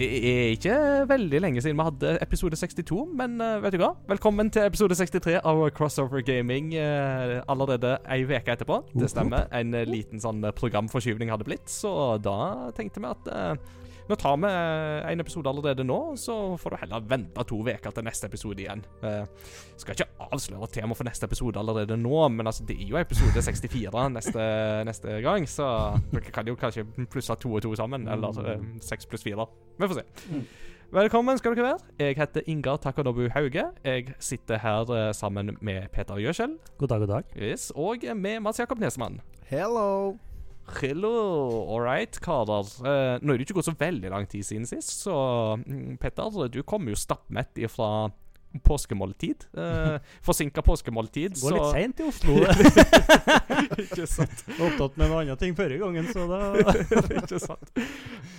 Det er ikke veldig lenge siden vi hadde episode 62, men eh, vet du hva? Velkommen til episode 63 av Crossover Gaming eh, allerede ei uke etterpå. Det stemmer. En eh, liten sånn programforskyvning hadde blitt, så da tenkte vi at nå tar vi eh, en episode allerede nå, så får du heller vente to uker til neste episode igjen. Uh, skal ikke avsløre tema for neste episode allerede nå, men altså, det er jo episode 64 neste, neste gang, så dere kan jo kanskje plusse to og to sammen, eller eh, seks pluss fire. Vi får se. Velkommen skal dere være. Jeg heter Ingar Takanobu Hauge. Jeg sitter her uh, sammen med Peter Gjøskjell God dag, god dag. yes, og med Mats Jakob Nesmann. Hello. Hello, all right, karer. Eh, nå er det ikke gått så veldig lang tid siden sist, så mm, Petter, du kommer jo stappmett ifra påskemåltid. Eh, Forsinka påskemåltid, Går litt så seint i Oslo. Ikke sant. Opptatt med noen andre ting forrige gangen, så da ikke sant.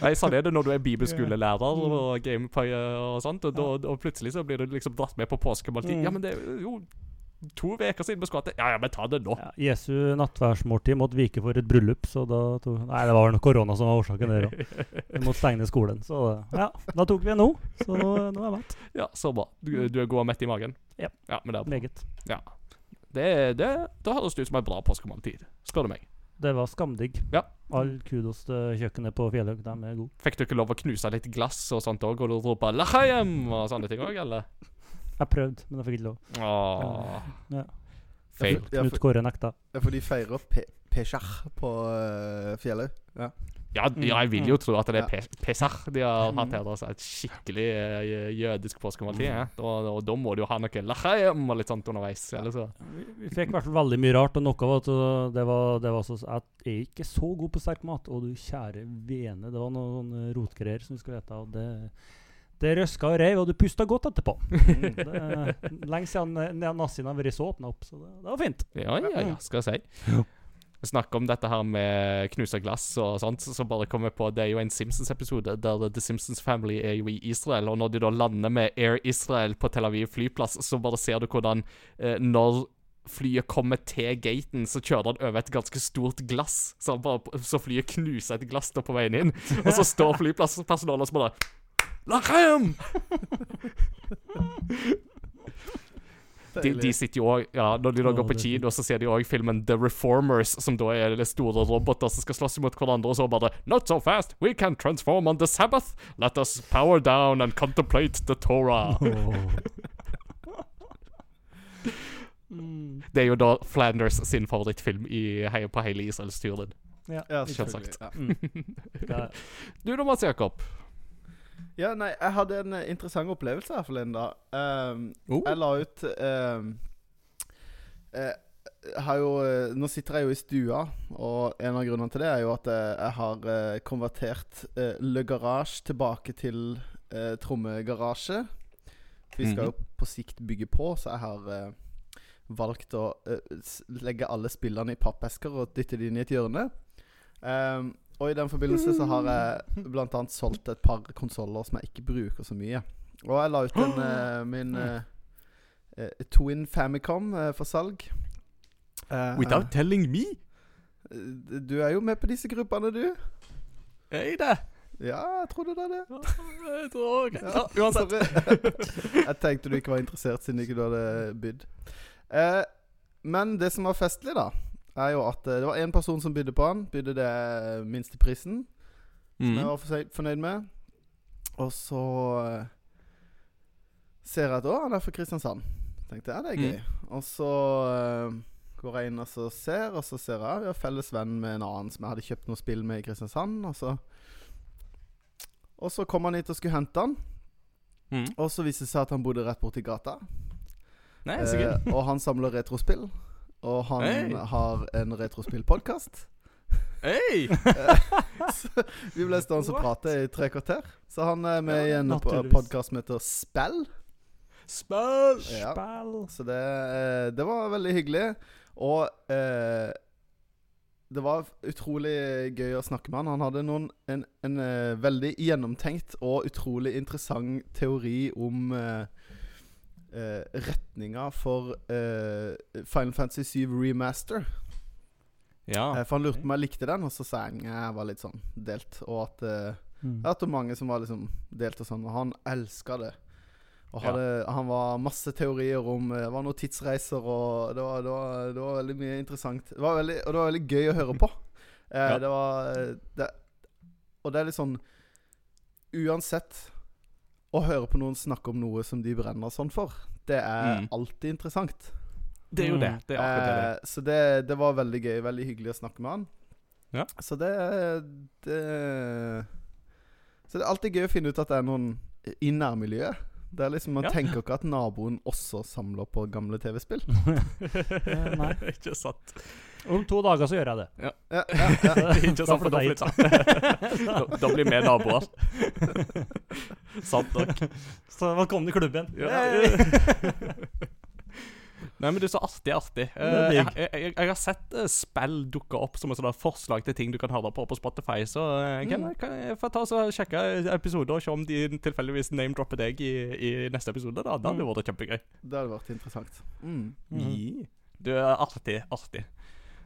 Nei, sånn er det når du er bibelskolelærer og gameplayer og sånt, og, da- og plutselig så blir du liksom dratt med på påskemåltid. Mm. Ja, men det er jo to uker siden vi skulle hatt det. Ja, ja, men ta det nå. ja, Jesu nattverdsmåltid måtte vike for et bryllup, så da tok Nei, det var vel korona som var årsaken der òg. Vi måtte stenge skolen. Så ja, da tok vi en nå. Så nå, nå er jeg mett. Ja, så bra. Du, du er god og mett i magen? Ja. ja men det er bra. Meget. Det, det, da høres det ut som en bra påskemåltid, spør du meg. Det var skamdigg. Ja. All kudos til kjøkkenet på Fjellhaug. De er gode. Fikk dere lov å knuse litt glass og sånt òg, og rope 'Lachaim' og sånne ting òg, eller? Jeg prøvde, men jeg fikk ikke lov. Åh. Ja. Fail. Ja, Knut for, Kåre nekta. ja, for de feirer pe Pesach på uh, fjellet. Ja. Ja, ja, jeg vil jo tro at det er. Pe- Pesach de har hatt her. Altså, et skikkelig eh, jødisk påskemåltid. Ja. Og, og da må du jo ha noe lachaim og litt sånt underveis. Eller så. Vi, vi fikk i hvert fall veldig mye rart, og noe var at uh, det var, det var så Jeg er ikke så god på sterk mat, og du kjære vene, det var noen sånne rotgreier som du skulle vite, og det det røska og reiv, og du pusta godt etterpå. Mm, det Lenge siden nazien har vært så åpna opp, så det, det var fint. Ja, ja, ja, skal jeg si. Snakke om dette her med knusa glass og sånt, så bare kommer jeg på Det er jo en Simpsons-episode der The Simpsons Family er jo i Israel, og når de da lander med Air Israel på Tel Aviv flyplass, så bare ser du hvordan eh, når flyet kommer til gaten, så kjører han over et ganske stort glass. Så, han bare, så flyet knuser et glass da på veien inn. Og så står flyplasspersonalet og så bare Lachem! De, de sitter jo også, ja, Når de da går på kino, så ser de òg filmen The Reformers, som da er de store roboter som skal slåss mot hverandre, og så bare Not so fast! We can transform on the Sabbath! Let us power down and contemplate the Torah! Mm. Det er jo da Flanders sin favorittfilm i, hei- på hele Israelsturen. Ja. Ja, Selvsagt. selvfølgelig, Ja. Mm. Du da, Mats Jakob? Ja, nei, jeg hadde en eh, interessant opplevelse her forleden dag. Um, Oh. Jeg la ut um, eh, jeg har jo, eh, Nå sitter jeg jo i stua, og en av grunnene til det er jo at eh, jeg har eh, konvertert uh, Le Garage tilbake til uh, trommegarasje. Vi skal jo på sikt bygge på, så jeg har uh, valgt å eh, legge alle spillene i pappesker og dytte de inn i et hjørne. Um, og i den forbindelse så har jeg annet solgt et par konsoller som jeg ikke bruker så mye. Og jeg la ut en, uh, min eh, Twin Famicom uh, for salg. Without telling me? Du er jo med på disse gruppene, du. Hei, det. Ja, jeg trodde det er det. Jeg tror også. Ja, Ja, uansett. jeg tenkte du ikke var interessert siden ikke du hadde bydd. Eh, men det som var festlig, da, er jo at eh, det var én person som bydde på han. Bydde det minste prisen, som jeg Mm. var fornøyd- med. Og så eh, ser jeg at å, han er fra Kristiansand. Tenkte jeg, det er gøy. Og så eh, går jeg inn og så ser, og så ser jeg vi har felles venn med en annen som jeg hadde kjøpt noe spill med i Kristiansand. Og så Og så kom han hit og skulle hente han. Mm. Og så viste det seg at han bodde rett borti gata. Nei, så gøy. Eh, og han samler retrospill. Og han Hey. har en retrospillpodkast. Hei! vi ble stående og prate i tre kvarter. Så han er med i en naturligvis. podkast som heter Spell. Spell! Ja. Spell. Så det, eh, det var veldig hyggelig. Og eh, det var utrolig gøy å snakke med han. Han hadde noen, en, en eh, veldig gjennomtenkt og utrolig interessant teori om eh, eh, retninga for eh, Final Fantasy 7 Remaster. Ja. Eh, for han lurte på om jeg likte den, og så sa han jeg var litt sånn delt. Og at eh, Mm. Jeg var mange som var liksom delt og sånn, og han elska det. Og Ja. hadde, han var masse teorier om eh, Det var noen tidsreiser, og det var, det var, det var veldig mye interessant. Det var veldig, og det var veldig gøy å høre på. Eh, Ja. Det var det, Og det er litt sånn Uansett å høre på noen snakke om noe som de brenner sånn for, det er Mm. alltid interessant. Det er jo det. Det er akkurat det. Eh, så det, det var veldig gøy. Veldig hyggelig å snakke med han. Ja. Så det, det Så det er alltid gøy å finne ut at det er noen i nærmiljøet. Det er liksom Man Ja. tenker ikke at naboen også samler på gamle TV-spill. Eh, Nei. Ikke sant. Om to dager så gjør jeg det. Ja, ja, ja. Ikke sant, for da flytter da, da blir vi naboer. Sant nok. Så velkommen i klubben. Ja. Nei, men det er så artig, artig. Det er Eh, jeg, jeg, jeg, jeg har sett eh, spill dukke opp som et forslag til ting du kan høre på på Spotify, så eh, kan, Mm. kan jeg få ta og sjekke episoder og se om de tilfeldigvis name-dropper deg i, i neste episode. da Det hadde Mm. vært kjempegøy. Det hadde vært interessant. Mm. Mm. Du, er artig, artig.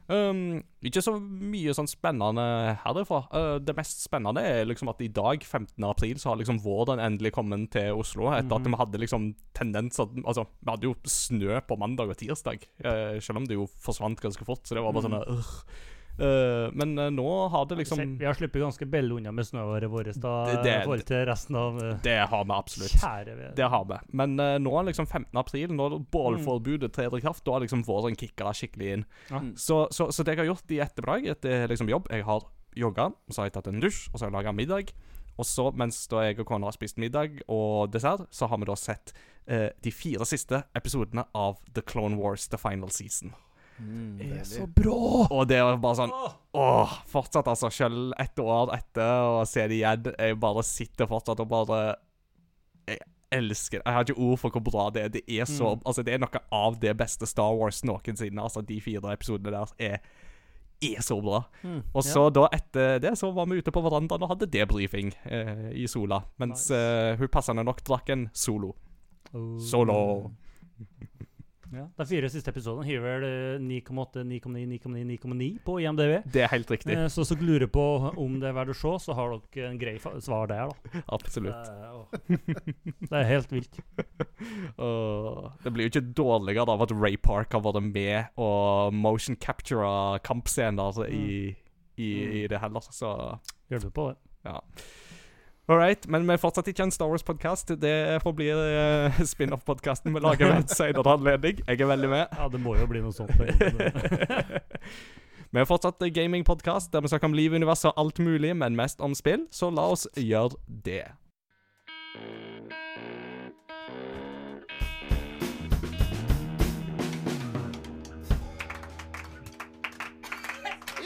Um, ikke så mye sånn spennende herfra. Uh, det mest spennende er liksom at i dag, 15. april, så har liksom våren endelig kommet til Oslo. Etter at Mhm. vi hadde liksom tendenser Altså, vi hadde jo snø på mandag og tirsdag, uh, selv om det jo forsvant ganske fort. Så det var bare mm. sånn uh, uh, Men uh, nå har det liksom Vi har sluppet ganske belle unna med snøåret vårt da, Det- det- i forhold til resten av uh, Det har vi absolutt. Kjære. Det har vi. Men uh, nå, liksom 15. april, når bålforbudet trer i kraft, da har liksom våren kicka skikkelig inn. Ja. Mm. Så, så, så det jeg har gjort i ettermiddag, etter liksom jobb Jeg har jogga, så har jeg tatt en dusj, og så har jeg laga middag. Og så, mens da jeg og kona har spist middag og dessert, så har vi da sett eh, de fire siste episodene av The Clone Wars The Final Season. Mm, Det er så bra! Og det er bare sånn Åh! Fortsatt, altså. Selv et år etter å se det igjen, jeg bare sitter fortsatt og bare Jeg elsker det. Jeg har ikke ord for hvor bra det er. Det er så Mm. Altså, det er noe av det beste Star Wars noensinne. Altså, de fire episodene der er er så bra. Mm. Og så da etter det så var vi ute på verandaen og hadde debriefing eh, i Sola. Mens Nice. eh, hun passende nok drakk en Solo. Oh. Solo. Ja. De fire siste episodene har vel eh, 9,8, 9,9, 9,9, 9,9 på IMDv. Det er helt riktig. Eh, så hvis dere lurer på om det er verdt å se, så har dere en grei svar der, da. Absolutt. Eh, det er helt vilt. Det blir jo ikke dårligere av at Ray Park har vært med og motion captura kampscener i, i, i det heller, så Hjelper på det. ja. All right, men vi er fortsatt ikke en Star Wars-podkast. Det forblir uh, spin-off-podkasten vi lager ved en senere anledning. Jeg er veldig med. Ja, det må jo bli noe sånt. Vi er fortsatt gaming-podkast der vi snakker om liv, univers og alt mulig, men mest om spill, så la oss gjøre det.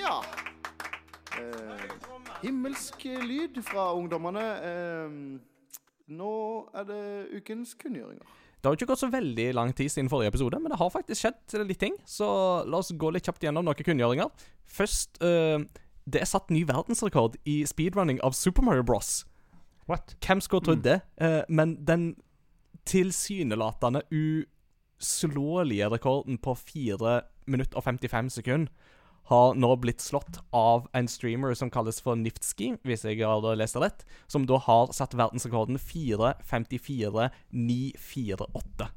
Ja. Eh, himmelsk lyd fra ungdommene. Eh, nå er det ukens kunngjøringer. Det har jo ikke gått så veldig lang tid siden forrige episode, men det har faktisk skjedd litt ting. Så la oss gå litt kjapt gjennom noen kunngjøringer. Først eh, Det er satt ny verdensrekord i speedrunning av Super Mario Bros. What? Hvem skulle trodd det? Eh, men den tilsynelatende uslåelige rekorden på 4 minutter og 55 sekunder har nå blitt slått av en streamer som kalles for Niftski, hvis jeg har lest det rett, som da har satt verdensrekorden 4.54.948.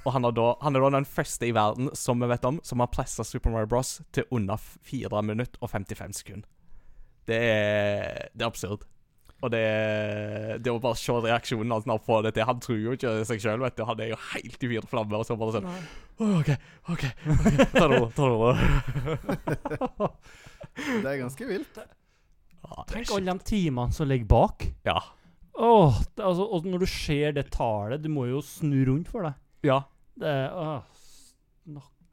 Og han er, da, han er da den første i verden som vi vet om, som har pressa Super Mario Bros. til under 4 minutter og 55 sekunder. Det er, det er absurd. Og det, det å bare se reaksjonen hans når han får det Han tror jo ikke seg sjøl, vet du. Han er jo helt i fyr og flamme, og så bare sånn oh, OK, OK. Ta det rolig. Ta det. Det er ganske vilt. Ah, Tenk shit. alle de timene som ligger bak. Ja. Åh, det, altså, og når du ser det tallet, du må jo snu rundt for deg. Ja. Det er åh,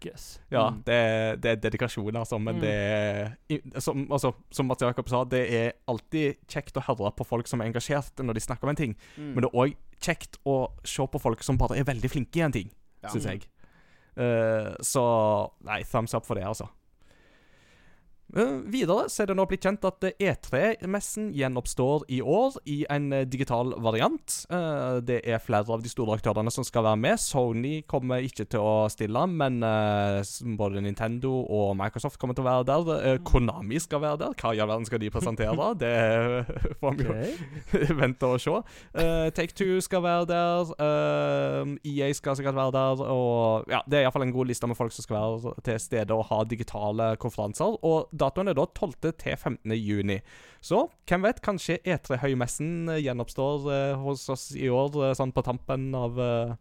Snakkes. Ja, Mm. det, det er dedikasjon, altså. Men Mm. det er som, altså, som Mats Jakob sa, det er alltid kjekt å høre på folk som er engasjert når de snakker om en ting. Mm. Men det er òg kjekt å se på folk som bare er veldig flinke i en ting, Ja. syns jeg. Uh, så Nei, thumbs up for det, altså. Eh, videre så er det nå blitt kjent at eh, E3-messen gjenoppstår i år i en eh, digital variant. Eh, det er flere av de store aktørene som skal være med. Sony kommer ikke til å stille, men både Nintendo og Microsoft kommer til å være der. Eh, Konami skal være der. Hva i all verden skal de presentere? Det får vi jo vente og se. Take Two skal være der. EA skal sikkert være der. Og ja, Det er iallfall en god liste med folk som skal være til stede og ha digitale konferanser. Og datoen er da 12. til 15. juni. Så hvem vet, kanskje E3-høymessen eh, gjenoppstår eh, hos oss i år, eh, sånn på tampen av, eh,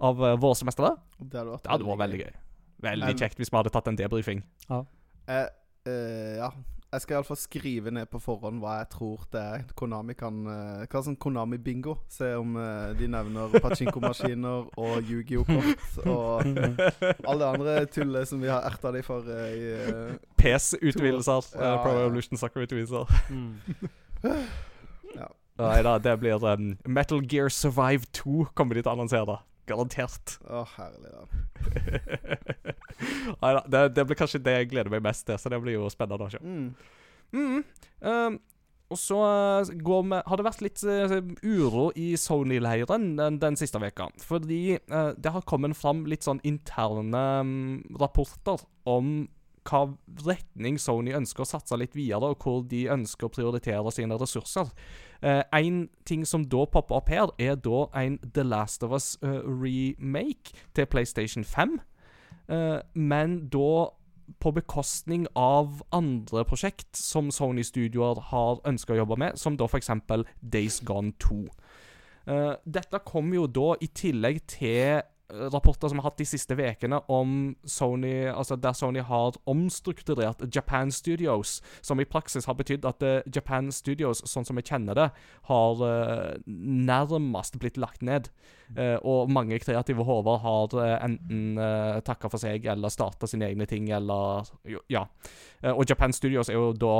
av eh, vårsemesteret. Det hadde vært, Det hadde vært veldig gøy. Veldig Men- kjekt hvis vi hadde tatt en debrifing. Eh, eh, ja. Jeg skal iallfall skrive ned på forhånd hva jeg tror det er Konami kan eh, Hva sånn Konami-bingo? Se om eh, de nevner pachinko-maskiner og Yu-Gi-Oh-kort og alle det andre tullet som vi har erta de for eh, i uh, PS-utvidelser. Ja, Pro ja. Evolution Soccer-utvidelser. Mm. Nei da, det blir um, Metal Gear Survive 2 kommer de til å annonsere. Garantert. Å, herlig. da, det, det blir kanskje det jeg gleder meg mest til, så det blir jo spennende å se. Mm. Mm. Um, og så uh, går vi, har det vært litt uh, uro i Sony-leiren den, den siste veka. Fordi uh, det har kommet fram litt sånn interne um, rapporter om hva retning Sony ønsker å satse litt videre, og hvor de ønsker å prioritere sine ressurser. Uh, en ting som da popper opp her, er da en The Last of Us remake til PlayStation 5. Uh, men da på bekostning av andre prosjekt som Sony-studioer har ønska å jobbe med, som da f.eks. Days Gone 2. Uh, dette kom jo da i tillegg til eh, rapporter som vi har hatt de siste ukene om Sony, altså der Sony har omstrukturert Japan Studios, som i praksis har betydd at uh, Japan Studios, sånn som vi kjenner det, har uh, nærmest blitt lagt ned. Eh, og mange kreative hoder har eh, enten uh, takka for seg eller starta sine egne ting, eller Ja. Eh, og Japan Studios er jo da,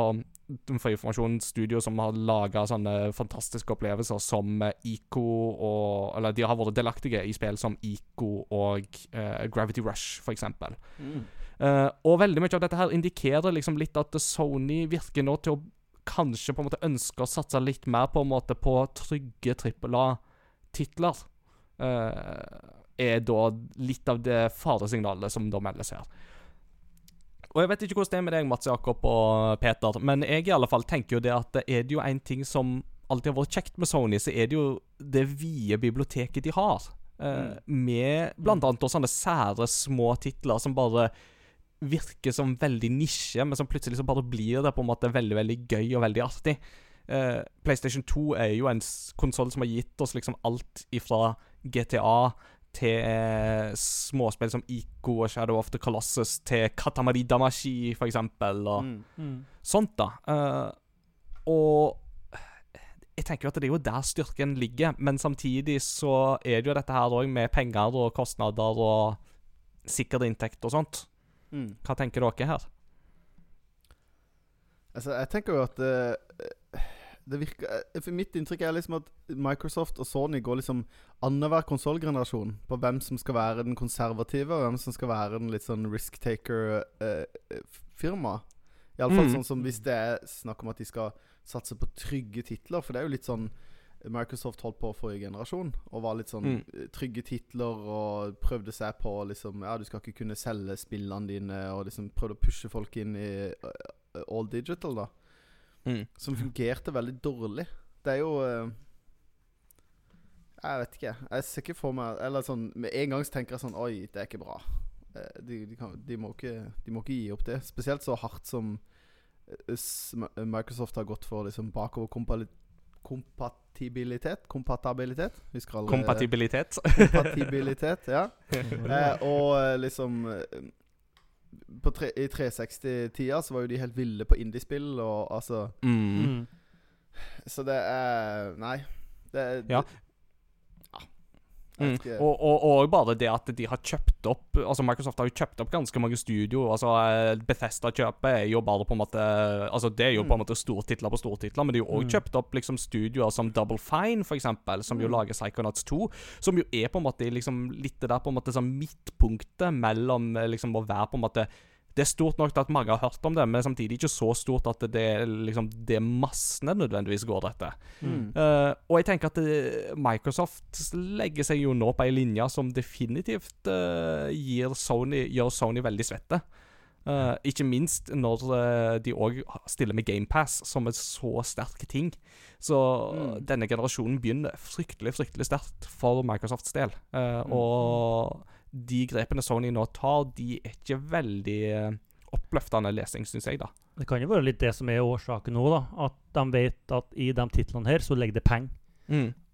for informasjon, studio som har laga sånne fantastiske opplevelser som eh, Ico og Eller de har vært delaktige i spill som Ico og uh, Gravity Rush, eksempel. Mm. Uh, og veldig mye av dette her indikerer liksom litt at Sony virker nå til å kanskje på en måte ønske å satse litt mer på en måte på trygge trippel A-titler. Eh, er da litt av det faresignalet som da meldes her. Og jeg vet ikke hvordan det er med deg, Mats Jakob og Peter, men jeg i alle fall tenker jo det at er det jo en ting som alltid har vært kjekt med Sony, så er det jo det vide biblioteket de har. Mm. med annet sånne sære små titler som bare virker som veldig nisje, men som plutselig så bare blir det på en måte veldig veldig gøy og veldig artig. Uh, PlayStation 2 er jo en konsoll som har gitt oss liksom alt ifra GTA til eh, småspill som Ico og Shadow of the Colossus til Katamari Damashi, for eksempel, og Mm. Mm. sånt, da. Uh, og jeg tenker jo at det er jo der styrken ligger, men samtidig så er det jo dette her òg med penger og kostnader og sikker inntekt og sånt. Mm. Hva tenker dere her? Altså, jeg tenker jo at eh, det virker eh, For mitt inntrykk er liksom at Microsoft og Sony går liksom annenhver konsollgenerasjon på hvem som skal være den konservative, og hvem som skal være den litt sånn risk-taker-firma. Iallfall Mm. sånn som hvis det er snakk om at de skal satse på trygge titler, for det er jo litt sånn Microsoft holdt på forrige generasjon og var litt sånn Mm. eh, trygge titler og prøvde seg på liksom Ja, du skal ikke kunne selge spillene dine, og liksom prøvde å pushe folk inn i eh, all digital, da. Mm. Som fungerte veldig dårlig. Det er jo eh, Jeg vet ikke. Jeg ser ikke for meg Eller sånn Med en gang så tenker jeg sånn Oi, det er ikke bra. Eh, De, de, kan, de, må ikke, de må ikke gi opp det. Spesielt så hardt som eh, Microsoft har gått for liksom bakover kompatibilitet. Husker alle Kompatibilitet. Kompatibilitet, ja. Eh, og liksom tre, I 360-tida så var jo de helt ville på indiespill, og altså Mm. Mm. Så det er Nei. Det, Ja. Mm. Og, og, og bare det at de har kjøpt opp Altså Microsoft har jo kjøpt opp ganske mange studio. Altså eh, Bethesda-kjøpet er jo bare på en måte Altså Det er jo på en måte stortitler på stortitler, men de har jo òg Mm. kjøpt opp liksom studioer som Double Fine, for eksempel, som jo Mm. lager Psychonauts 2. Som jo er på en måte liksom litt det der på en måte sånn midtpunktet mellom eh, liksom å være på en måte Det er stort nok til at mange har hørt om det, men samtidig ikke så stort at det er liksom det massene nødvendigvis går etter. Mm. Uh, og jeg tenker at det, Microsoft legger seg jo nå på ei linje som definitivt uh, Sony, gjør Sony veldig svette. Uh, ikke minst når eh, de òg stiller med GamePass som en så sterk ting. Så Mm. denne generasjonen begynner fryktelig fryktelig sterkt for Microsofts del. Eh, Mm. Og de grepene Sony nå tar, de er ikke veldig eh, oppløftende lesing, syns jeg, da. Det kan jo være litt det som er årsaken nå, da. At de vet at i de titlene her så ligger det penger.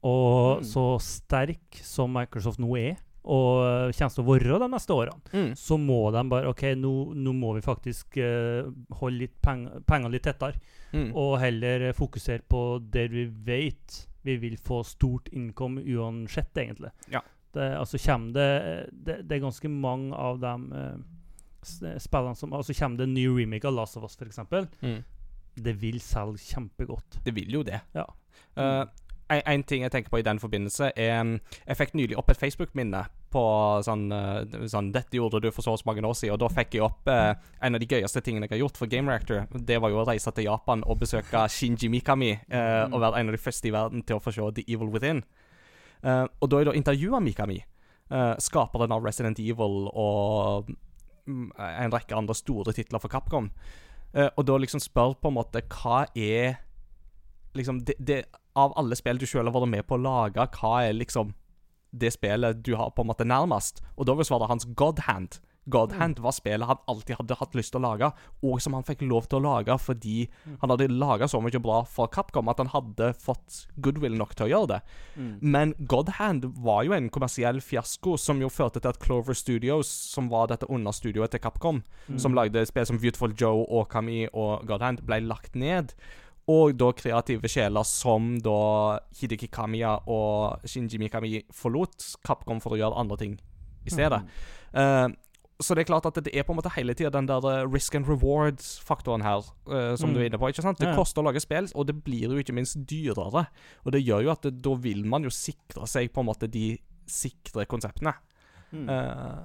Og Mm. så sterk som Microsoft nå er, og eh, kommer til å være de neste årene, Mm. så må de bare OK, nå, nå må vi faktisk uh, holde litt peng, pengene litt tettere. Mm. Og heller fokusere på der vi vet vi vil få stort income uansett, egentlig. Ja. Det, altså kommer det, det Det er ganske mange av de uh, spillene som Altså kommer det en ny remake av Last of Us, f.eks. Mm. Det vil selge kjempegodt. Det vil jo det. Ja. Uh, en, en ting jeg tenker på i den forbindelse, er um, Jeg fikk nylig opp et Facebook-minne på sånn, eh, sånn 'Dette gjorde du for så mange år siden', og da fikk jeg opp eh, en av de gøyeste tingene jeg har gjort for Game Reactor. Det var jo å reise til Japan og besøke Shinji Mikami, eh, Mm. og være en av de første i verden til å få se The Evil Within. Eh, og da jeg da intervjua Mikami, uh, skaperen av Resident Evil og mm, en rekke andre store titler for Capcom. uh, og da liksom spør på en måte hva er liksom det, det, Av alle spill du sjøl har vært med på å lage, hva er liksom det spillet du har på en måte nærmest? Og da vil svaret hans God Hand. God Hand var spillet han alltid hadde hatt lyst til å lage, og som han fikk lov til å lage fordi han hadde laga så mye bra for Capcom at han hadde fått goodwill nok til å gjøre det. Mm. Men God Hand var jo en kommersiell fiasko som jo førte til at Clover Studios, som var dette understudioet til Capcom, som lagde spill som Beautiful Joe, Okami og God Hand, ble lagt ned. Og da kreative sjeler som da Hideki Kamiya og Shinji Mikami forlot Capcom for å gjøre andre ting i stedet. Eh, så det er klart at det er på en måte hele tida den der eh, risk and reward-faktoren her, uh, som Mm. du er inne på. ikke sant? Det Ja, koster å lage spill, og det blir jo ikke minst dyrere. Og det gjør jo at det, da vil man jo sikre seg på en måte de sikre konseptene. Mm. Eh,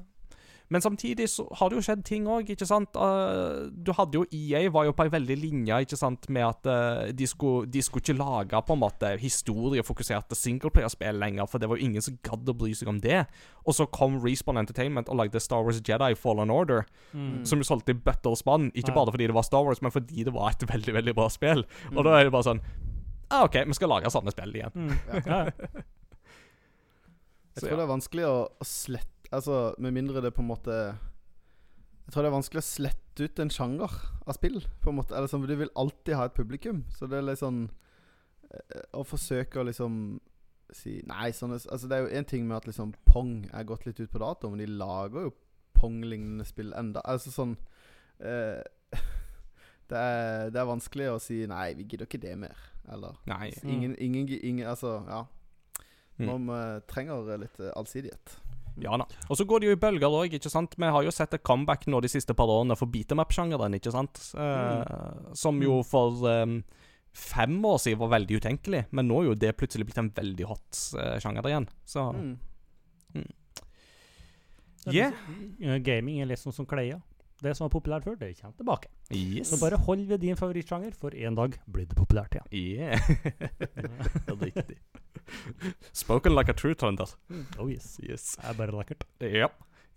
men samtidig så har det jo skjedd ting òg, ikke sant. Uh, du hadde jo EA var jo på ei veldig linje ikke sant, med at uh, de, skulle, de skulle ikke lage på en måte historiefokuserte singleplayerspill lenger, for det var jo ingen som gadd å bry seg om det. Og så kom Respawn Entertainment og lagde Star Wars Jedi Fallen Order, Mm. som jo solgte i bøtter og spann. Ikke bare fordi det var Star Wars, men fordi det var et veldig, veldig bra spill. Mm. Og da er det bare sånn ah, OK, vi skal lage samme spill igjen. Mm. Ja. Jeg tror det er vanskelig å, å slette Altså, med mindre det på en måte Jeg tror det er vanskelig å slette ut en sjanger av spill, på en måte. Eller sånn, Du vil alltid ha et publikum, så det er litt sånn eh, Å forsøke å liksom si Nei, sånn Altså, det er jo én ting med at liksom Pong er gått litt ut på dato, men de lager jo Pong-lignende spill enda. Altså sånn eh, det, er, det er vanskelig å si Nei, vi gidder ikke det mer. Eller Nei. Mm. Ingen, ingen, ingen Altså, ja. Mm. Man mm. trenger litt eh, allsidighet. Ja da. Og så går det jo i bølger òg, ikke sant. Vi har jo sett et comeback nå de siste par årene for beat em up-sjangeren, ikke sant. Eh, Som jo for um, fem år siden var veldig utenkelig, men nå er jo det plutselig blitt en veldig hot uh, sjanger igjen. Så Mm. yeah. Gaming er sånn som klær. Det som var populært før, det kommer tilbake. Yes. Så bare hold ved din favorittsjanger, for en dag blir det populært igjen. Yeah. Riktig. Spoken like a true thunder. Oh yes. Yes. Det er bare lekkert. Ja.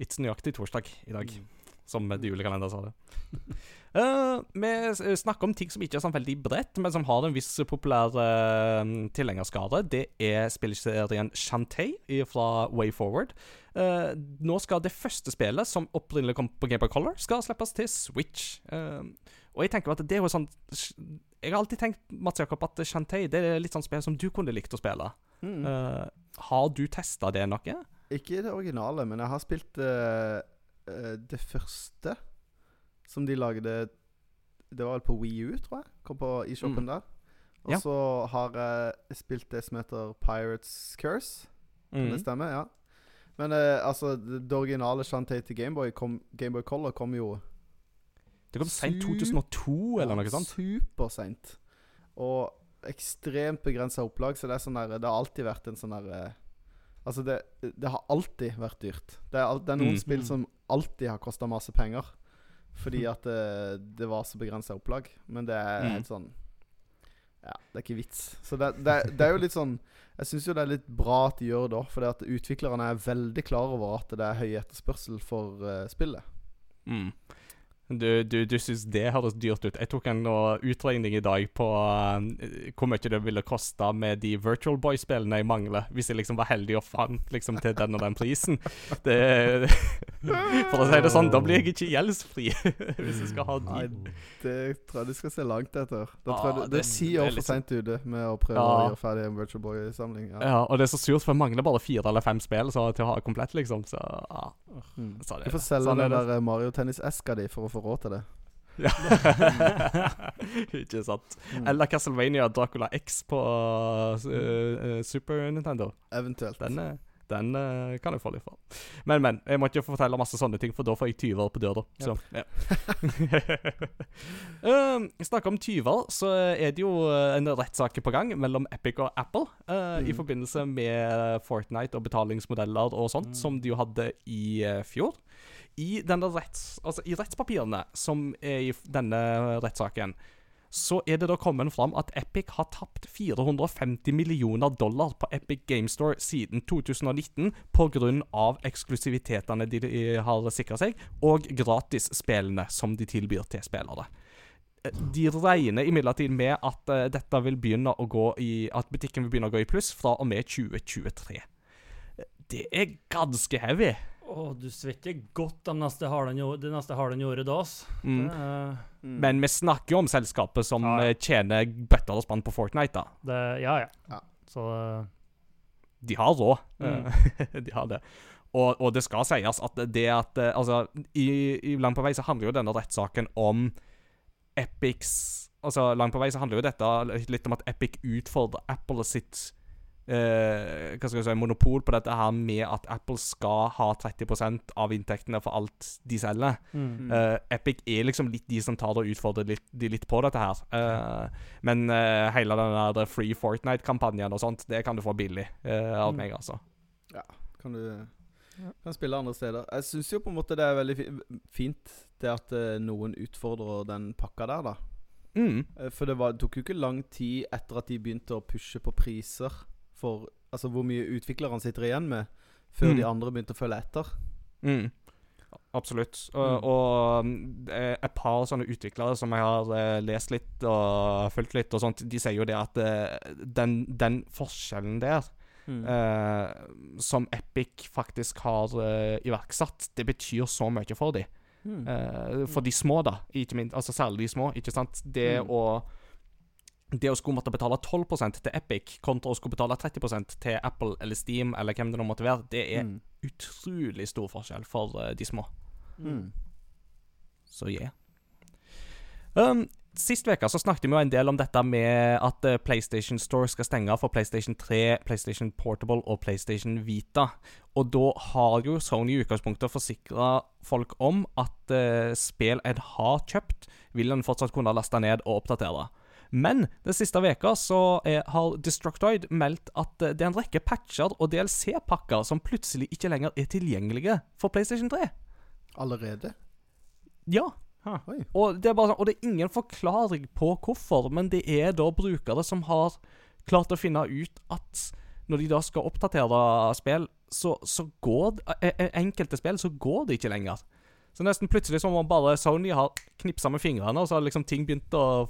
It's nøyaktig torsdag i dag, Mm. Som de julekalender sa det. Uh, vi snakker om ting som ikke er sånn veldig bredt, men som har en viss populær uh, tilhengerskare. Det er spillserien Shantae fra Way Forward. Uh, nå skal det første spillet, som opprinnelig kom på Game of Color, skal slippes til Switch. Eh, og jeg tenker at det er jo sånn Jeg har alltid tenkt Mats Jakob, at Shantae det er litt sånn spill som du kunne likt å spille. Mm. Eh, har du testa det noe? Ikke det originale, men jeg har spilt eh, eh, det første som de lagde Det var vel på Wii U, tror jeg. Kom på i shoppen Mm. der. Og Ja. så har jeg spilt det som heter Pirates Curse. Kan Mm. det stemme? Ja. Men uh, altså, det, originale Shantae til Gameboy Game Color kom jo Det kom seint 2002, eller noe sånt. Superseint. Og ekstremt begrensa opplag, så det er sånn der Det har alltid vært en sånn der eh, Altså, det, det har alltid vært dyrt. Det er, alt, det er noen Mm. spill som alltid har kosta masse penger. Fordi at det, det var så begrensa opplag. Men det er Mm. helt sånn Ja, det er ikke vits. Så det, det, det er jo litt sånn Jeg syns jo det er litt bra at de gjør det òg, fordi at utviklerne er veldig klar over at det er høy etterspørsel for uh, spillet. Mm. Du, du, du syns det høres dyrt ut. Jeg tok en utregning i dag på uh, hvor mye det ville koste med de Virtual Boy-spillene jeg mangler, hvis jeg liksom var heldig og fant liksom til den og den prisen. Det, for å si det sånn, da blir jeg ikke gjeldsfri hvis jeg skal ha de. Nei, det tror jeg du skal se langt etter. Da tror jeg du, det er er år for liksom- seint ute med å prøve Ja. å gjøre ferdig en Virtual Boy-samling. Ja. Ja, og det er så surt, for jeg mangler bare fire eller fem spill så, til å ha komplett, liksom. Så ja. Sånn er Du får selge Sånn den der eh, Mario Tennis-eska di for å få råd til det. Ja. ikke sant. Mm. Eller Castlevania Dracula X på uh, uh, Super Nintendo. Eventuelt. Den, eh, den uh, kan jeg få litt for. Men, men. Jeg må ikke fortelle masse sånne ting, for da får jeg tyver på døra. Så, ja. um, snakker om tyver, så er det jo en rettssak på gang mellom Epic og Apple i Mm. forbindelse med Fortnite og betalingsmodeller og sånt, Mm. som de jo hadde i fjor. I, retts, altså, I rettspapirene som er i denne rettssaken, så er det da kommet fram at Epic har tapt 450 millioner dollar på Epic Game Store siden 2019 pga. eksklusivitetene de, de har sikra seg, og gratisspillene som de tilbyr til spillere. Eh, De regner imidlertid med at eh, dette vil begynne å gå i At butikken vil begynne å gå i pluss fra og med 2023. Eh, Det er ganske heavy. Å, du svetter godt de neste det neste halvannet året da, ass. Mm. Det, er- Mm. Men vi snakker jo om selskapet som Ja, ja. eh, tjener bøtter og spann på Fortnite, da. det Ja, ja. Ja. Så uh... De har råd. Mm. Eh, de har det. Og, og det skal sies at det at Altså, i, i langt på vei så handler jo denne rettssaken om Epics Altså, langt på vei så handler jo dette litt om at Epic utfordrer Apple sitt eh, hva skal jeg si, monopol på dette her med at Apple skal ha 30% av inntektene for alt de selger. mm. Eh, Epic er liksom litt de som tar det og utfordrer litt, de litt på dette her. Eh, men eh, hele den der Free Fortnite-kampanjen og sånt, det kan du få billig eh, av Mm. meg, altså. Ja, Kan du kan spille andre steder. Jeg syns jo på en måte det er veldig fint det at noen utfordrer den pakka der, da. Mm. For det var, det tok jo ikke lang tid etter at de begynte å pushe på priser for Altså hvor mye utviklerne sitter igjen med, før Mm. de andre begynte å følge etter. Mm. Absolutt. Og, Mm. og mm, eh, et par sånne utviklere som jeg har eh, lest litt og fulgt litt, og sånt, de sier jo det at eh, den, den forskjellen der Mm. Uh, som Epic faktisk har uh, iverksatt, det betyr så mye for dem. Mm. Uh, for de små, da. Ikke minst, altså særlig de små. ikke sant? Det Mm. å det å skulle måtte betale 12% til Epic kontra å skulle betale 30% til Apple eller Steam eller hvem det nå måtte være, det er Mm. utrolig stor forskjell for uh, de små. Mm. Så yeah. Um, Sist uke så snakket vi jo en del om dette med at uh, PlayStation Store skal stenge for PlayStation 3, PlayStation Portable og PlayStation Vita. Og da har jo Sony i utgangspunktet forsikra folk om at uh, spill en har kjøpt, vil en fortsatt kunne laste ned og oppdatere. Men den siste veka så er, har Destructoid meldt at eh, det er en rekke patcher og DLC-pakker som plutselig ikke lenger er tilgjengelige for PlayStation 3. Allerede? Ja. Og det, er bare sånn, og det er ingen forklaring på hvorfor, men det er da brukere som har klart å finne ut at når de da skal oppdatere spill, så, så går det, e- e- Enkelte spill så går det ikke lenger. Så nesten plutselig som om bare Sony har knipsa med fingrene, og så har liksom ting begynt å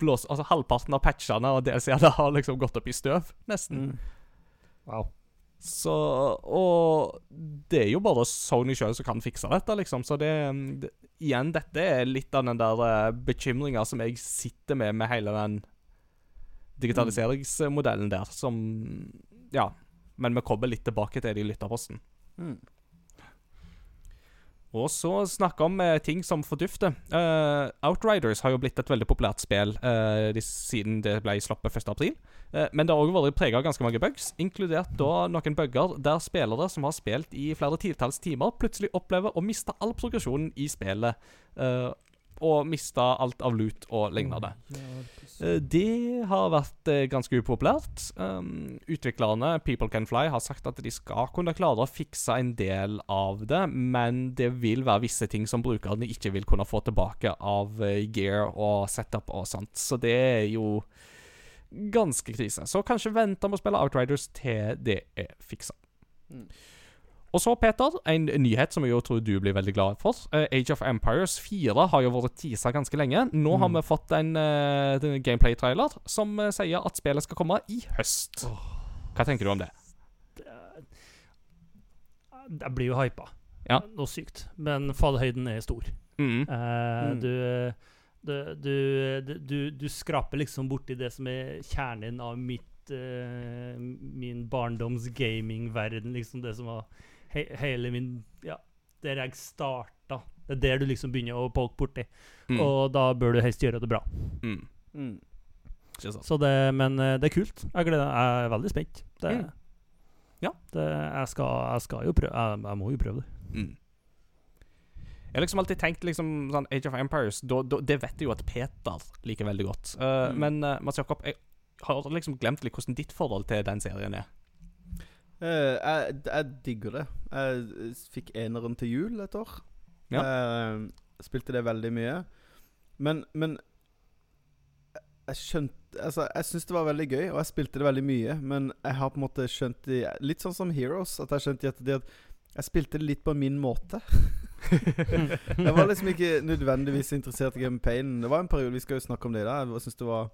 blåse Altså halvparten av patchene og DLC-ene har liksom gått opp i støv, nesten. Mm. Wow. Så Og det er jo bare Sony sjøl som kan fikse dette, liksom. Så det, det Igjen, dette er litt av den der uh, bekymringa som jeg sitter med med hele den digitaliseringsmodellen der, som Ja. Men vi kommer litt tilbake til det i lytterposten. Mm. Og så snakke om eh, ting som fordufter. Uh, Outriders har jo blitt et veldig populært spill uh, de, siden det ble sluppet 1.4. Uh, men det har òg vært prega av ganske mange bugs, inkludert da noen bugger der spillere som har spilt i flere titalls timer, plutselig opplever å miste all progresjonen i spillet. Eh, og mista alt av lut og lignende. Eh, Det har vært eh, ganske upopulært. Um, utviklerne, People Can Fly, har sagt at de skal kunne klare å fikse en del av det, men det vil være visse ting som brukerne ikke vil kunne få tilbake av eh, gear og setup og sånt. Så det er jo ganske krise. Så kanskje vente med å spille Outriders til det er fiksa. Mm. Og så, Peter, en nyhet som jeg jo tror du blir veldig glad for. Uh, Age of Empires 4 har jo vært teasa ganske lenge. Nå har Mm. vi fått en uh, gameplay-trailer som uh, sier at spillet skal komme i høst. Hva tenker du om det? Jeg blir jo hypa. Ja. Noe sykt. Men fallhøyden er stor. Mm. Eh, Mm. du, du, du, du, du skraper liksom borti det som er kjernen av mitt min barndoms gamingverden. Liksom det som var he hele min Ja, der jeg starta. Det er der du liksom begynner å poke borti. Mm. Og da bør du helst gjøre det bra. Mm. Mm. Så det, men eh, det er kult. Jeg, gleder, jeg er veldig spent. Det, Mm. Ja. det, jeg, skal, jeg skal jo prøve jeg, jeg må jo prøve det. Mm. Jeg har liksom alltid tenkt liksom sånn Age of Empires da, da, Det vet jeg jo at Peter liker veldig godt. Uh, Mm. Men uh, Mats Jakob, jeg har liksom glemt litt hvordan ditt forhold til den serien er. Eh, jeg, jeg digger det. Jeg fikk eneren til jul et år. Eh, spilte det veldig mye. Men, men jeg- skjønte Altså, jeg syns det var veldig gøy, og jeg spilte det veldig mye. Men jeg har på en måte skjønt det Litt sånn som Heroes. At jeg skjønte at, at jeg spilte det litt på min måte. Jeg var liksom ikke nødvendigvis interessert i campaignen. Det var en periode Vi skal jo snakke om det i dag. Jeg synes det var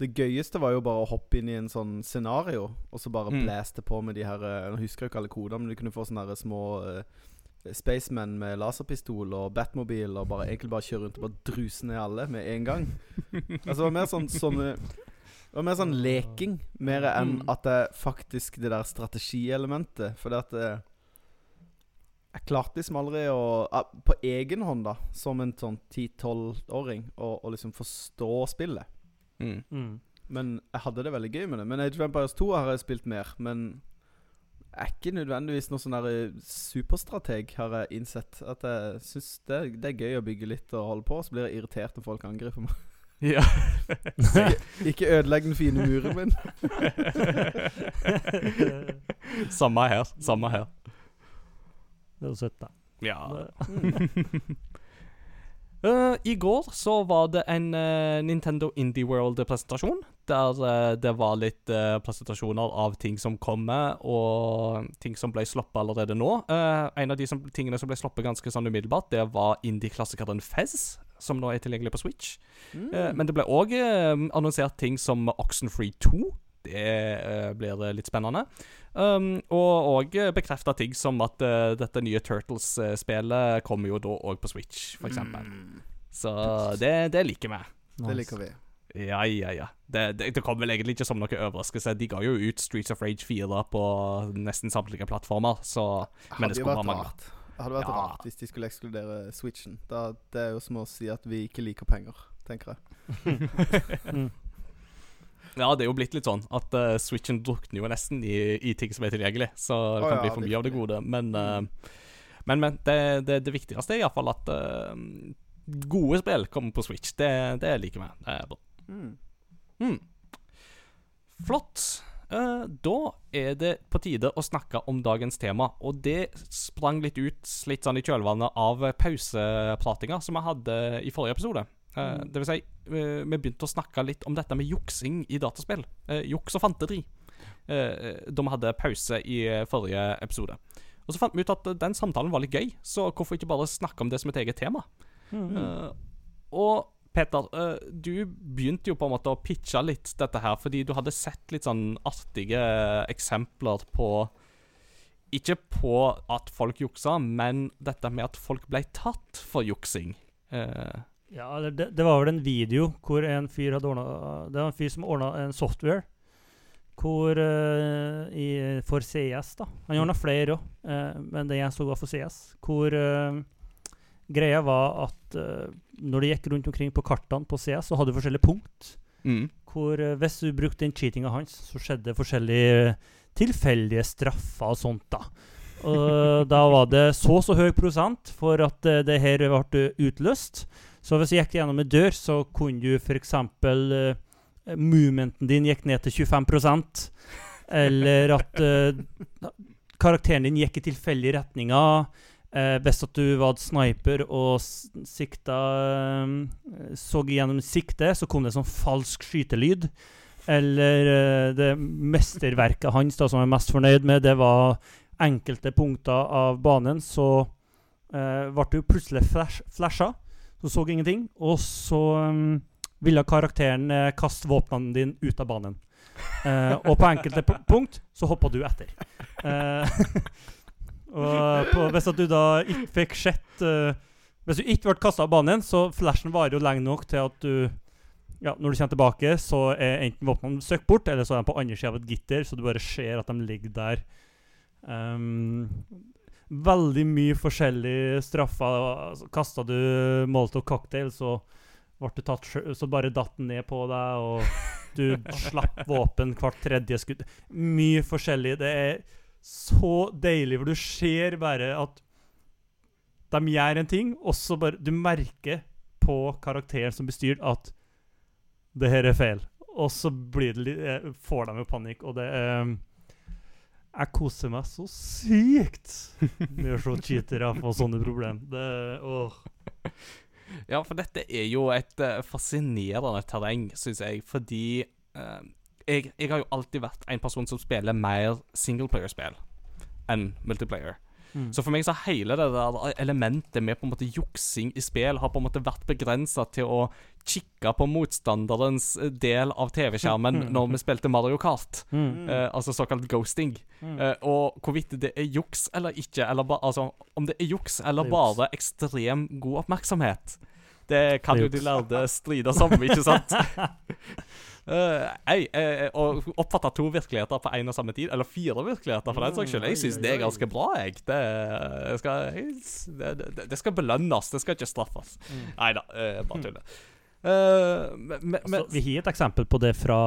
Det gøyeste var jo bare å hoppe inn i en sånn scenario, og så bare Mm. blaste på med de her Jeg husker jo ikke alle kodene, men du kunne få sånne små uh, Spacemen med laserpistol og Batmobil, og bare egentlig bare kjøre rundt og bare druse ned alle med en gang. Altså det var mer sånn sånne Det var mer sånn leking, mer enn Mm. at det faktisk det der strategielementet. For det at eh, Jeg klarte liksom aldri å ah, På egen hånd, da, som en sånn 10-12-åring, å å liksom forstå spillet. Mm. Mm. Men jeg hadde det veldig gøy med det. Men Age of Empires 2 har jeg spilt mer. Men jeg er ikke nødvendigvis noen sånn eh, superstrateg, har jeg innsett. At jeg syns det, det er gøy å bygge litt og holde på, så blir jeg irritert når folk angriper meg. Ja. Ikke ødelegg den fine muren min. Samme her. Samme her. Det er jo søtt, da. Ja. Eh, I går så var det en uh, Nintendo Indie World-presentasjon. Der uh, det var litt presentasjoner av ting som kommer, og ting som ble sluppet allerede nå. En av de som, tingene som ble sluppet ganske sånn umiddelbart, det var indie-klassikeren Fez, som nå er tilgjengelig på Switch. Mm. Men det ble òg annonsert ting som Oxenfree 2. Det uh, blir litt spennende. Um, og òg bekrefta ting som at uh, dette nye Turtles-spelet kommer jo da òg på Switch, eksempel. Mm. Så det, det liker vi. Det liker vi. Ja, ja, ja. Det, det, det kom vel egentlig ikke som noe overraskelse. De ga jo ut Streets of Rage 4 på nesten samtlige plattformer, så Men det skulle vært rart. Det hadde vært Ja. rart hvis de skulle ekskludere Switchen. Da, det er jo som å si at vi ikke liker penger, tenker jeg. Ja, det er jo blitt litt sånn at uh, Switchen drukner jo nesten i, i ting som er tilgjengelig, så det kan ja, bli for mye av det gode. Men, uh, men, men det, det, det viktigste er iallfall at uh, gode spill kommer på Switch. Det, det liker vi. Det er bra. Mm. Mm. Flott. Da er det på tide å snakke om dagens tema. Og det sprang litt ut litt sånn i kjølvannet av pausepratinga som vi hadde i forrige episode. Eh, det vil si, uh, vi begynte å snakke litt om dette med juksing i dataspill. Uh, juks og fantedri. Eh, da vi hadde pause i forrige episode. Og så fant vi ut at den samtalen var litt gøy, så hvorfor ikke bare snakke om det som et eget tema? Mm. Og Peter, du begynte jo på en måte å pitche litt dette her, fordi du hadde sett litt sånn artige eksempler på Ikke på at folk juksa, men dette med at folk ble tatt for juksing. Eh, Ja, det, det var vel en video hvor en fyr hadde ordna Det var en fyr som ordna en software hvor uh, i, For CS, da. Han ordna flere òg, men det jeg så var for CS. Hvor uh, greia var at eh, når du gikk rundt omkring på kartene på CS, så hadde du forskjellige punkt. mm, Hvor eh, hvis du brukte den cheatinga hans, så skjedde forskjellige tilfeldige straffer og sånt, da. Og da var det så så høy prosent for at eh, det her ble utløst. Så hvis du gikk gjennom en dør, så kunne du f.eks. Uh, movementen din gikk ned til 25% eller at uh, karakteren din gikk i tilfeldige retninger. Uh, hvis at du var sniper og sikta uh, så gjennom siktet, så kom det sånn falsk skytelyd. Eller uh, det mesterverket hans da, som jeg er mest fornøyd med, det var enkelte punkter av banen, så ble du plutselig flash. Du så ingenting. Og så um, ville karakteren kaste våpnene dine ut av banen. Uh, og på enkelte punkt så hoppa du etter. Uh, og på, hvis du da ikke fikk sett uh, Hvis du ikke ble kasta av banen, så flashen varer jo lenge nok til at du ja, Når du kommer tilbake, så er enten våpnene søkt bort, eller så er de på andre sida av et gitter, så du bare ser at de ligger der. Um, veldig mye forskjellige straffer. Altså, Kasta du Molotov cocktail, så ble du tatt Så bare datt den ned på deg, og du slapp våpen hvert tredje skudd. Mye forskjellig. Det er så deilig, for du ser bare at de gjør en ting, og så bare Du merker på karakteren som blir styrt, at det her er feil. Og så blir det, litt, får de jo panikk, og det er Jeg koser meg så sykt med å se cheatere få sånne problemer. Det åh. Ja, for dette er jo et uh, fascinerende terreng, syns jeg, fordi eh, jeg, jeg, har jo alltid vært en person som spiller mer singleplayer-spill enn multiplayer. Mm. Så for meg så hele det der elementet med på en måte juksing i spill har på en måte vært begrensa til å kikke på motstanderens eh, del av TV-skjermen mm. når vi spilte Mario Kart. Mm. Uh, altså såkalt ghosting. Uh, og hvorvidt det er juks eller ikke, eller ba, altså om det er juks eller er bare juks. ekstrem god oppmerksomhet, det kan det jo de lærde strides om, ikke sant? Uh, ei, eh, å oppfatte to virkeligheter på én og samme tid, eller fire virkeligheter for den saks skyld, jeg syns det er ganske bra, jeg. Det skal, det, det, det skal belønnes, det skal ikke straffes. Mm. Nei da, uh, bare tuller. Uh, men, altså, vi har et eksempel på det fra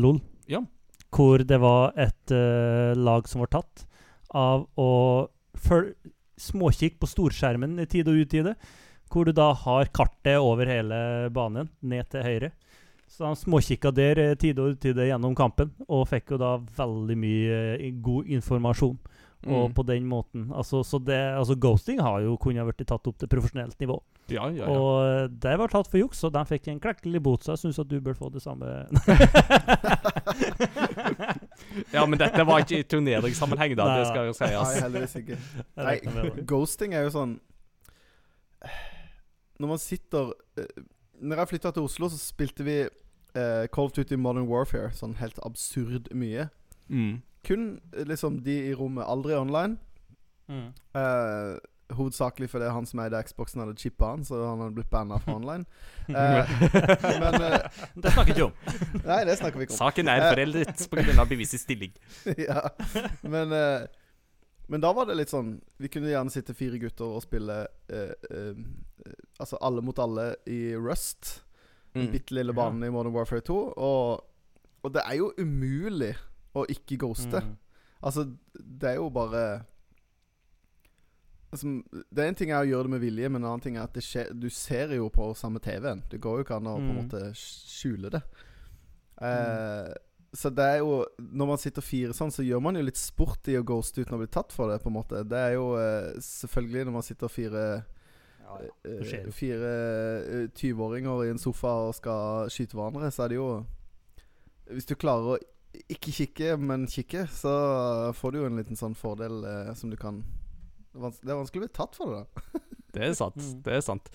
LOL, ja. hvor det var et uh, lag som var tatt av å småkikke på storskjermen i tide og utide, hvor du da har kartet over hele banen, ned til høyre. Så han småkikka der eh, tide og utide gjennom kampen, og fikk jo da veldig mye god informasjon. Og mm. på den måten altså, så det, altså Ghosting har jo kunnet blitt tatt opp til profesjonelt nivå. Ja, ja, ja. Og eh, det var tatt for juks, og de fikk en klekkelig bot, så jeg syns at du bør få det samme. ja, men dette var ikke i turneringssammenheng, da. Nei, det skal jo sies. Nei, heldigvis ikke. Nei, ghosting er jo sånn Når man sitter Når jeg flytta til Oslo, så spilte vi uh, Call of Duty Modern Warfare sånn helt absurd mye. Mm. Kun liksom de i rommet, aldri online. Mm. Uh, hovedsakelig fordi han som eide Xboxen, hadde chippa han, så han hadde blitt banna fra online. Uh, men uh, Det snakker vi ikke om. nei, det snakker vi ikke om. Saken er foreldet pga. bevisets stilling. ja, men men da var det litt sånn Vi kunne gjerne sitte fire gutter og spille Altså alle mot alle i Rust. Den mm. bitte lille banen ja. i Modern Warfare 2. Og, og, det er jo umulig å ikke ghoste. Mm. Altså, det er jo bare altså, Det er en ting er å gjøre det med vilje, men en annen ting er at skje, du ser jo på samme TV-en. Det går jo ikke an å mm. på en mm. måte skjule det. Eh, så det er jo Når man sitter fire sånn, så gjør man jo litt sport i å ghoste uten å bli tatt for det, på en måte. Det er jo eh, selvfølgelig når man sitter fire ja, fire 20-åringer eh, i en sofa og skal skyte hverandre, så er det jo Hvis du klarer å ikke kikke, men kikke, så får du jo en liten sånn fordel eh, som du kan Det er vanskelig å bli tatt for det, da. det er sant. Mm. Det er sant.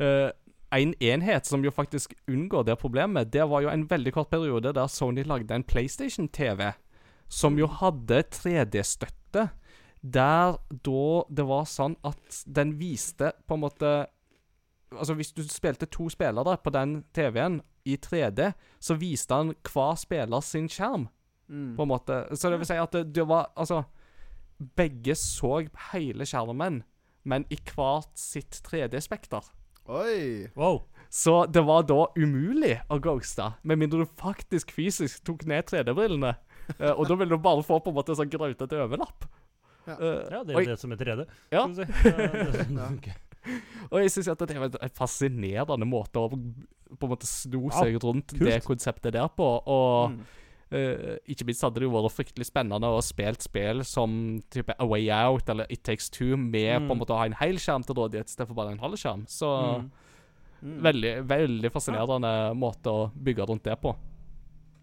Uh, en enhet som jo faktisk unngår det problemet, det var jo en veldig kort periode der Sony lagde en PlayStation-TV som jo mm. hadde 3D-støtte der da det var sånn at den viste på en måte Altså, hvis du spilte to spillere på den TV-en i 3D, så viste han hver spiller sin skjerm, mm. på en måte. Så det vil si at det, det var Altså Begge så hele skjermen, men i hvert sitt 3D-spekter. Oi! Wow. Så det var da umulig å ghoste, med mindre du faktisk fysisk tok ned 3D-brillene. uh, og da ville du bare få på en måte sånn grautete overlapp. Ja, uh, ja det er jo det som er 3D. Ja. Si. Det, det, Og jeg syns det er en fascinerende måte å på en måte sno Ja, seg rundt kult. det konseptet der på. Og Mm. uh, ikke minst hadde det jo vært fryktelig spennende å spille spill som type A Way Out eller It Takes Two med Mm. på en måte å ha en hel skjerm til rådighet istedenfor bare en halv skjerm. Så Mm. Mm. veldig, veldig fascinerende måte å bygge rundt det på.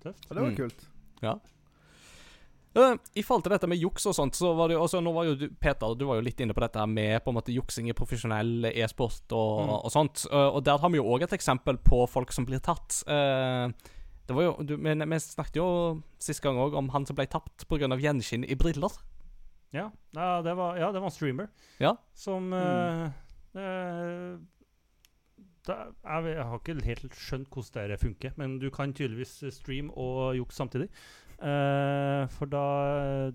Tøft. Ja, det var Mm. kult. Eh, I forhold til dette med juks og sånt, så var det jo også, nå var jo du, Peter, du var jo litt inne på dette med på en måte juksing i profesjonell e-sport og, Mm. og sånt. Eh, og der har vi jo òg et eksempel på folk som blir tatt. Eh, det var jo, du, Vi snakket jo sist gang òg om han som ble tapt pga. gjenskinn i briller. Ja, ja, det var, ja, det var en streamer Ja. som mm. uh, det, jeg, jeg har ikke helt skjønt hvordan det funker, men du kan tydeligvis streame og jukse samtidig. Eh, for da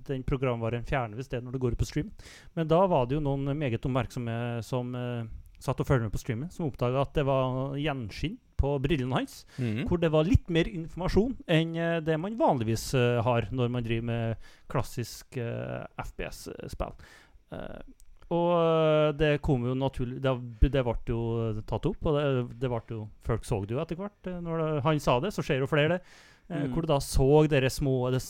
den programvaren fjerner visst det når det går ut på stream. Men da var det jo noen meget oppmerksomme som uh, satt og fulgte med på streamen, som oppdaga at det var gjenskinn på brillene hans Mm. hvor det var litt mer informasjon enn uh, det man vanligvis eh, har når man driver med klassisk eh, FPS-spill. Eh, og eh, det kom jo naturlig Det, det ble jo tatt opp, og det, det ble jo folk så det jo etter hvert. eh, Når det, han sa det, så ser jo flere det. Eh, Mm. Hvor du da så dere små det,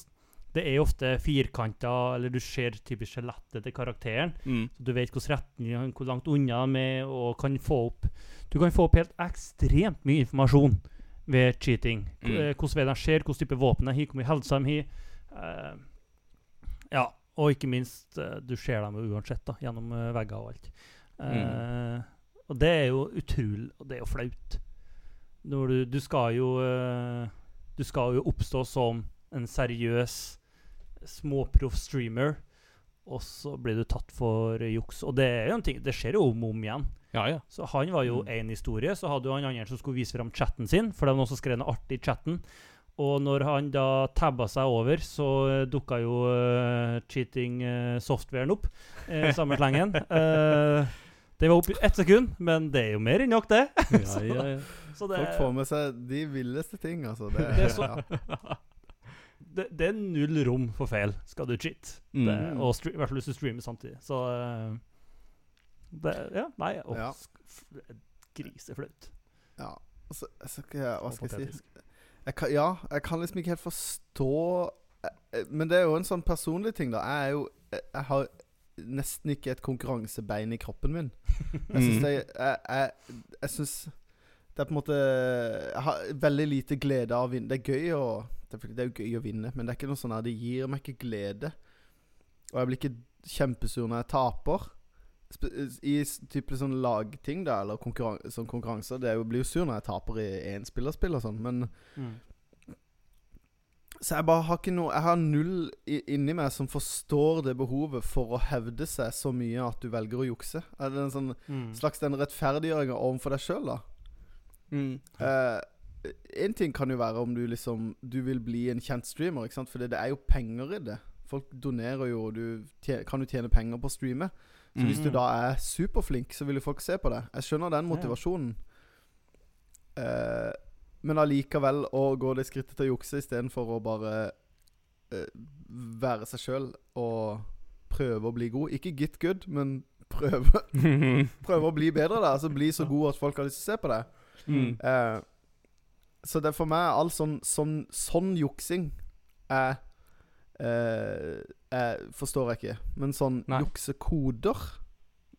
det er ofte firkanter, eller du ser typisk skjelettet til karakteren. Mm. Så du vet hvordan retning, hvor langt unna de er, og kan få opp Du kan få opp helt ekstremt mye informasjon ved cheating. Mm. eh, Hvordan vei de ser, hvilken type våpen de har, hvor mye helse de har. Uh, ja, og ikke minst, du ser dem uansett, da, gjennom eh, vegger og alt. Mm. Og det er jo utrolig Og det er jo flaut. Når du, du skal jo Du skal jo oppstå som en seriøs småproff streamer, og så blir du tatt for eh, juks. Og det er jo en ting Det skjer jo om og om igjen. Ja, ja. Så han var jo Mm. historie, så hadde jo han andre som skulle vise fram chatten sin, for det var noen som skrev noe artig i chatten. Og når han da tabba seg over, så uh, dukka jo uh, cheating-softwaren opp uh, i samme slengen. Eh, det var opp i ett sekund, men det er jo mer enn nok, det. ja, ja, ja. Så det, Folk får med seg de villeste ting, altså. Det, Det er så- ja. det, det er null rom for feil, skal du cheat. Mm. Det, og stream, i hvert fall hvis du streamer samtidig. Så eh, det, Ja, nei å, Ja. Griseflaut. ja. Altså, altså, hva, hva skal jeg si? Jeg kan, ja, jeg kan liksom ikke helt forstå eh, eh, Men det er jo en sånn personlig ting, da. Jeg er jo Jeg, jeg har nesten ikke et konkurransebein i kroppen min. Jeg syns Mm. Jeg, jeg, jeg syns det er på en måte Jeg har veldig lite glede av å vinne. Det er gøy å det er, det jo gøy å vinne, men det er ikke noe sånn her Det gir meg ikke glede. Og jeg blir ikke kjempesur når jeg taper. I type sånn lagting, da, eller konkurran sånn konkurranser. Det jo, blir jo sur når jeg taper i énspillerspill og sånn, men Mm. Så jeg bare har ikke noe Jeg har null inni meg som forstår det behovet for å hevde seg så mye at du velger å jukse. Er det en sånn Mm. slags den rettferdiggjøringa overfor deg sjøl, da? Mm. Én ting kan jo være om du liksom Du vil bli en kjent streamer, ikke sant? For det er jo penger i det. Folk donerer jo, og du tjener, kan jo tjene penger på å streame. Så hvis du Mm. da er superflink, så vil jo folk se på deg. Jeg skjønner den Ja. motivasjonen. Eh, men allikevel å gå det skrittet til å jukse istedenfor å bare uh, være seg sjøl og prøve å bli god. Ikke get good, men prøve, prøve å bli bedre der. Altså bli så god at folk har lyst til å se på deg. Mm. Uh, så det er for meg all sånn, sånn, sånn juksing er eh, jeg forstår jeg ikke. Men sånn Nei. juksekoder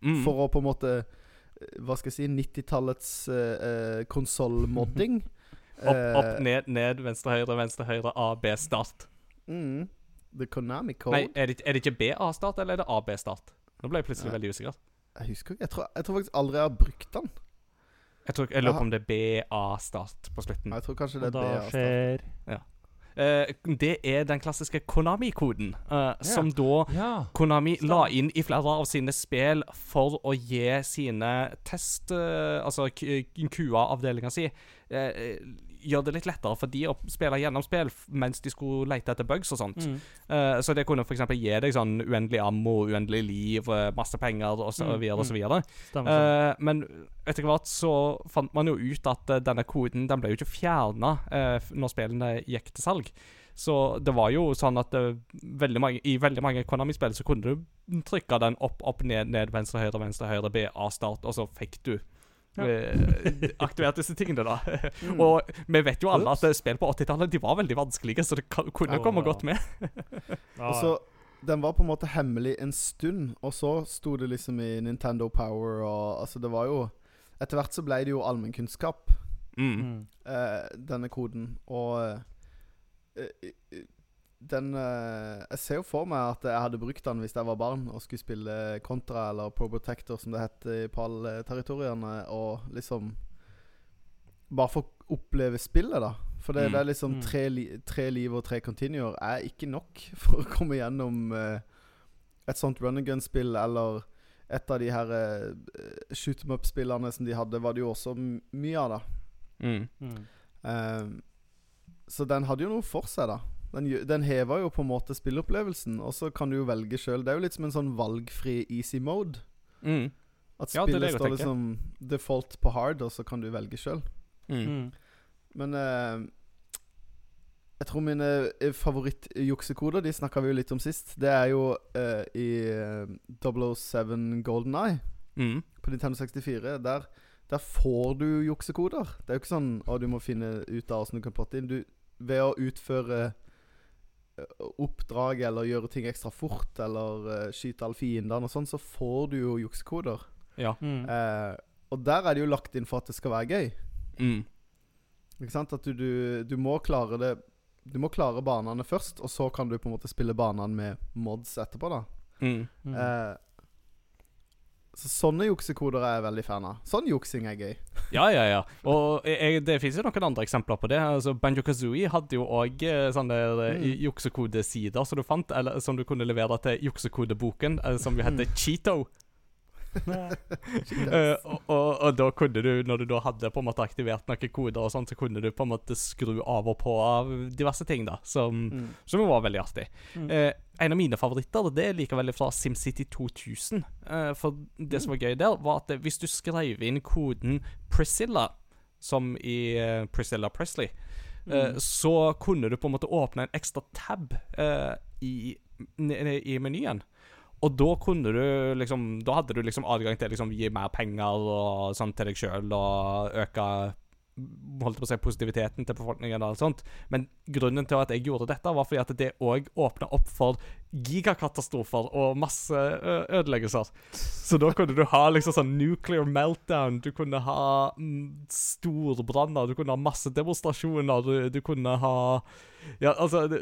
Mm. for å på en måte eh, Hva skal jeg si 90-tallets uh, uh, konsollmodding. Opp, opp, Eh, ned, ned, venstre, høyre, venstre, høyre, A, B, start. mm, the Konami Code. Nei, er det, er det ikke BA-start, eller er det AB-start? Nå ble jeg plutselig Nei. veldig usikker. Jeg husker ikke. Jeg tror, jeg tror faktisk aldri jeg har brukt den. Jeg, tror, jeg lurer på om det er BA-start på slutten. Jeg tror kanskje det er da BA. skjer Uh, det er den klassiske Konami-koden, eh, som da yeah. Konami Stemmer. la inn i flere av sine spill for å gi sine test... Uh, altså QA-avdelinga si eh, Gjør det litt lettere for de å spille gjennom spill mens de skulle lete etter bugs og sånt. Mm. Eh, så det kunne f.eks. gi deg sånn uendelig ammo, uendelig liv, eh, masse penger og så Mm, videre og så videre. Sånn. Eh, men etter hvert så fant man jo ut at eh, denne koden Den ble jo ikke fjerna når spillene gikk til salg. Så det var jo sånn at veldig mange, i veldig mange Konami-spill så kunne du trykke den opp, opp, ned, ned, venstre, høyre, venstre, høyre, B, A, start, og så fikk du eh, aktivert disse tingene, da. Mm. Og vi vet jo alle Ups. at eh, spill på 80-tallet de var veldig vanskelige, så det kunne komme ja. godt med. Og så Den var på en måte hemmelig en stund, og så sto det liksom i Nintendo Power og Altså, det var jo Etter hvert så ble det jo allmennkunnskap, Mm. mm. eh, denne koden. Og eh, eh, den uh, Jeg ser jo for meg at jeg hadde brukt den hvis jeg var barn og skulle spille Contra eller Pro Protector, som det het i PAL-territoriene, og liksom Bare for å oppleve spillet, da. For det, Mm. det er liksom Mm. tre, li tre liv og tre continuer er ikke nok for å komme gjennom uh, et sånt run and gun-spill, eller et av de her uh, shoot em up-spillene som de hadde, var det jo også mye av, da. Mm. Mm. Ehm, så den hadde jo noe for seg, da. Den, den hever jo på en måte spilleopplevelsen, og så kan du jo velge sjøl. Det er jo litt som en sånn valgfri easy mode. Mm. At Ja, det spillet det står liksom default på hard, og så kan du velge sjøl. Mm. Mm. Men eh, jeg tror mine favorittjuksekoder, de snakka vi jo litt om sist, det er jo eh, i eh, 007 Golden Eye Mm. på Nintendo 64. Der, der får du juksekoder. Det er jo ikke sånn at du må finne ut av åssen du kan plotte inn. Du, ved å utføre eh, oppdrag eller gjøre ting ekstra fort eller eh, skyte alle fiendene og sånn, så får du jo juksekoder. Ja. Mm. Eh, og der er det jo lagt inn for at det skal være gøy. Mm. Ikke sant? At du, du, du må klare det Du må klare banene først, og så kan du på en måte spille banene med mods etterpå, da. Mm. Mm. Eh, så sånne juksekoder er jeg veldig fan av. Sånn juksing er gøy. Ja, ja, ja. Og jeg, det fins jo noen andre eksempler på det. Altså, Banjo Kazooie hadde jo òg sånne eh, Mm. juksekodesider som du fant, eller som du kunne levere til juksekodeboken, eh, som jo heter Cheeto. Eh, og, og, og da kunne du, når du da hadde på en måte aktivert noen koder og sånt, så kunne du på en måte skru av og på av diverse ting, da, som, Mm. som var veldig artig. Mm. Eh, en av mine favoritter det er likevel fra SimCity 2000. Eh, for det som var gøy der, var at hvis du skrev inn koden Priscilla, som i Priscilla Presley, eh, Mm. så kunne du på en måte åpne en ekstra tab eh, i, i menyen. Og da kunne du liksom Da hadde du liksom adgang til å liksom, gi mer penger og sånn til deg sjøl og øke Holdt på å si positiviteten til befolkningen og alt sånt. Men grunnen til at jeg gjorde dette, var fordi at det òg åpna opp for gigakatastrofer og masse ødeleggelser. Så da kunne du ha liksom sånn nuclear meltdown, du kunne ha mm, storbranner, du kunne ha masse demonstrasjoner, du, du kunne ha Ja, altså det,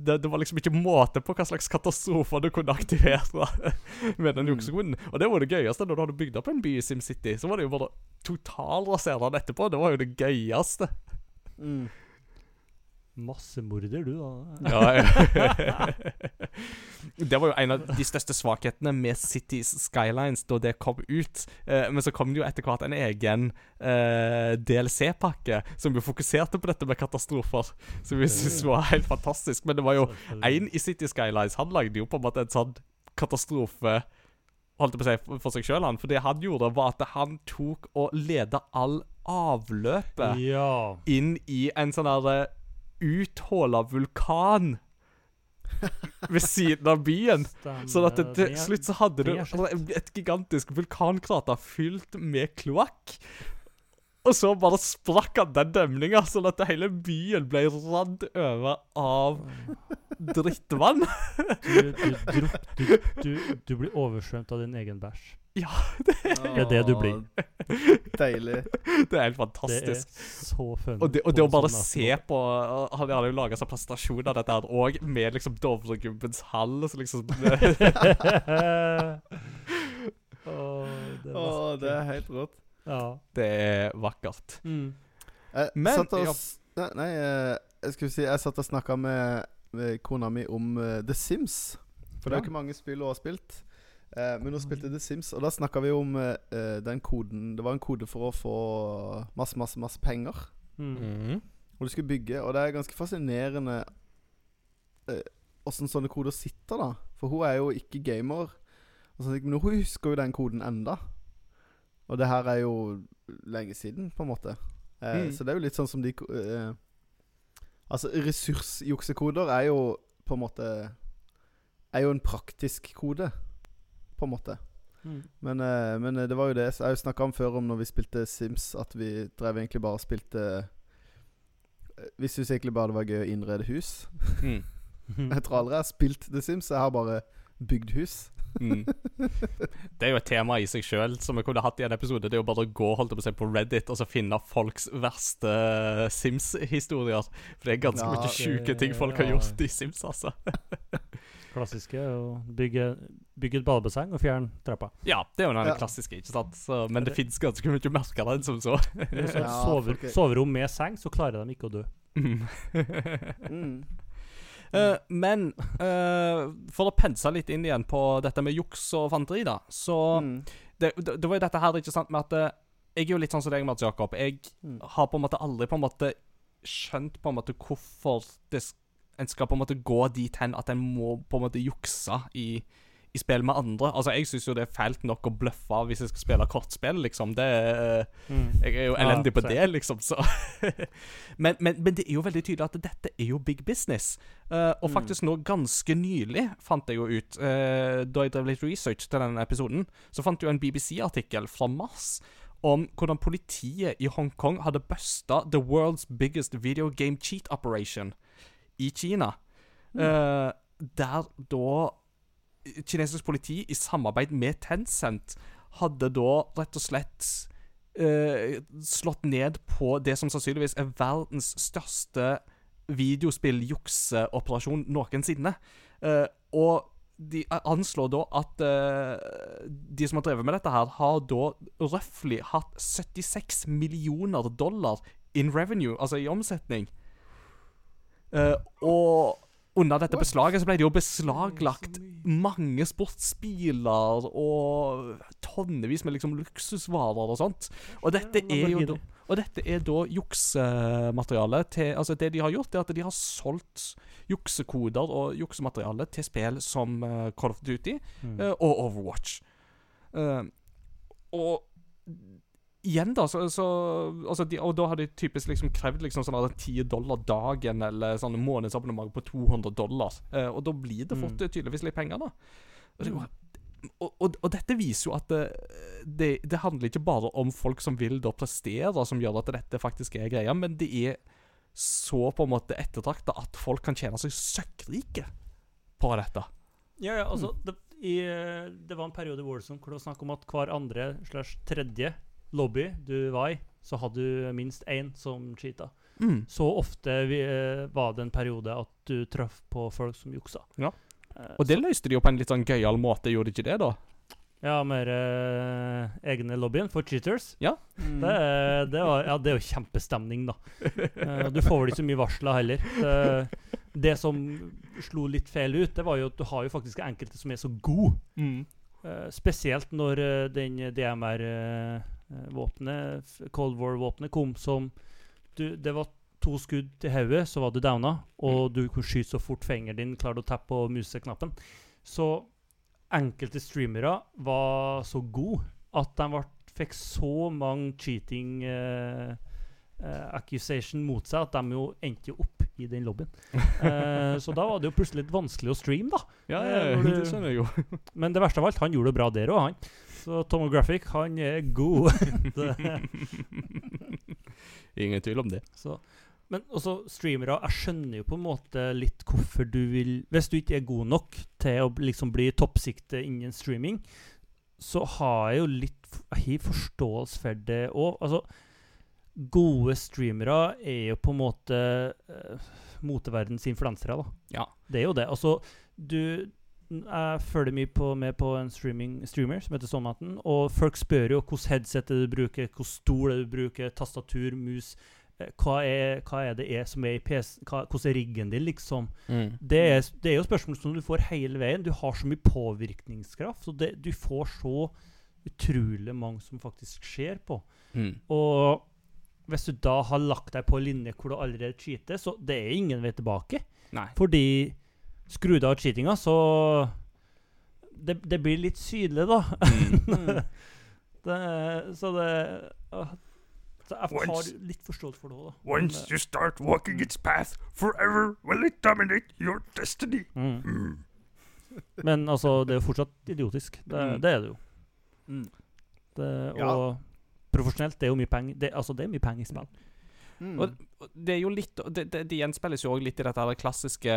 det, det var liksom ikke måte på hva slags katastrofer du kunne aktivere med den Mm. juksekoden. Og det var det gøyeste når du hadde bygd opp en by i SimCity. Så var det jo bare totalraserende etterpå. Det var jo det gøyeste. Mm. Massemorder, du, da. Ja, ja. det var jo en av de største svakhetene med Cities Skylines da det kom ut. Eh, men så kom det jo etter hvert en egen eh, DLC-pakke som jo fokuserte på dette med katastrofer. Som vi syntes var helt fantastisk. Men det var jo én i City Skylines. Han lagde jo på en måte en sånn katastrofe Holdt jeg på å si for- seg sjøl, han. For det han gjorde, var at han tok og leda all avløpet Ja. inn i en sånn der uthåla vulkan ved siden av byen. Sånn at det, til slutt så hadde du sant. et gigantisk vulkankrater fylt med kloakk. Og så bare sprakk han den demninga, sånn at hele byen ble radd over av drittvann. Du, du, du, du, du blir oversvømt av din egen bæsj. Det er det du blir. Deilig. Det er helt fantastisk. Det er så funnet Og det, og det å bare sånn se på Han hadde jo laga seg presentasjon av dette her òg, med liksom Dovregubbens hall. Så liksom Åh, det, oh, det er helt rått. Ja. Det er vakkert. Mm. Jeg Men- satt og, ja. Nei, nei eh, jeg skulle si Jeg satt og snakka med, med kona mi om uh, The Sims. For det er jo ikke mange spill hun har spilt. Eh, men hun spilte The Sims, og da snakka vi om eh, eh, den koden Det var en kode for å få masse, masse, masse penger. Mm. Mm. Og du skulle bygge. Og det er ganske fascinerende eh, åssen sånne koder sitter, da. For hun er jo ikke gamer. Og sånn, men hun husker jo den koden enda. Og det her er jo lenge siden, på en måte. Eh, Mm. Så det er jo litt sånn som de eh, Altså, ressursjuksekoder er jo på en måte Er jo en praktisk kode, på en måte. Mm. Men, eh, men eh, det var jo det Jeg har snakka om før om når vi spilte Sims, at vi drev egentlig bare og spilte eh, Vi syntes egentlig bare det var gøy å innrede hus. Mm. Jeg tror aldri jeg har spilt The Sims, jeg har bare bygd hus. Mm. Det er jo et tema i seg sjøl som vi kunne hatt i en episode. Det er jo bare å gå holdt på på Reddit og så finne folks verste Sims-historier. For det er ganske Ja, mye sjuke ting folk har ja. gjort i Sims, altså. Klassiske. Å bygge, bygge et badebasseng og fjerne trappa. Ja, det er jo den Ja. klassiske, ikke sant? Så, men det fins ganske mye merker den som så. Det er sånn Ja, sover, er- soverom med seng, så klarer de ikke å dø. Mm. Mm. Eh, men uh, for å pense litt inn igjen på dette med juks og fanteri, da, så Mm. det, det, det var jo dette her, ikke sant, med at eh, Jeg er jo litt sånn som deg, Mats Jakob. Jeg Mm. har på en måte aldri på en måte skjønt på en måte hvorfor det, en skal på en måte gå dit hen at en må på en måte jukse i, i spill med andre. Altså, Jeg syns jo det er fælt nok å bløffe hvis jeg skal spille kortspill, liksom. Det mm. Jeg er jo Ja, elendig på det, liksom, så men, men, men det er jo veldig tydelig at dette er jo big business. Uh, og Mm. faktisk nå ganske nylig fant jeg jo ut, uh, da jeg drev litt research til denne episoden, så fant jeg jo en BBC-artikkel fra mars om hvordan politiet i Hongkong hadde busta the world's biggest video game cheat operation i Kina. Eh, der da kinesisk politi i samarbeid med Tencent hadde da rett og slett uh, slått ned på det som sannsynligvis er verdens største videospilljukseoperasjon noensinne. Uh, og de anslår da at uh, de som har drevet med dette her, har da røftlig hatt 76 millioner dollar in revenue, altså i omsetning. Uh, og under dette beslaget så ble det jo beslaglagt mange sportsbiler og tonnevis med liksom luksusvarer og sånt. Og dette er jo da og dette er da juksemateriale til Altså, det de har gjort, er at de har solgt juksekoder og juksemateriale til spill som eh, Call of Duty Mm. eh, og Overwatch. Eh, og igjen, da, så, så altså de, Og da har de typisk liksom krevd liksom sånn at 10 dollar dagen, eller sånn månedsabonnement på 200 dollar. Eh, og da blir det fort Mm. eh, tydeligvis litt penger, da. Og, det, og, og, og dette viser jo at det, det, det handler ikke bare om folk som vil da prestere, som gjør at dette faktisk er greia, men det er så på en måte ettertrakta at folk kan tjene seg søkkrike på dette. Ja, ja, altså det, i, eh, det var en periode i Warzone hvor det var snakk om at hver andre slash tredje lobby du var i, så hadde du minst én som cheata. Mm. Så ofte vi, eh, var det en periode at du traff på folk som juksa. Ja. Eh, Og det løste de jo på en litt sånn gøyal måte, gjorde de ikke det, da? Ja, mer eh, egne lobbyen for cheaters. Mm. Det, er- det, var, ja, det er jo kjempestemning, da. Eh, du får vel ikke så mye varsler heller. Det, det som slo litt feil ut, det var jo at du har jo faktisk enkelte som er så gode. Mm. Eh, spesielt når eh, den DMR-våpenet, Cold War-våpenet, kom som du, Det var to skudd til hodet, så var du downa, og du kunne skyte så fort fingeren din klarte å tappe på museknappen. Så enkelte streamere var så gode at de ble, fikk så mange cheating eh, eh, accusation mot seg at de jo endte opp i den lobbyen. Eh, så da var det jo plutselig litt vanskelig å streame, da. Ja, ja, ja, det skjønner jeg jo. Men det verste av alt, han gjorde det bra der òg, han. Så Tomographic, han er god. Ingen tvil om det. så. Men også streamere, jeg skjønner jo på en måte litt hvorfor du vil Hvis du ikke er god nok til å liksom bli toppsikte innen streaming, så har jeg jo litt jeg har forståelse for det òg. Altså, gode streamere er jo på en måte uh, moteverdens influensere, da. Ja. Det er jo det. Altså, du Jeg følger mye på, med på en streamer som heter Sånnaten, og folk spør jo hvilket headset er du bruker, hvordan stol du bruker, tastatur, mus eh, hva er, hva er det er som er i PC, hva, hvordan er riggen din, liksom? Mm. Det er, det er jo spørsmål som du får hele veien. Du har så mye påvirkningskraft, så det, du får så utrolig mange som faktisk ser på. Mm. Og hvis du da har lagt deg på en linje hvor du allerede cheater, så det er ingen vei tilbake. Nei. Fordi skru deg av cheatinga, så det, det blir litt sydlig, da. Mm. Mm. det, så det Så jeg har litt forståelse for det òg, da. Once you start walking its path, forever will it dominate your destiny. Mm. Mm. Men altså, det er jo fortsatt idiotisk. Det, Mm. det er det jo. Mm. Det, Ja. profesjonelt, det er jo mye penger det, Altså, det er mye penger i spill. Mm. Og det er jo litt Det, det, det gjenspeiles jo òg litt i dette her klassiske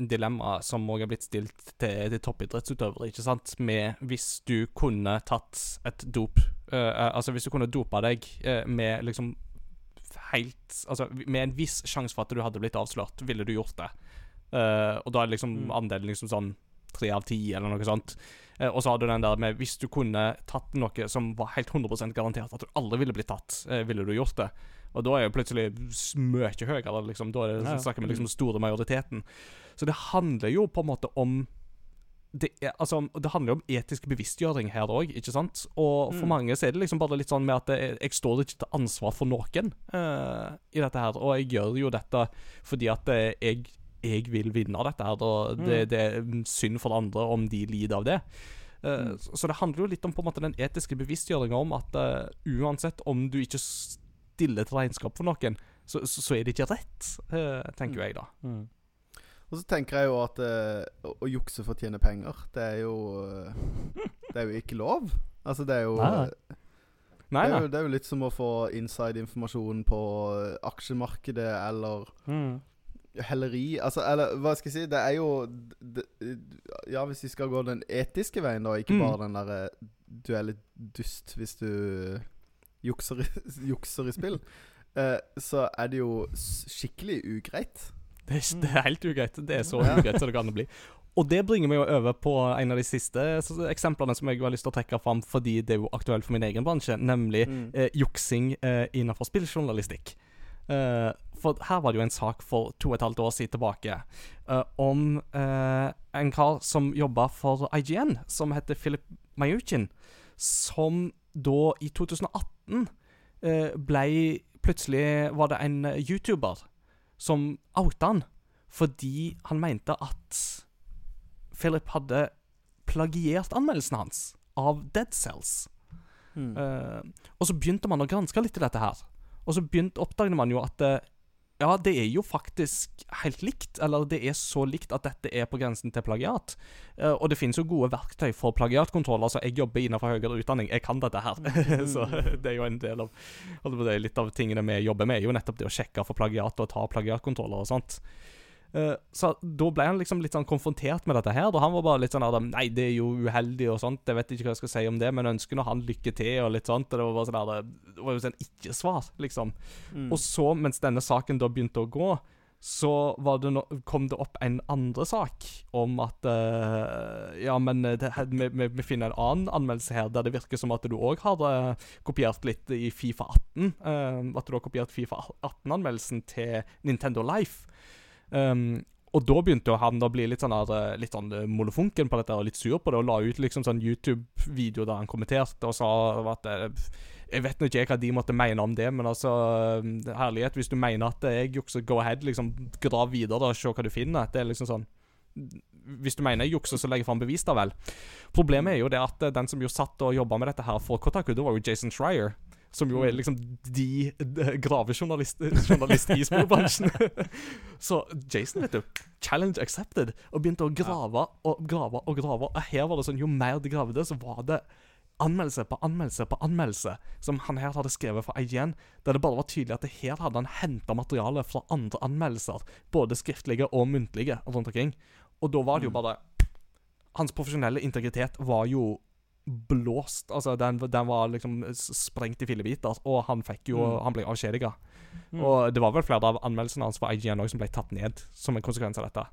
dilemmaet som òg er blitt stilt til, til toppidrettsutøvere, ikke sant? Med hvis du kunne tatt et dop eh, eh, Altså hvis du kunne dopa deg uh, med liksom helt Altså med en viss sjanse for at du hadde blitt avslørt, ville du gjort det? Uh, og da er liksom Mm. andelen liksom sånn tre av ti, eller noe sånt. Eh, og så har du den der med hvis du kunne tatt noe som var helt 100 garantert at du aldri ville blitt tatt, eh, ville du gjort det? Og da er jo plutselig mye høyere, liksom. Da er det, Ja, snakker vi liksom store majoriteten. Så det handler jo på en måte om det, er, altså, det handler jo om etisk bevisstgjøring her òg, ikke sant? Og for Mm. mange så er det liksom bare litt sånn med at jeg, jeg står ikke til ansvar for noen uh, i dette her. Og jeg gjør jo dette fordi at eh, jeg, jeg vil vinne dette her, og det, Mm. det er synd for andre om de lider av det. Uh, Mm. så, så det handler jo litt om på en måte den etiske bevisstgjøringa om at uh, uansett om du ikke stiller til regnskap for noen, så, så, så er det ikke rett, eh, tenker mm. jeg da. Mm. Og så tenker jeg jo at uh, å, å jukse for å tjene penger, det er jo uh, Det er jo ikke lov. Altså, det er jo Nei, nei. Nei, det, er jo, det er jo litt som å få inside-informasjon på aksjemarkedet eller Mm. helleri Altså, eller hva skal jeg si? Det er jo det, Ja, hvis vi skal gå den etiske veien, da, ikke Mm. bare den derre Du er litt dust hvis du jukser jukser i spill, eh, så er det jo skikkelig ugreit. Det er, ikke- det er helt ugreit. Det er så ugreit som det kan bli. Og det bringer meg jo over på en av de siste eksemplene som jeg har lyst til å trekke fram, fordi det er jo aktuelt for min egen bransje, nemlig Mm. eh, juksing eh, innenfor spilljournalistikk. Eh, for her var det jo en sak for to og et halvt år siden tilbake eh, om eh, en kar som jobba for IGN, som heter Philip Mayuchin, som da i 2018 eh, blei Plutselig var det en YouTuber som outa han fordi han mente at Philip hadde plagiert anmeldelsen hans av Dead Cells. Mm. Eh, og så begynte man å granske litt i dette her. Og så begynte, oppdaget man jo at eh, ja, det er jo faktisk helt likt. Eller det er så likt at dette er på grensen til plagiat. Eh, og det finnes jo gode verktøy for plagiatkontroll. Altså, jeg jobber innenfor høyere utdanning. Jeg kan dette her. så det er jo en del av Litt av tingene vi jobber med, er jo nettopp det å sjekke for plagiat og ta plagiatkontroller og sånt. Eh, så da ble han liksom litt sånn konfrontert med dette her. Da han var bare litt sånn Adam, Nei, det er jo uheldig og sånt. Jeg vet ikke hva jeg skal si om det, men ønsker nå han lykke til og litt sånt. Og det var bare sånn det var jo sånn ikke-svar, liksom. Mm. Og så, mens denne saken da begynte å gå, så var det no kom det opp en andre sak om at uh, Ja, men det, vi, vi, vi finner en annen anmeldelse her der det virker som at du òg har uh, kopiert litt i Fifa 18. Uh, at du har kopiert Fifa 18-anmeldelsen til Nintendo Life. Um, og da begynte jo han å bli litt sånn, her, eh, litt sånn eh, molefonken på dette og litt sur på det, og la ut liksom sånn YouTube-video der han kommenterte og sa at eh, Jeg vet nå ikke hva de måtte mene om det, men altså eh, Herlighet, hvis du mener at jeg jukser, go ahead, liksom grav videre og se hva du finner. Det er liksom sånn Hvis du mener jeg jukser, så legger jeg fram bevis, da vel. Problemet er jo det at den som jo satt og jobba med dette her for Kotaku, det var jo Jason Schreier. Som jo er liksom de, de gravejournalist journalist i spillbransjen. så Jason, vet du, challenge accepted, og begynte å grave og grave og grave. Og her var det sånn, jo mer de gravde, så var det anmeldelse på anmeldelse på anmeldelse som han her hadde skrevet for IGN, der det bare var tydelig at det her hadde han henta materiale fra andre anmeldelser, både skriftlige og muntlige, rundt omkring. Og da var det jo bare Hans profesjonelle integritet var jo blåst. Altså, den, den var liksom sprengt i fillebiter, og han fikk jo Mm. Han ble avskjediga. Mm. Og det var vel flere av anmeldelsene hans for IGN også som ble tatt ned som en konsekvens av dette.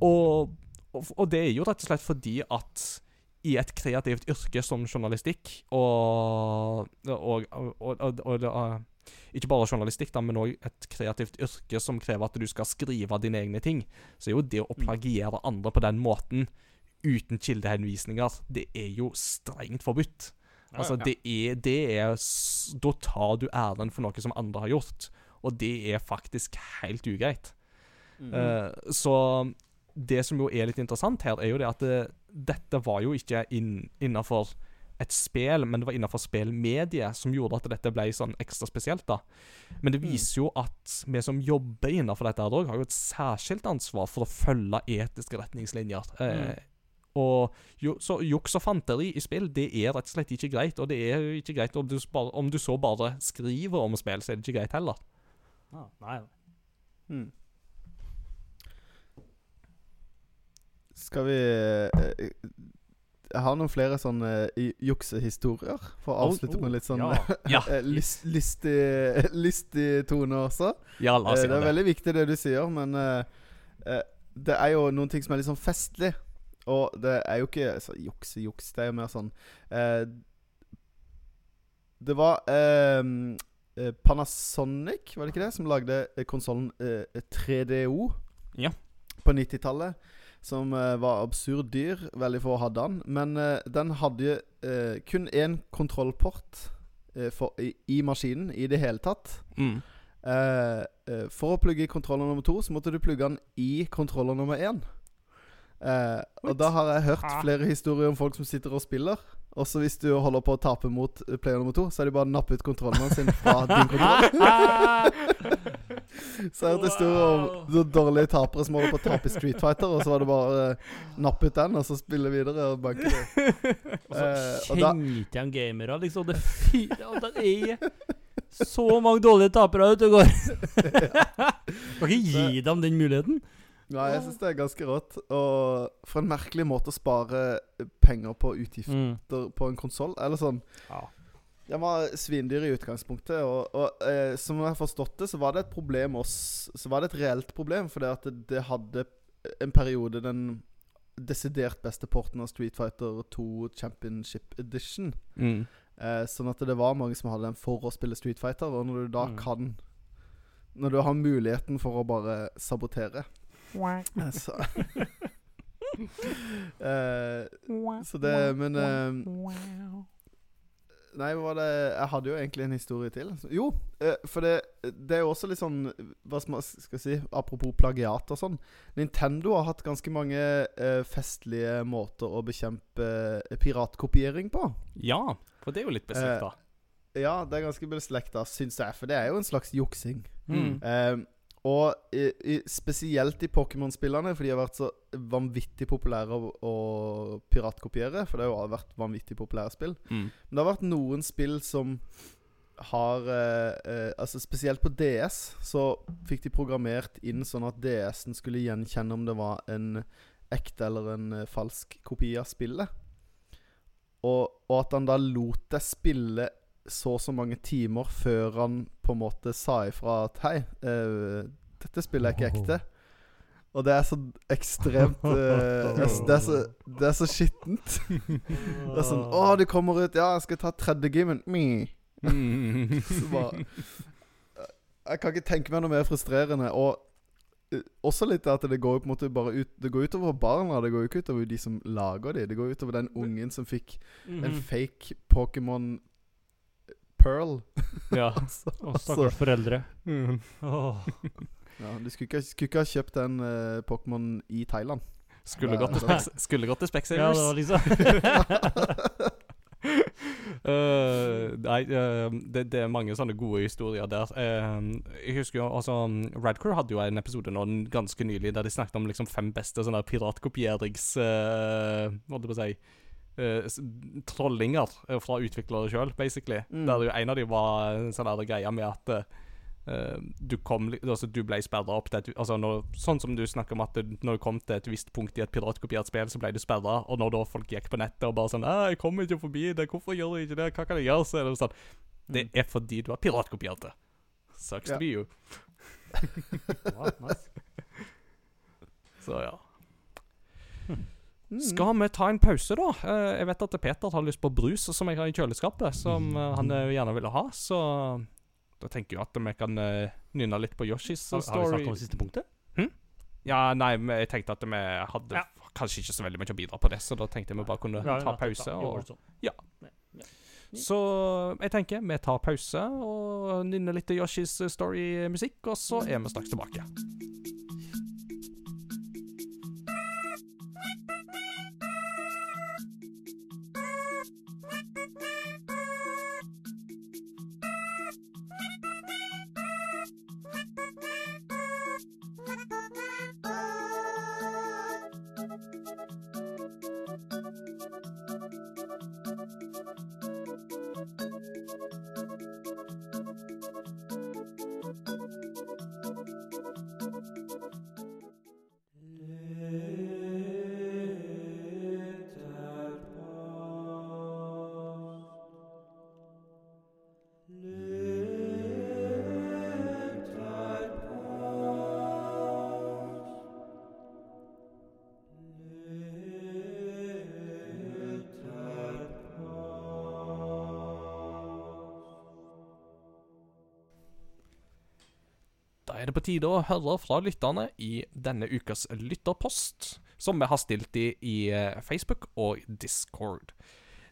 Og, og, og det er jo rett og slett fordi at i et kreativt yrke som journalistikk, og, og, Ikke bare journalistikk, da, men òg et kreativt yrke som krever at du skal skrive dine egne ting, så er jo det å plagiere andre på den måten, uten kildehenvisninger, det er jo strengt forbudt. Altså, det er, det er Da tar du æren for noe som andre har gjort, og det er faktisk helt ugreit. Mm. Uh, så det som jo er litt interessant her, er jo det at det, dette var jo ikke inn, innafor et spill, men det var innenfor spillmediet som gjorde at dette ble sånn ekstra spesielt. da. Men det Mm. viser jo at vi som jobber innenfor dette her har jo et særskilt ansvar for å følge etiske retningslinjer. Eh, og jo, så Juks og fanteri i spill det er rett og slett ikke greit. Og det er jo ikke greit om du, bare, om du så bare skriver om spill, så er det ikke greit heller. Ah, nei, Hmm. Skal vi eh, Jeg har noen flere sånne eh, juksehistorier, for å avslutte med litt sånn ja. Ja, eh, lyst- lystig, lystig tone også. ja la oss Eh, si det er veldig viktig det du sier, men eh, eh, det er jo noen ting som er litt sånn festlig. Og det er jo ikke så juks, juks. Det er jo mer sånn eh, Det var eh, eh, Panasonic, var det ikke det, som lagde eh, konsollen eh, 3DO Ja. på 90-tallet. Som eh, var absurd dyr. Veldig få hadde den. Men den hadde kun én kontrollport for, i, i maskinen i det hele tatt. Mm. For å plugge i kontroller nummer to, så måtte du plugge den i kontroller nummer én. Eh, og da har jeg hørt flere historier om folk som sitter og spiller. Også hvis du holder på å tape mot player nummer to, så er det bare å nappe ut kontrollene sin fra din kontroll. Så jeg har hørt historier om dårlige tapere som holder på å tape i Street Fighter, og så var det bare nappe ut den, og så spille videre og banke det. Og så Eh, kjenner ikke de gamere, liksom. Det, fy, det er så mange dårlige tapere ute og går. Kan ikke gi dem den muligheten. Ja, jeg syns det er ganske rått. Og for en merkelig måte å spare eh, penger på utgifter Mm. på en konsoll. Eller sånn Ja. Den var svindyr i utgangspunktet, og, og eh, som jeg har forstått det, så var det et problem også, Så var det et reelt problem, fordi at det, det hadde en periode den desidert beste porten av Street Fighter 2 Championship Edition. Mm. Eh, sånn at det var mange som hadde den for å spille Street Fighter, og når du da Mm. kan Når du har muligheten for å bare sabotere så uh, Så det Men uh, Nei, hva var det Jeg hadde jo egentlig en historie til. Jo, eh, for det, det er jo også litt sånn Hva skal jeg si Apropos plagiat og sånn. Nintendo har hatt ganske mange eh, festlige måter å bekjempe eh, piratkopiering på. Ja, for det er jo litt beslekta. Ja, det er ganske beslekta, syns jeg, for det er jo en slags juksing. Mm. Eh, og i, i, spesielt i Pokémon-spillene, for de har vært så vanvittig populære å, å piratkopiere. For det har jo vært vanvittig populære spill. Mm. Men det har vært noen spill som har eh, eh, Altså Spesielt på DS så fikk de programmert inn sånn at DS-en skulle gjenkjenne om det var en ekte eller en eh, falsk kopi av spillet. Og, og at han da lot deg spille så og så mange timer før han på en måte sa ifra at Hei, uh, dette spillet er ikke ekte. Og det er så ekstremt uh, det, er, så- det, er så, skittent. Det er sånn Å, du kommer ut Ja, jeg skal ta tredje gamen. Me. Så bare Jeg kan ikke tenke meg noe mer frustrerende. Og eh, også litt at det går på en måte bare ut Det går utover barna. Det går jo ikke utover de som lager de. Det går utover den ungen som fikk en Mhm. fake Pokémon Pearl. ja. Så, Å, stakkars foreldre. Mm. Oh. ja, du skulle ikke, skulle ikke ha kjøpt den uh, Pokémon i Thailand. Skulle Ja, gått til spek Specs Skulle gått til Ja, det Specsavers. var liksom uh, nei, uh, det, det er mange sånne gode historier der. Uh, jeg husker jo altså Radcrew hadde jo en episode nå ganske nylig der de snakket om liksom fem beste sånne piratkopierings uh, holdt jeg på å si Trollinger eh, fra utviklere sjøl, basically. Mm. Der jo en av dem var en sånn der greie med at eh, du kom Altså, du ble sperra opp et Altså, når, sånn som du snakker om at når du kom til et visst punkt i et piratkopiert spill, så ble du sperra, og når da folk gikk på nettet og bare sånn 'Jeg kommer ikke forbi det. Hvorfor gjør du ikke det? Hva kan jeg gjøre?' Så er det sånn Det er fordi du har piratkopiert det. Sucks Ja. to be you. wow, nice. Så ja. Mm. Skal vi ta en pause, da? Eh, jeg vet at Peter har lyst på brus som jeg har i kjøleskapet, som eh, han eh, gjerne ville ha, så da tenker jeg at vi kan nynne litt på Yoshis Har, har vi story. snakket om siste punktet? Ja, nei, men jeg tenkte at vi hadde Ja. kanskje ikke så veldig mye å bidra på det, så da tenkte jeg vi bare kunne ta pause. Og, ja. sånn. så jeg tenker vi tar pause og nynner litt Yoshis story-musikk, og så er vi straks tilbake. På tide å høre fra lytterne i denne ukas lytterpost, som vi har stilt i, i eh, Facebook og Discord.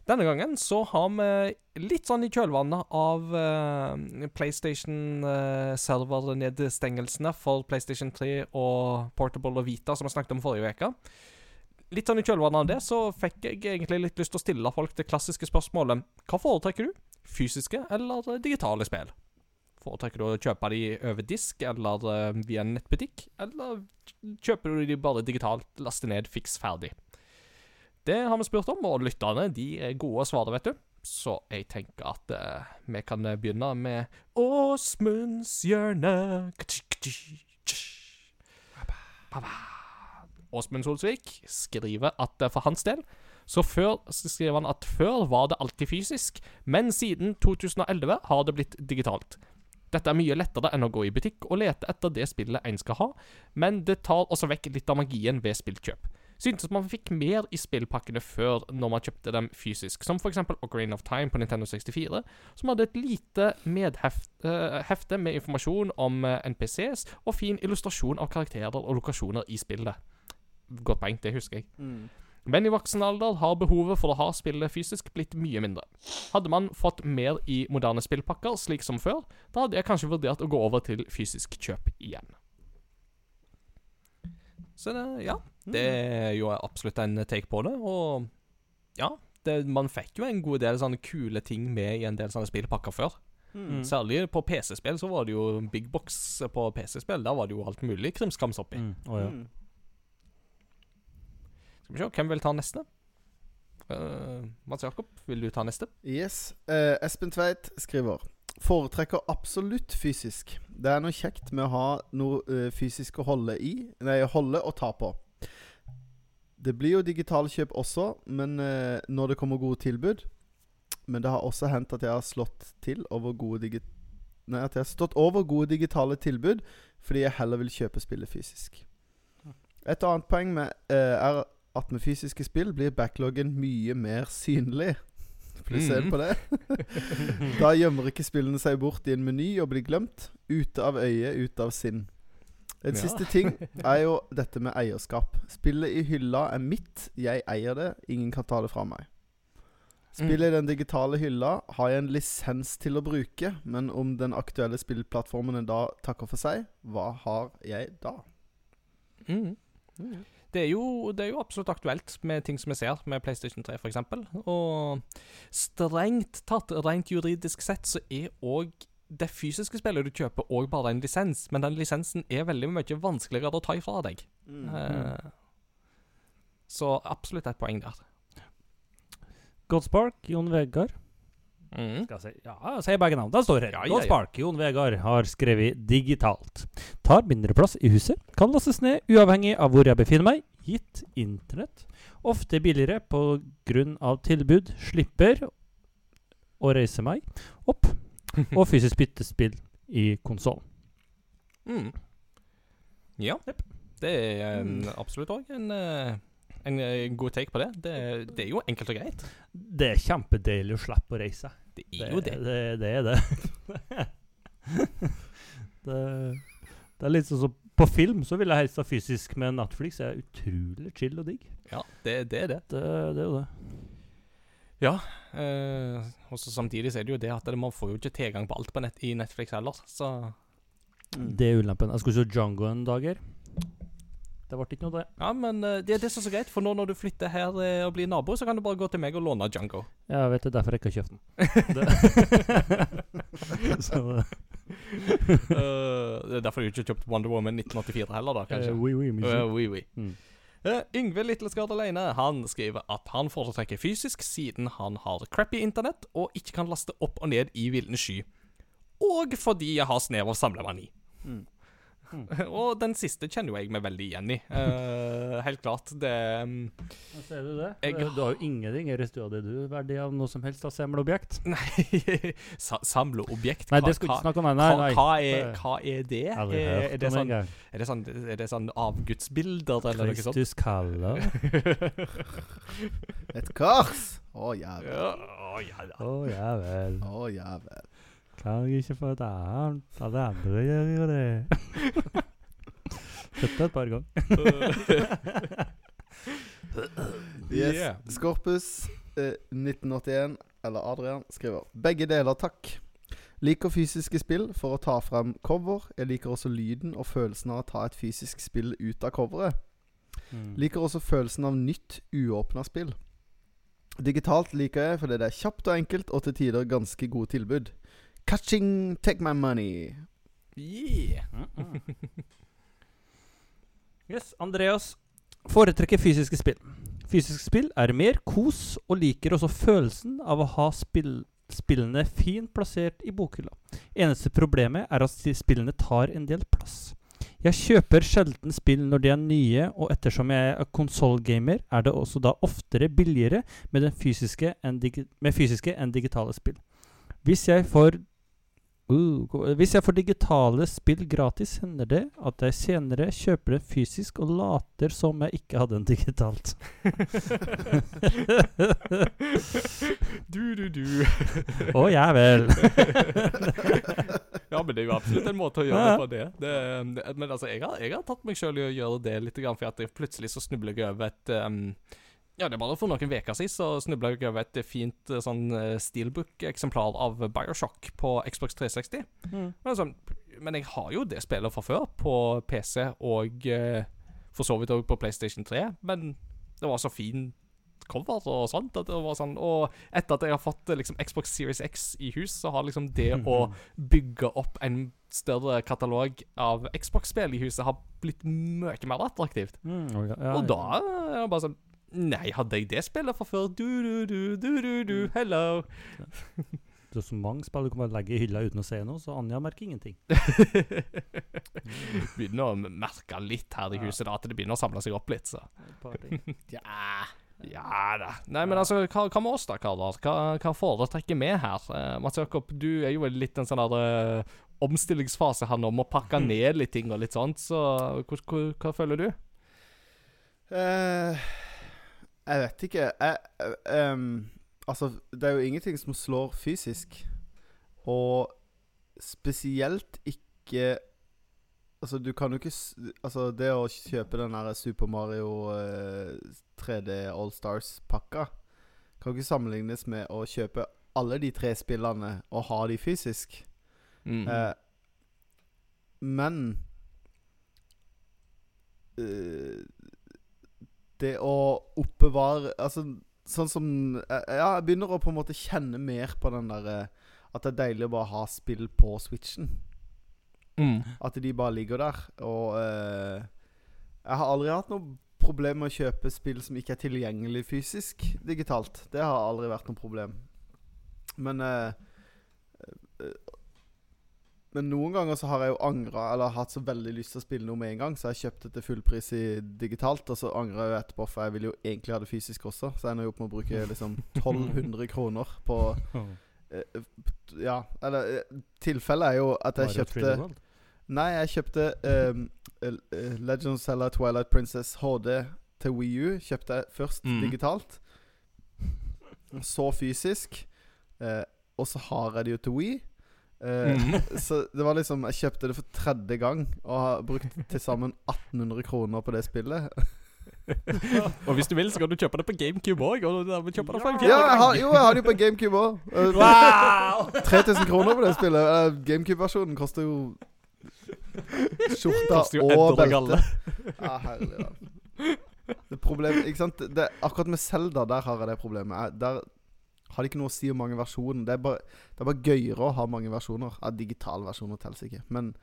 Denne gangen så har vi litt sånn i kjølvannet av uh, PlayStation-servernedstengelsene for PlayStation 3 og Portable og Vita, som vi snakket om forrige uke. Litt sånn i kjølvannet av det så fikk jeg egentlig litt lyst til å stille folk det klassiske spørsmålet Hva foretrekker du? Fysiske eller digitale spill? Foretrekker du å kjøpe de over disk eller uh, via en nettbutikk? Eller kjøper du de bare digitalt, laster ned, fiks ferdig? Det har vi spurt om, og lytterne de er gode å svare, vet du. Så jeg tenker at uh, vi kan begynne med Åsmunds hjørne. Åsmund Solsvik skriver at eh, for hans del så før så skriver han at før var det alltid fysisk, men siden 2011 har det blitt digitalt. Dette er mye lettere enn å gå i butikk og lete etter det spillet en skal ha, men det tar også vekk litt av magien ved spillkjøp. Syntes man fikk mer i spillpakkene før når man kjøpte dem fysisk, som f.eks. Ocarina of Time på Nintendo 64, som hadde et lite medhefte med informasjon om eh, NPCs og fin illustrasjon av karakterer og lokasjoner i spillet. Godt poeng, det husker jeg. Mm. Men i voksen alder har behovet for å ha spillet fysisk blitt mye mindre. Hadde man fått mer i moderne spillpakker, slik som før, da hadde jeg kanskje vurdert å gå over til fysisk kjøp igjen. Så det, ja, det er jo absolutt en take på det, og ja, det, man fikk jo en god del sånne kule ting med i en del sånne spillpakker før. Mm. Særlig på PC-spill så var det jo big box på PC-spill. Der var det jo alt mulig krimskrams oppi. Mm. Oh, ja. Mm. Skal vi se, hvem vil ta neste? Uh, Mats Jakob, vil du ta neste? Yes. Uh, Espen Tveit skriver Foretrekker absolutt fysisk. Det er noe kjekt med å ha noe uh, fysisk å holde i Nei, holde og ta på. Det blir jo digitalkjøp også, men når det kommer gode tilbud Men det har også hendt at jeg har slått til over gode digi Nei, at jeg har stått over gode digitale tilbud fordi jeg heller vil kjøpe spillet fysisk. Et annet poeng med, eh, er at med fysiske spill blir backloggen mye mer synlig. For du ser Mhm. på det. Da gjemmer ikke spillene seg bort i en meny og blir glemt. Ute av øye, ute av sinn. En Ja. siste ting er jo dette med eierskap. Spillet i hylla er mitt, jeg eier det, ingen kan ta det fra meg. Spillet i den digitale hylla har jeg en lisens til å bruke, men om den aktuelle spillplattformen da takker for seg, hva har jeg da? Mm. Det, er jo, det er jo absolutt aktuelt med ting som vi ser med PlayStation 3 f.eks. Og strengt tatt, rent juridisk sett, så er òg det fysiske spillet du kjøper, òg bare en lisens. Men den lisensen er veldig mye vanskeligere å ta ifra deg. Eh, så absolutt et poeng der. Godspark, Jon Vegard. Mm. Skal jeg si Ja, si begge navn. Den står her. Ja, ja, ja. Jon Vegard, har skrevet digitalt. Tar mindre plass i huset. Kan lastes ned uavhengig av hvor jeg befinner meg, gitt internett. Ofte billigere pga. tilbud. Slipper å reise meg opp. Og fysisk byttespill i konsollen. Mm. Ja. Det er en, absolutt òg en, eh, en eh, god take på det. det. Det er jo enkelt og greit. Det er kjempedeilig å slippe å reise. Det er jo det. Det, det er det. det. Det er litt sånn som på film så vil jeg helst ha fysisk, men Netflix er utrolig chill og digg. Ja, det, det er det. Det, det er jo det. Eh, og så samtidig så er det jo det at man får jo ikke tilgang på alt på nett, i Netflix heller. Så Mm. Det er ulempen. Jeg skulle se Django en dag her. Det ble ikke noe, det. Ja, men eh, det det som er så greit, for nå når du flytter her eh, og blir nabo, så kan du bare gå til meg og låne Django. Jeg vet det, derfor jeg ikke har kjøpt den. Så, uh, det er derfor du ikke har kjøpt Wonder Woman 1984 heller, da, kanskje. oui, oui, oui, oui. Mm. Yngve Littleskard alene Han skriver at han foretrekker fysisk siden han har crappy internett og ikke kan laste opp og ned i villen sky. Og fordi jeg har snev av samlemani. Mm. og den siste kjenner jo jeg meg veldig igjen i. Uh, helt klart. Det um, Ja, Ser du det? Jeg- Du har jo ingenting i stua di, du, verdig av noe som helst av samleobjekt. Nei sa Samleobjekt? Nei, Hva- det skal ikke snakke om. Nei, nei. hva, hva, er, hva er det? Er, er, det sånn, er, det sånn, er det sånn avgudsbilder, eller noe sånt? Kristus kaller. Et kors! Å, jævel. Ja, å, ja, da. Å ja vel. Jeg ikke få et annet? Alle andre gjør jo det. Sett et par ganger. Yes. Yeah. Skorpus eh, 1981, eller Adrian, skriver Begge deler, takk. Liker fysiske spill for å ta frem cover. Jeg liker også lyden og følelsen av å ta et fysisk spill ut av coveret. Mm. Liker også følelsen av nytt, uåpna spill. Digitalt liker jeg fordi det er kjapt og enkelt, og til tider ganske gode tilbud. Catching, take my money. Yeah. Yes, Andreas foretrekker fysiske spill. Fysiske spill er mer kos, og liker også følelsen av å ha spill spillene fint plassert i bokhylla. Eneste problemet er at spillene tar en del plass. Jeg kjøper sjelden spill når de er nye, og ettersom jeg er konsollgamer, er det også da oftere billigere med, den fysiske enn digi med fysiske enn digitale spill. Hvis jeg får Uh, hvis jeg får digitale spill gratis, hender det at jeg senere kjøper det fysisk og later som jeg ikke hadde en digitalt. du, du, du. Å ja vel. ja, men det er jo absolutt en måte å gjøre Ja. det på det. det, det men altså, jeg har, jeg har tatt meg sjøl i å gjøre det litt, grann, for at jeg plutselig så snubler jeg over et um, Ja, det er bare for noen uker siden så snubla jeg over et fint eh, sånn eh, steelbook-eksemplar av Bioshock på Xbox 360. Mm. Men, sånn, men jeg har jo det spillet fra før på PC og eh, for så vidt òg på PlayStation 3. Men det var så fin cover og sånt. At det var sånn, og etter at jeg har fått liksom, Xbox Series X i hus, så har liksom det å bygge opp en større katalog av Xbox-spill i huset har blitt mye mer attraktivt. Mm, okay. ja, og da er det bare sånn Nei, hadde jeg det spillet fra før? Du, du, du, du, du, du, hello. Det er så mange spill du kan bare legge i hylla uten å se noe, så Anja merker ingenting. begynner å merke litt her i huset, da, at det begynner å samle seg opp litt. så. Ja. Ja da. Nei, men altså, hva, hva med oss da, karer? Hva, hva foretrekker vi her? Uh, Mats Jakob, du er jo litt en sånn der uh, omstillingsfase her nå, må pakke ned litt ting og litt sånt, så hva, hva, hva føler du? Eh, jeg vet ikke. Jeg, em, altså, det er jo ingenting som slår fysisk. Og spesielt ikke Altså, du kan jo ikke Altså, det å kjøpe den der Super Mario eh, 3D All Stars-pakka kan ikke sammenlignes med å kjøpe alle de tre spillene og ha de fysisk. Mm. Eh, men eh, Det å oppbevare Altså, sånn som eh, Ja, jeg begynner å på en måte kjenne mer på den der eh, At det er deilig å bare ha spill på Switchen. Mm. At de bare ligger der. Og eh, jeg har aldri hatt noe problem med å kjøpe spill som ikke er tilgjengelig fysisk digitalt. Det har aldri vært noe problem. Men eh, Men noen ganger så har jeg jo angra eller hatt så veldig lyst til å spille noe med en gang, så jeg kjøpte til fullpris i digitalt, og så angra jeg jo etterpå, for jeg ville jo egentlig ha det fysisk også. Så jeg ender jo opp med å bruke liksom 1200 kroner på eh, Ja, eller eh, Tilfellet er jo at jeg kjøpte Nei, jeg kjøpte um, Legend of Zelda Twilight Princess HD til Wii U. Kjøpte jeg først Mm. digitalt, så fysisk, eh, og så har jeg det jo til Wii. Eh, Mm. Så det var liksom Jeg kjøpte det for tredje gang og har brukt til sammen 1800 kroner på det spillet. Og hvis du vil, så kan du kjøpe det på GameCube òg. Ja, jeg har, jo, jeg har det jo på GameCube òg. Wow! 3000 kroner på det spillet. Uh, GameCube-versjonen koster jo skjorta Koster jo og belte. Ja, herlig da. Det problemet, ikke sant det, Akkurat med Zelda, der har jeg det problemet. Jeg, der har det ikke noe å si om mange versjoner. Det er bare, det er bare gøyere å ha mange versjoner. Ja, digitale versjoner teller ikke. Men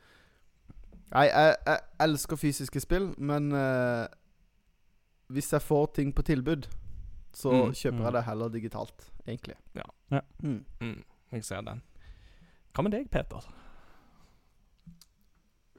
Nei, jeg, jeg elsker fysiske spill, men uh, hvis jeg får ting på tilbud, så Mm, kjøper mm. jeg det heller digitalt, egentlig. Ja. Ja. Mm. Mm, jeg ser den. Hva med deg, Peter?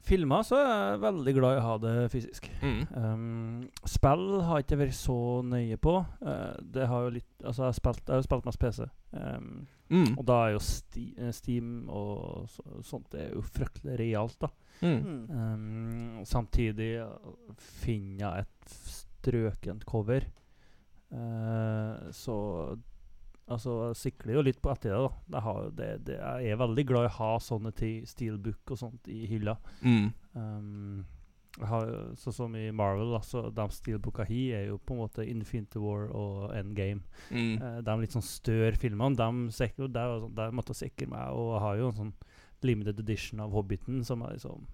Filmer så er jeg veldig glad i å ha det fysisk. Mm. Um, spill har jeg ikke vært så nøye på. Uh, det har jo litt Altså, jeg har spilt, jeg har jo spilt mest PC. Um, Mm. og da er jo sti, eh, Steam og så, sånt Det er jo fryktelig realt, da. Mm. Mm. Um, samtidig uh, finner jeg et strøkent cover. Uh, så Altså, jeg sikler jo litt på etter det. da. Jeg, har, det, det, jeg er veldig glad i å ha sånne ting, steelbook og sånt, i hylla. Mm. Um, har, sånn som i Marvel, altså, de steelbooka hi er jo på en måte Infinity War og Endgame. Mm. Uh, de litt sånn større filmene, de, der, var sånn- der måtte jeg sikre meg. Og jeg har jo en sånn limited edition av Hobbiten som er liksom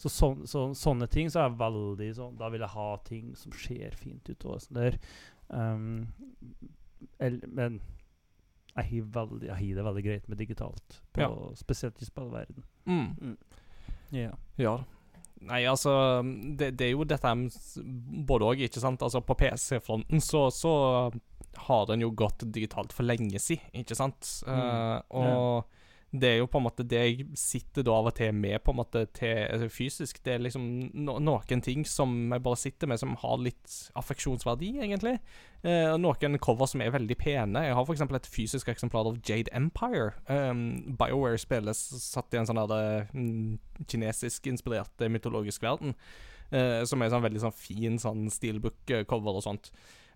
så, så, så sånne ting så er jeg veldig sånn Da vil jeg ha ting som ser fint ut. og sånn der. Um, men jeg har veldig- jeg har det veldig greit med digitalt, på, Ja. spesielt i spillverden. Mm. Mm. Ja. Ja. Nei, altså Det, det er jo dette både òg, ikke sant. Altså På PC-fronten så, så har den jo gått digitalt for lenge siden, ikke sant. Eh, og det er jo på en måte det jeg sitter da av og til med på en måte til altså, fysisk. Det er liksom no noen ting som jeg bare sitter med som har litt affeksjonsverdi, egentlig. Eh, og noen cover som er veldig pene. Jeg har f.eks. et fysisk eksemplar av Jade Empire. Um, BioWare spilles satt i en sånn mm, kinesisk-inspirert mytologisk verden. eh, som er sånn veldig sånn fin sånn steelbook-cover og sånt.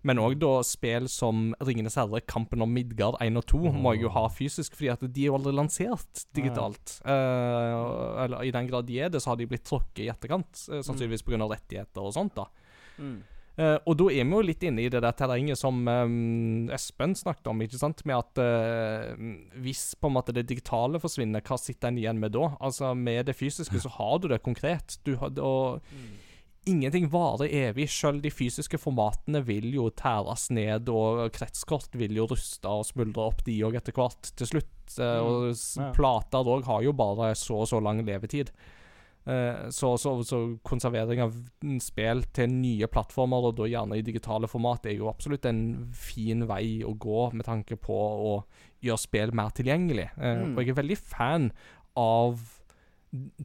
Men òg da spill som Ringenes herre, Kampen om Midgard 1 og 2 må jeg jo ha fysisk, fordi at de er jo aldri lansert digitalt. Eh, eller i den grad de er det, så har de blitt tråkket i etterkant. Uh, sannsynligvis pga. rettigheter og sånt, da. Mm. Uh, og da er vi jo litt inne i det der terrenget som um, Espen snakket om, ikke sant? Med at uh, hvis på en måte det digitale forsvinner, hva sitter en igjen med da? Altså Med det fysiske så har du det konkret. Du har, og ingenting varer evig. Selv de fysiske formatene vil jo tæres ned, og kretskort vil jo ruste og smuldre opp, de òg, etter hvert, til slutt. Eh, og Ja. plater òg har jo bare så og så lang levetid. Eh, så, så, så konservering av mm, spill til nye plattformer, og da gjerne i digitale format, er jo absolutt en fin vei å gå med tanke på å gjøre spill mer tilgjengelig. Eh, Mm. Og jeg er veldig fan av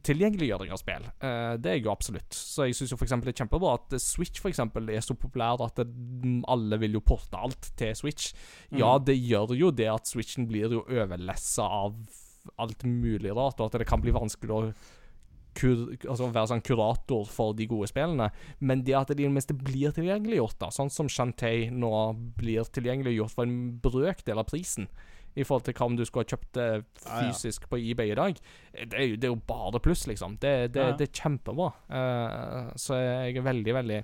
tilgjengeliggjøring av spill. Uh, det er jeg jo absolutt. Så jeg syns det er kjempebra at Switch for eksempel, er så populær at det, mm, alle vil jo porte alt til Switch. Ja, Mm. det gjør jo det at Switchen blir jo overlessa av alt mulig rart, og at det kan bli vanskelig å kur, altså være sånn kurator for de gode spillene. Men det at de i det minste blir tilgjengeliggjort, da, sånn som Shantay nå blir tilgjengeliggjort for en brøkdel av prisen. I forhold til hva om du skulle ha kjøpt det fysisk på eBay i dag. Det er jo, det er jo bare pluss, liksom. Det, det, det er kjempebra. Uh, så jeg er veldig, veldig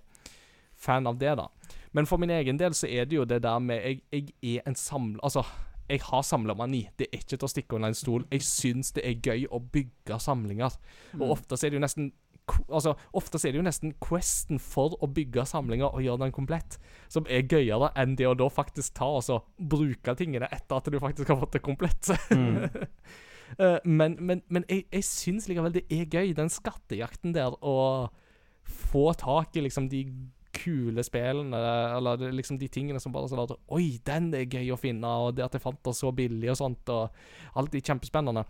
fan av det, da. Men for min egen del så er det jo det der med Jeg, jeg er en samler... Altså, jeg har samlermani. Det er ikke til å stikke under en stol. Jeg syns det er gøy å bygge samlinger. Mm. Og ofte så er det jo nesten Altså, ofte er det jo nesten questen for å bygge samlinger og gjøre den komplett, som er gøyere enn det å da faktisk ta og så bruke tingene etter at du faktisk har fått det komplett. Mm. Eh, men men, men jeg, jeg syns likevel det er gøy, den skattejakten der, å få tak i liksom de kule spillene, eller liksom de tingene som bare sånn at Oi, den er gøy å finne, og det at jeg fant det så billig og sånt, og alt er kjempespennende.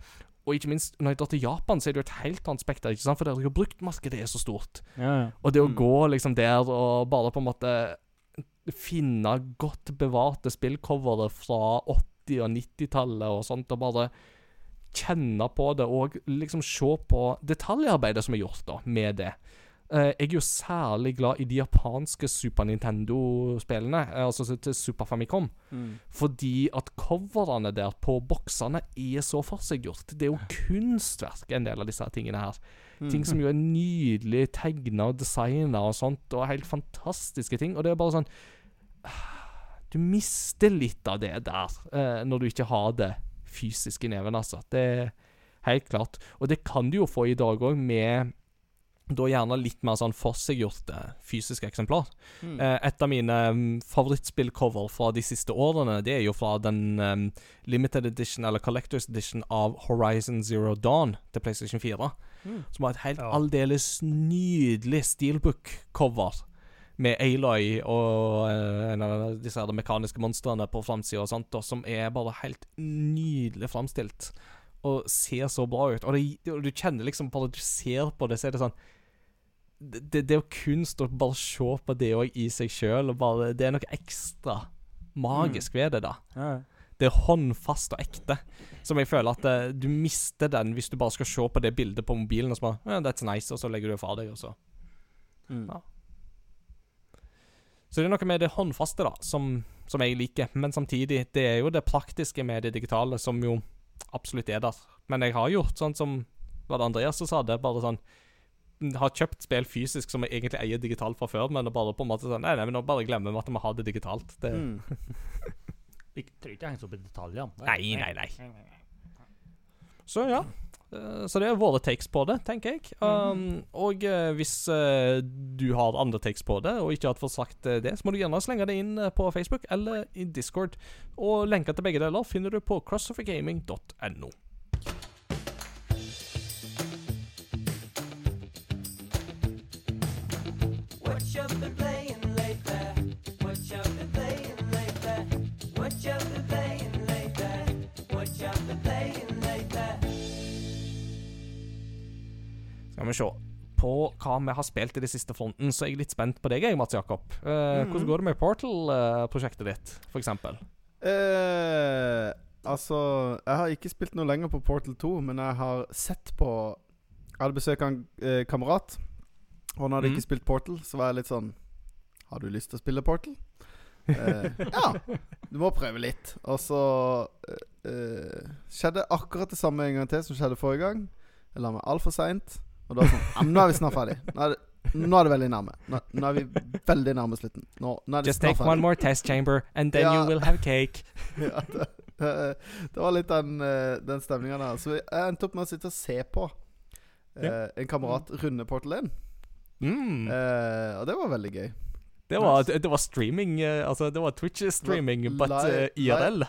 Og ikke minst, når jeg drar til Japan, så er det jo et helt annet spekter, ikke sant? For der bruktmarkedet er så stort. Ja, ja. Og det å Mm. gå liksom der og bare på en måte finne godt bevarte spillcovere fra 80- og 90-tallet og sånt, og bare kjenne på det, og liksom se på detaljarbeidet som er gjort da, med det. Eh, jeg er jo særlig glad i de japanske Super Nintendo-spillene, eh, altså til Super Famicom. Mm. Fordi at coverne der på boksene er så forseggjort. Det er jo kunstverk, en del av disse tingene her. Mm. Ting som jo er nydelig tegna og designa og sånt, og helt fantastiske ting. Og det er bare sånn Du mister litt av det der uh, når du ikke har det fysisk i neven, altså. Det er helt klart. Og det kan du jo få i dag òg, med da gjerne litt mer sånn forseggjorte fysiske eksemplar. Mm. Eh, et av mine um, favorittspillcover fra de siste årene, det er jo fra den um, limited edition, eller collectors edition, av Horizon Zero Dawn til PlayStation 4. Mm. Som har et helt Ja. aldeles nydelig steelbook-cover. Med Aloy og uh, en av disse her mekaniske monstrene på framsida som er bare helt nydelig framstilt. Og ser så bra ut. Og, det, og du kjenner liksom Bare du ser på det, så er det sånn det, det, det er jo kunst å bare se på det òg i seg sjøl, Det er noe ekstra magisk ved det, da. Ja. Det er håndfast og ekte. Som jeg føler at uh, du mister den hvis du bare skal se på det bildet på mobilen og så bare yeah, That's nice, og så legger du det fra deg, og så Mm. Ja. Så det er noe med det håndfaste, da, som som jeg liker. Men samtidig, det er jo det praktiske med det digitale som jo absolutt er der. Men jeg har gjort sånn som Var det Andreas som sa det? Bare sånn Har kjøpt spill fysisk som jeg egentlig eier digitalt fra før, men bare på en måte sånn Nei, nei, men nå bare glemmer vi at vi har det digitalt. Det, Mm. Vi trenger ikke henge oss opp i detaljene. Nei, nei, nei. Så ja. Eh, Så det er våre takes på det, tenker jeg. Um, og eh, hvis uh, du har andre takes på det, og ikke har fått sagt det, så må du gjerne slenge det inn på Facebook eller i Discord. Og lenker til begge deler finner du på crossovergaming.no. Skal vi se på hva vi har spilt i det siste fronten, så er jeg litt spent på deg, jeg, Mats Jakob. Uh, mm. Hvordan går det med Portal-prosjektet ditt, for eksempel? Eh, altså Jeg har ikke spilt noe lenger på Portal 2, men jeg har sett på Jeg hadde besøk av en eh, kamerat, og han hadde Mm. ikke spilt Portal, så var jeg litt sånn Har du lyst til å spille Portal? Uh, ja, du må prøve litt. Og så uh, skjedde akkurat det samme en gang til som skjedde forrige gang. Jeg la meg altfor seint. Og da var sånn ja, Nå er vi snart ferdig. Nå er det, nå er det veldig nærme. Nå, nå er vi veldig nærme slutten. Nå, nå er det Just snart take ferdig. one more test chamber, and then Ja. you will have cake. ja, det, det, det var litt den, eh, den stemninga der. Så jeg endte opp med å sitte og se på eh, en kamerat runde Portal 1. Mm. Eh, og det var veldig gøy. Det var, det, det var streaming eh, Altså, det var Twitch-streaming, but but uh, IRL.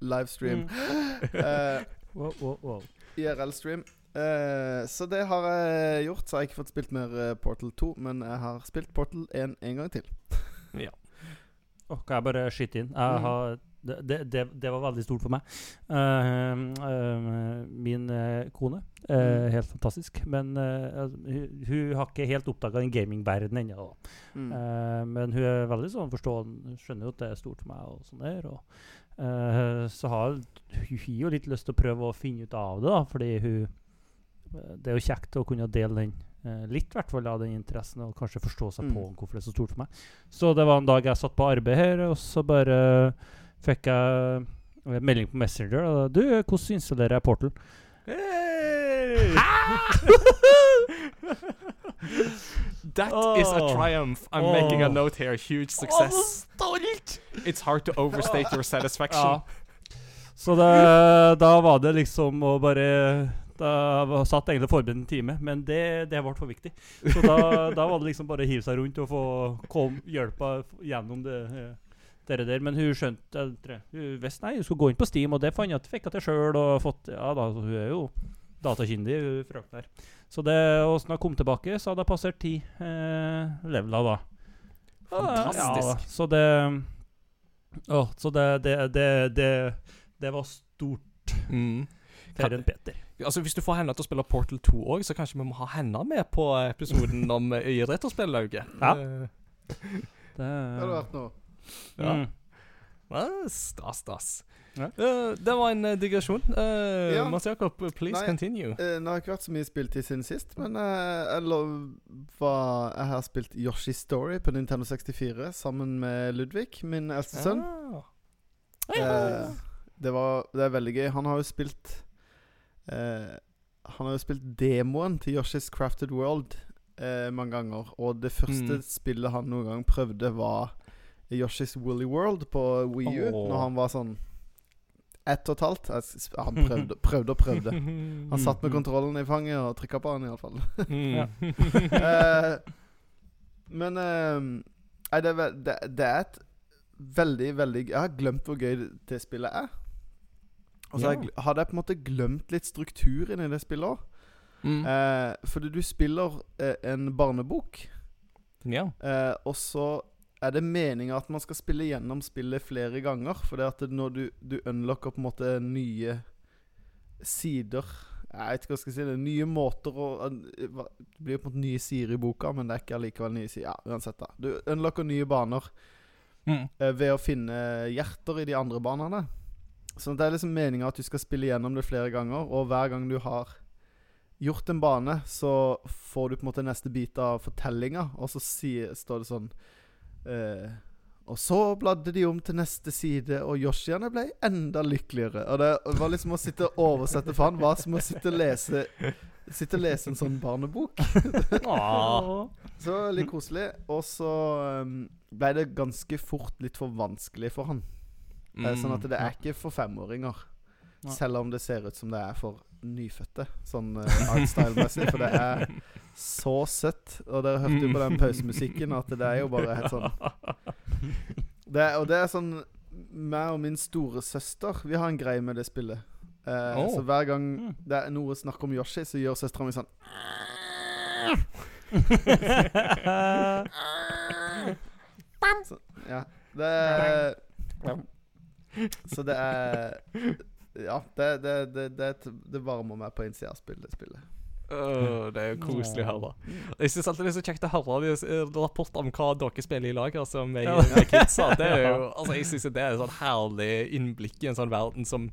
Livestream. Mm. uh, Wow, wow, wow. IRL-stream. Eh, så det har jeg gjort. Så har jeg ikke fått spilt mer eh, Portal 2, men jeg har spilt Portal 1 en gang til. ja. Åh, kan jeg bare skyte inn? Jeg Mhm. har, det, det, det, var veldig stort for meg. Uh, uh, min eh, kone Mm. Helt fantastisk. Men altså, hun, hun har ikke helt oppdaga den gamingverdenen ennå. Mm. Men hun er veldig sånn forstående. Hun skjønner jo at det er stort for meg. og sånn der, og Så har hun har jo litt lyst til å prøve å finne ut av det, da, fordi hun Det er jo kjekt å kunne dele den eh, litt, hvert fall, av den interessen, og kanskje forstå seg Mm. på hvorfor det er så stort for meg. Så det var en dag jeg satt på arbeid her, og så bare fikk jeg melding på Messenger. Og, du, hvordan installerer jeg Portal? Hey! That is a triumph. I'm oh. making a note here. Huge success. It's hard to overstate your satisfaction. Ja. Så det, da var det liksom å bare Da satt egentlig forberedt en time, men det, det ble for viktig. Så da, da var det liksom bare å hive seg rundt og få kom, hjelpa gjennom det. dere der. Men hun skjønte jeg Hun visste nei, hun skulle gå inn på Steam, og det fant jeg at fikk jeg til sjøl. Ja da, hun er jo datakyndig, hun frøken der. Så det, og når jeg kom tilbake, så hadde jeg passert ti eh, leveler da. Fantastisk. Ja, da. så det Å, så det, det, det, det, det var stort Mm. for en Peter. Altså, Hvis du får henne til å spille Portal 2 òg, så kanskje vi må ha henne med på episoden om øyerett å spille, Retrospillauget. Ja. Eh, Det, Det hadde vært noe. Ja. Mm. ja, stas, stas. Ja. Uh, det var en eh, digresjon. Uh, Ja. Mats Jakob, please Nei. continue. Uh, det har ikke vært så mye spilt i siden sist, men jeg, lov, var, jeg har spilt Yoshi Story på Nintendo 64 sammen med Ludvig, min eldste sønn. Ah. Eh, det, var, det er veldig gøy. Han har jo spilt eh, Han har jo spilt demoen til Yoshi's Crafted World eh, mange ganger. Og det første Mm. spillet han noen gang prøvde, var Yoshi's Woolly World på Wii U. Åh. Når han var sånn ett og et halvt. Han prøvde, prøvde og prøvde. Han satt med kontrollen i fanget og trykka på den, iallfall. Mm. Ja. eh, men eh, det, er det, det er et veldig, veldig Jeg har glemt hvor gøy det- det spillet er. Og så ja. hadde jeg på en måte glemt litt strukturen i det spillet òg. Mm. Eh, fordi du spiller eh, en barnebok, ja. eh, og så er det meninga at man skal spille gjennom spillet flere ganger. For det at når du, du unlocker på en måte nye sider Jeg vet ikke hva jeg skal si. Det nye måter å Det blir på en måte nye sider i boka, men det er ikke allikevel nye sider. Ja, uansett, da. Du unlocker nye baner Mm. eh, ved å finne hjerter i de andre banene. Så det er liksom meninga at du skal spille gjennom det flere ganger, og hver gang du har gjort en bane, så får du på en måte neste bit av fortellinga, og så sier, står det sånn eh, Og så bladde de om til neste side, og Yoshiene ble enda lykkeligere. Og det var liksom å sitte og oversette for han var som å sitte og lese Sitte og lese en sånn barnebok. Så litt koselig. Og så um, ble det ganske fort litt for vanskelig for han. Eh, Sånn at det er ikke for femåringer. Ja. Selv om det ser ut som det er for nyfødte, sånn uh, artstyle-messig. For det er så søtt. Og dere hørte jo på den pausemusikken at det er jo bare helt sånn det er, Og det er sånn meg og min storesøster Vi har en greie med det spillet. Uh, Oh. Så hver gang Mm. det er noe snakk om Yoshi, så gjør søstera mi sånn så, Ja. Det er Så det er Ja, det, det, det, det, det varmer meg på innsida av spillet. spillet. Uh, det er jo koselig å høre. Jeg syns alltid det er så kjekt å høre de, eh, rapporter om hva dere spiller i lag, altså med, med kidsa. Det er jo, altså, jeg syns det er et sånn herlig innblikk i en sånn verden som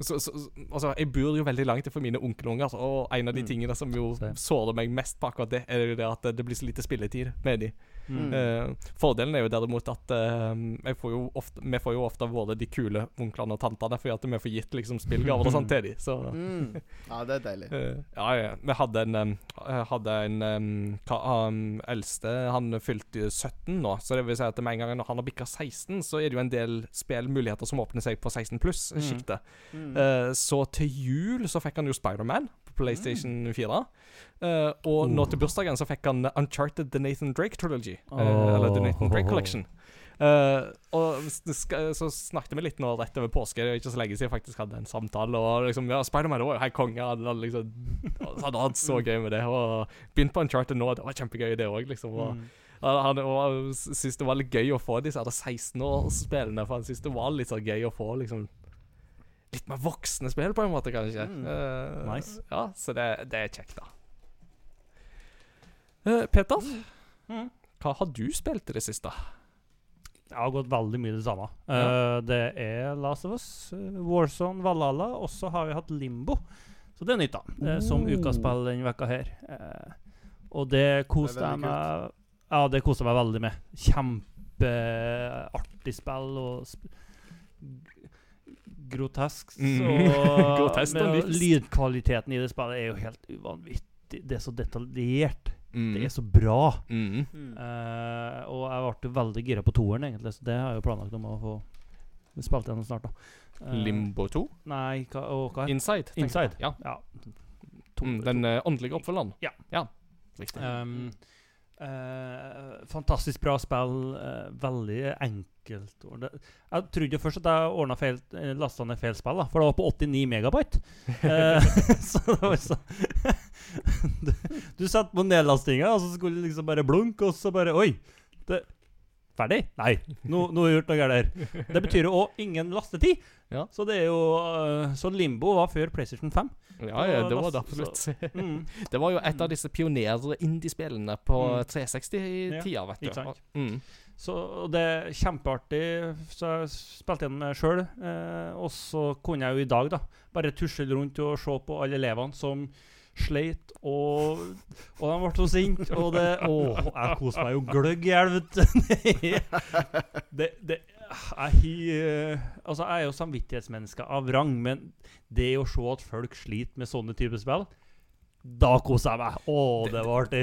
så, så, så- altså, Jeg bor jo veldig langt fra mine onkelunger, og en av de Mm. tingene som jo sårer meg mest på akkurat det, er jo det at det blir så lite spilletid med de. Mm. Uh, fordelen er jo derimot at uh, får jo ofte, vi får jo ofte vært de kule onklene og tantene, fordi at vi får gitt liksom spillgaver og sånt til dem. så Mm. Ja, det er deilig. Uh, ja, ja. Vi hadde en um, Hadde en um, ka, um, eldste Han fylte 17 nå, så det vil si at med en gang når han har bikka 16, så er det jo en del spillmuligheter som åpner seg på 16 pluss-sjiktet. Mm. Eh, så til jul så fikk han jo Spiderman PlayStation 4. Uh, og nå til bursdagen så fikk han Uncharted The Nathan Drake Trilogy. eh, eller The Nathan Drake Collection. Uh, og så snakket vi litt nå rett over påske. Det er ikke så lenge siden jeg faktisk hadde en samtale. Og liksom, ja, Spiderman var jo helt konge. Han hadde liksom hadde hatt så gøy med det. Og begynt på Uncharted nå. Det var kjempegøy, det òg. Liksom, og, Mm. han, syntes det var litt gøy å få disse 16-årsspillene. For han syntes det var litt så gøy å få liksom litt mer voksne spill, på en måte, kanskje. Mm. Uh, Nice. Ja, så det, det er kjekt, da. Uh, Peter, Mm. hva har du spilt i det siste? Jeg har gått veldig mye det samme. Eh, det er Last of Us, Warzone, Valhalla, og så har vi hatt Limbo. Så det er nytt, da. Uh, som ukaspill denne vekka her. Eh, og det koste jeg meg Ja, det koste jeg meg veldig med. Kjempeartig spill og sp grotesk. Mhm. Grotesk og men lydkvaliteten i det spillet er jo helt uvanvittig. Det er så detaljert. Mm. Det er så bra. Mm. Mm. Eh, og jeg ble veldig gira på toeren, egentlig, så det har jeg jo planlagt om å få spilt gjennom snart. da uh, Limbo 2? Nei, hva, og hva er Inside? Inside. Ja. Ja. Mm, den eh, åndelige oppfølgeren? Ja. ja. Riktig. Um, eh, fantastisk bra spill. eh, veldig enkelt. Det, jeg trodde først at jeg feil uh, lasta ned feil spill, da, for det var på 89 megabyte. Eh, så det var så Du, du setter på nedlastinga, og så skulle det liksom bare blunke, og så bare Oi! Det, ferdig? Nei, nå, nå har jeg gjort noe galt her. Det betyr jo òg ingen lastetid. Ja. Så det er jo uh, Så Limbo var før PlayStation 5. Ja, ja, det var det absolutt. absolutt. Mm. Det var jo et av disse pioner-indiespillene på Mm. 360-tida, vet du. Ikke sant? Mm. Så det er kjempeartig. Så jeg spilte gjennom meg sjøl. Eh, og så kunne jeg jo i dag da bare tusle rundt og se på alle elevene som sleit, og, og de ble så sinte. Og det Å, jeg koser meg jo gløgg i hjel, det, det jeg, hi- altså, jeg er jo samvittighetsmenneske av rang, men det å se at folk sliter med sånne typer spill da koser jeg meg. Å, det var artig.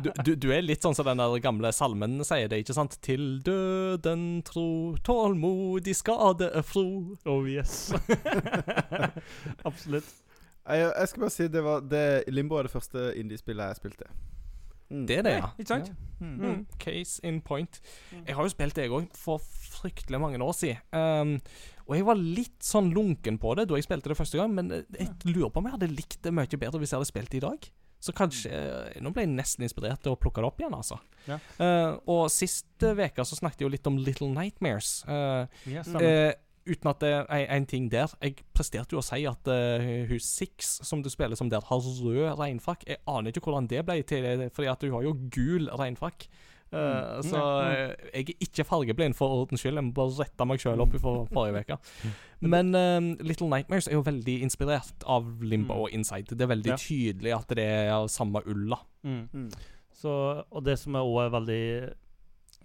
Du, du, du er litt sånn som den der gamle salmen sier det, ikke sant? Til døden tro, tålmodig skade fro. Oh yes. Absolutt. Jeg, jeg skal bare si det var det, Limbo er det første indiespillet jeg spilte. Mm. Det er det, ja. Ikke sant? Mm. Mm. Case in point. Mm. Jeg har jo spilt det, jeg òg, for fryktelig mange år siden. Um, og jeg var litt sånn lunken på det da jeg spilte det første gang, men eh, jeg lurer på om jeg hadde likt det mye bedre hvis jeg hadde spilt det i dag. Så kanskje eh, Nå ble jeg nesten inspirert til å plukke det opp igjen, altså. Ja. Uh, og sist uke så snakket jeg jo litt om Little Nightmares. Uh, Ja, eh, uten at det er en ting der Jeg presterte jo å si at uh, hun Six, som du spiller som der, har rød regnfrakk. Jeg aner ikke hvordan det ble til, fordi at hun har jo gul regnfrakk. Uh, Mm. Så Mm. eh, jeg er ikke fargeblind, for ordens skyld. Jeg må bare rette meg sjøl opp for forrige uke. Men uh, Little Nightmares er jo veldig inspirert av Limbo Mm. og Inside. Det er veldig Ja. tydelig at det er av samme ulla. Mm. Mm. Så, og det som er også er veldig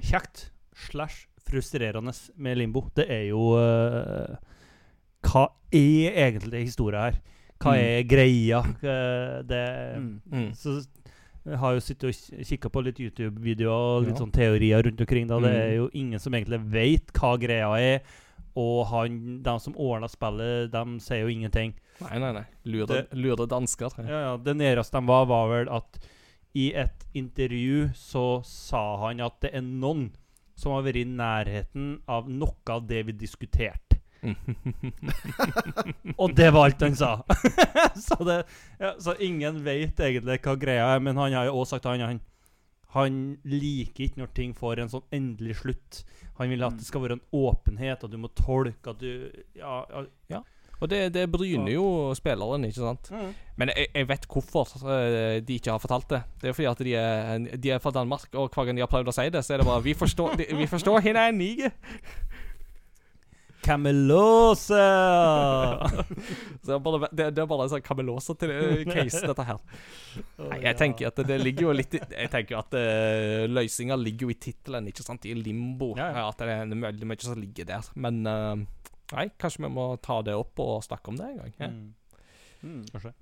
kjekt slash frustrerende med Limbo, det er jo uh, Hva er egentlig historia her? Hva Mm. er greia? Uh, det Mm. Mm. Så jeg har jo sittet og kikka på litt YouTube-videoer og litt Ja. sånn teorier rundt omkring. da Det Mm. er jo ingen som egentlig vet hva greia er. Og han, de som ordna spillet, de sier jo ingenting. Nei, nei, nei. Lure, lure dansker. Ja, ja, Det nærmeste de var, var vel at i et intervju så sa han at det er noen som har vært i nærheten av noe av det vi diskuterte. Og det var alt han sa. så, det, ja, så ingen vet egentlig hva greia er, men han har jo også sagt han, han, han liker ikke når ting får en sånn endelig slutt. Han vil at det skal være en åpenhet, at du må tolke at du Ja, ja. Og det, det bryner jo spilleren, ikke sant? Men jeg, jeg vet hvorfor eh, de ikke har fortalt det. Det er fordi at de er, de er fra Danmark, og hver gang de har prøvd å si det, så er det bare Vi forstår, de, vi forstår henne er nige. Kamelose! Det er bare, det, det er bare en sånn kamelose-case, dette her. Nei, jeg tenker at det ligger jo litt i, Jeg tenker at uh, løsninga ligger jo i tittelen, ikke sant? I limbo. Ja, ja. At det er mye som ligger der. Men eh, nei, kanskje vi må ta det opp og snakke om det en gang. Ja. Mm. Mm, kanskje.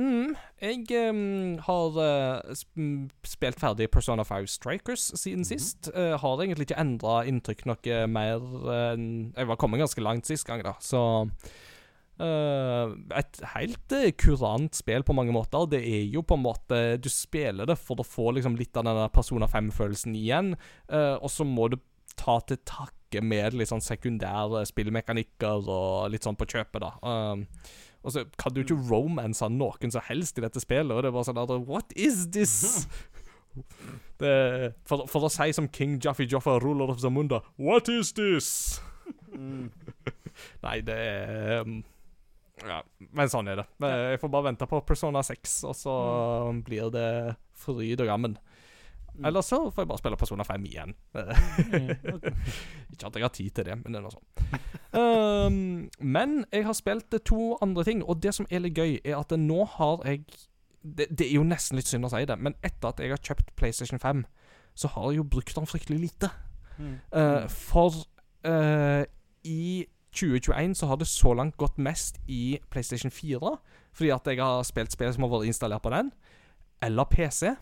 Mm, jeg um, har uh, spilt ferdig Persona 5 Strikers siden sist. Uh, har egentlig ikke endra inntrykk noe mer enn Jeg var kommet ganske langt sist gang, da, så Uh, Et helt uh, kurant spill på mange måter. Det er jo på en måte Du spiller det for å få liksom litt av denne Persona 5-følelsen igjen, uh, og så må du ta til takke med litt sånn sekundære spillmekanikker og litt sånn på kjøpet, da. Um, og så kan du ikke romance noen som helst i dette spillet. Og det bare sånn at What is this? det, for, for å si som King Jaffi Joffa, ruler of Zamunda What is this? Nei, det er um, Ja, men sånn er det. Jeg får bare vente på Persona 6, og så blir det fryd og gammen. Eller så får jeg bare spille Persona 5 igjen. Ikke at jeg har tid til det, men det er noe sånn. Um, men jeg har spilt to andre ting, og det som er litt gøy, er at nå har jeg det, det er jo nesten litt synd å si det, men etter at jeg har kjøpt PlayStation 5, så har jeg jo brukt den fryktelig lite. Eh, for uh, i 2021 så har det så langt gått mest i PlayStation 4, fordi at jeg har spilt spill som har vært installert på den, eller PC,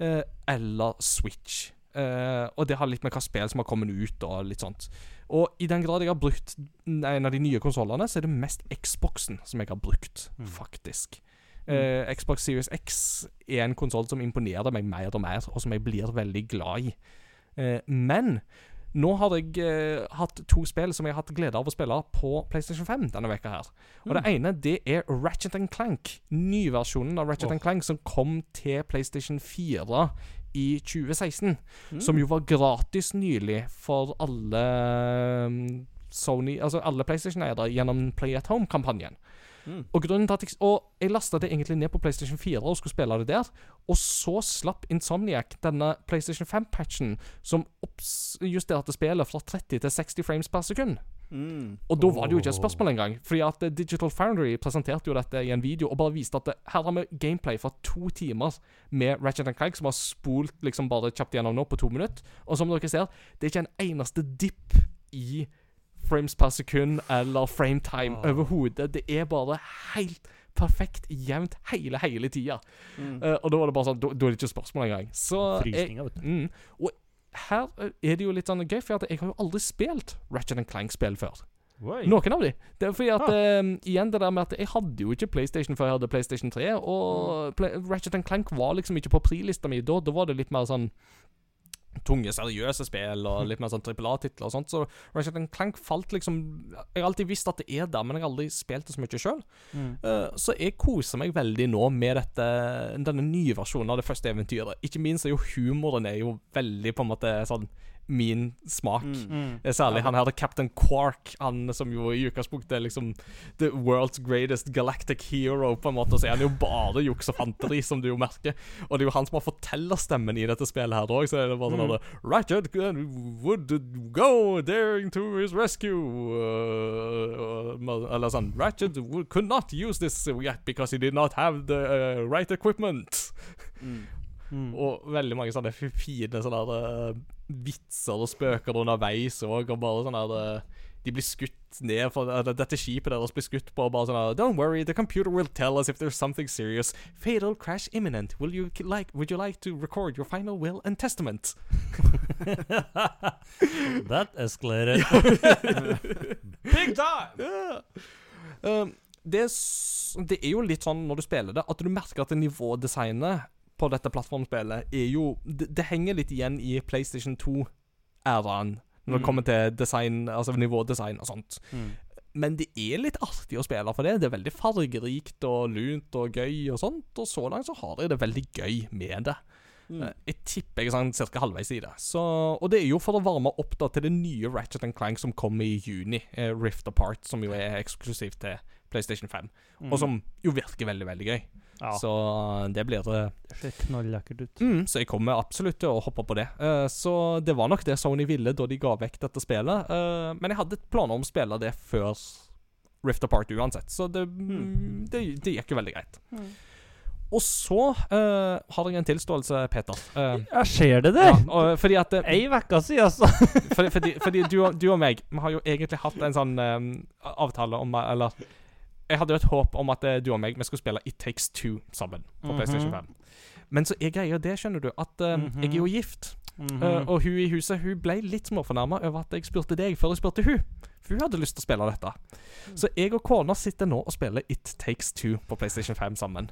eller Switch. Eh, og det har litt med hva spill som har kommet ut, og litt sånt. Og i den grad jeg har brukt en av de nye konsollene, så er det mest Xboxen som jeg har brukt, Mm. faktisk. Eh, Xbox Series X er en konsoll som imponerer meg mer og mer, og som jeg blir veldig glad i. Eh, men nå har jeg eh, hatt to spill som jeg har hatt glede av å spille på PlayStation 5 denne veka her. Og det ene det er Ratchet Clank. Nyversjonen av Ratchet Åh. Clank som kom til PlayStation 4 i 2016. Mm. Som jo var gratis nylig for alle um, Sony Altså alle PlayStation-eiere gjennom Play at Home-kampanjen. Mm. Og grunnen til at jeg, og jeg lasta det egentlig ned på PlayStation 4 og skulle spille det der. Og så slapp Insomniac denne PlayStation 5-patchen som justerte spillet fra 30 til 60 frames per sekund. Mm. Og da var det jo ikke et spørsmål engang. Fordi at eh, Digital Foundry presenterte jo dette i en video og bare viste at det, her har vi gameplay fra to timer med Ratchet Clank som har spolt liksom bare kjapt gjennom nå på to minutter. Og som dere ser, det er ikke en eneste dipp i frames per sekund eller frametime oh. overhodet. Det er bare helt perfekt jevnt hele, hele tida. Mm. Uh, og da var det bare sånn Da da er det ikke spørsmål engang. Så jeg, Frysninger, vet du. mm, Og her eh, er det jo litt sånn gøy, for jeg har jo aldri spilt Ratchet Clank-spill før. Oi. Noen av de. Det er fordi at Ah. eh, Igjen det der med at jeg hadde jo ikke PlayStation før jeg hadde PlayStation 3. Mm. Og Play Ratchet Clank var liksom ikke på prilista mi da. Da var det litt mer sånn tunge, seriøse spill og litt mer sånn trippel A-titler og sånt. Så Ratchet Clank falt liksom Jeg har alltid visst at det er der, men jeg har aldri spilt det så mye sjøl. Mm. Uh, så jeg koser meg veldig nå med dette denne nye versjonen av det første eventyret. Ikke minst er jo humoren er jo veldig på en måte sånn min smak. Mm. Mm. Er Særlig han her Captain Quark, han som jo i utgangspunktet er liksom the world's greatest galactic hero, på en måte. Så er han jo bare juks og fanteri, som du jo merker. Og det er jo han som har fortellerstemmen i dette spillet her òg, så er det bare sånn Mm. at Ratchet would go daring to his rescue uh, Eller sånn Ratchet could not use this yet because he did not have the uh, right equipment. Mm. Mm. Og veldig mange sånne fine sånne der, eh, vitser og spøker underveis òg, og bare sånn der eh, De blir skutt ned for eller Dette skipet deres blir skutt på, og bare sånn Don't worry, the computer will tell us if there's something serious. Fatal crash imminent. Will you like Would you like to record your final will and testament? That escalated. Big time! Yeah. Um, det, det er jo litt sånn når du spiller det, at du merker at det nivådesignet på dette plattformspillet er jo Det, det henger litt igjen i PlayStation 2-æraen når det Mm. kommer til design, altså nivådesign og sånt. Mm. Men det er litt artig å spille for det. Det er veldig fargerikt og lunt og gøy og sånt, og så langt så har jeg det veldig gøy med det. Mm. Eh, Jeg tipper jeg er sånn cirka halvveis i det. Så, og det er jo for å varme opp da til det nye Ratchet Clank som kommer i juni. Eh, Rift Apart, som jo er eksklusivt til PlayStation 5. Og som jo virker veldig, veldig gøy. ja. Så eh, det blir det. Det ser knalllekkert ut. Mm, så jeg kommer absolutt til å hoppe på det. Uh, så det var nok det Sony ville da de ga vekk dette spillet. uh, men jeg hadde planer om å spille det før Rift Apart uansett, så det, mm, det, det gikk jo veldig greit. Og så uh, har jeg en tilståelse, Peter. Uh, ja, skjer det, det! ja, og, fordi at eh, Ei uke siden, altså. fordi, fordi, fordi du, og- du og meg Vi har jo egentlig hatt en sånn um, avtale om Eller Jeg hadde jo et håp om at eh, du og meg Vi skulle spille It Takes Two sammen på Mhm. PlayStation 5. Men så er greia det, skjønner du, at eh, jeg er jo gift. Mm -hmm. uh, og hun i huset Hun ble litt småfornærma over at jeg spurte deg før jeg spurte hun. For hun hadde lyst til å spille dette. Så jeg og kona sitter nå og spiller It Takes Two på PlayStation 5 sammen.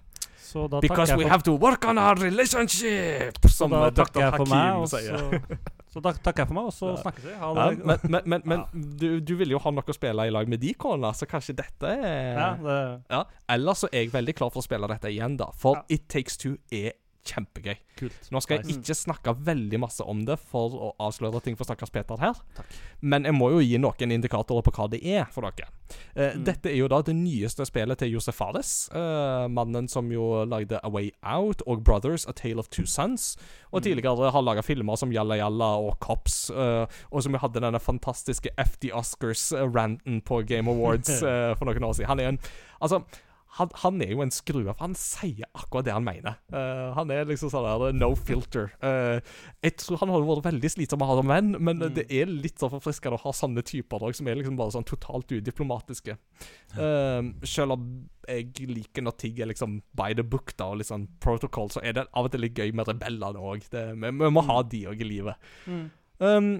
Because we have to work on our relationship! Som Dr. Hakim sier. så, da takker jeg for meg, og så snakkes vi. Ja, men, men men, men, ja. du, du vil jo ha noe å spille i lag med de kona, så kanskje dette er Ja, det Ja. Ellers så er jeg veldig klar for å spille dette igjen, da. For. It Takes Two er kjempegøy. kult. Nå skal jeg ikke snakke veldig masse om det for å avsløre ting for stakkars Peter her. Takk. Men jeg må jo gi noen indikatorer på hva det er for dere. Eh, Mm. Dette er jo da det nyeste spillet til Josef Fares. eh, mannen som jo lagde A Way Out og Brothers, A Tale of Two Sons. Og Mm. tidligere har laga filmer som Jalla Jalla og Cops. eh, og som jo hadde denne fantastiske FD Oscars-ranten på Game Awards eh, for noen år siden. Han er en Altså han, han er jo en skrue, for han sier akkurat det han mener. Uh, han er liksom sånn der no filter. Uh, jeg tror han hadde vært veldig slitsom å ha som venn, men Mm. det er litt sånn forfriskende å ha sånne typer også, som er liksom bare sånn totalt udiplomatiske. Uh, selv om jeg liker når ting er liksom by the book da, og litt sånn protocol, så er det av og til litt gøy med rebellene òg. Vi, vi må ha de òg i livet. Mm. Um,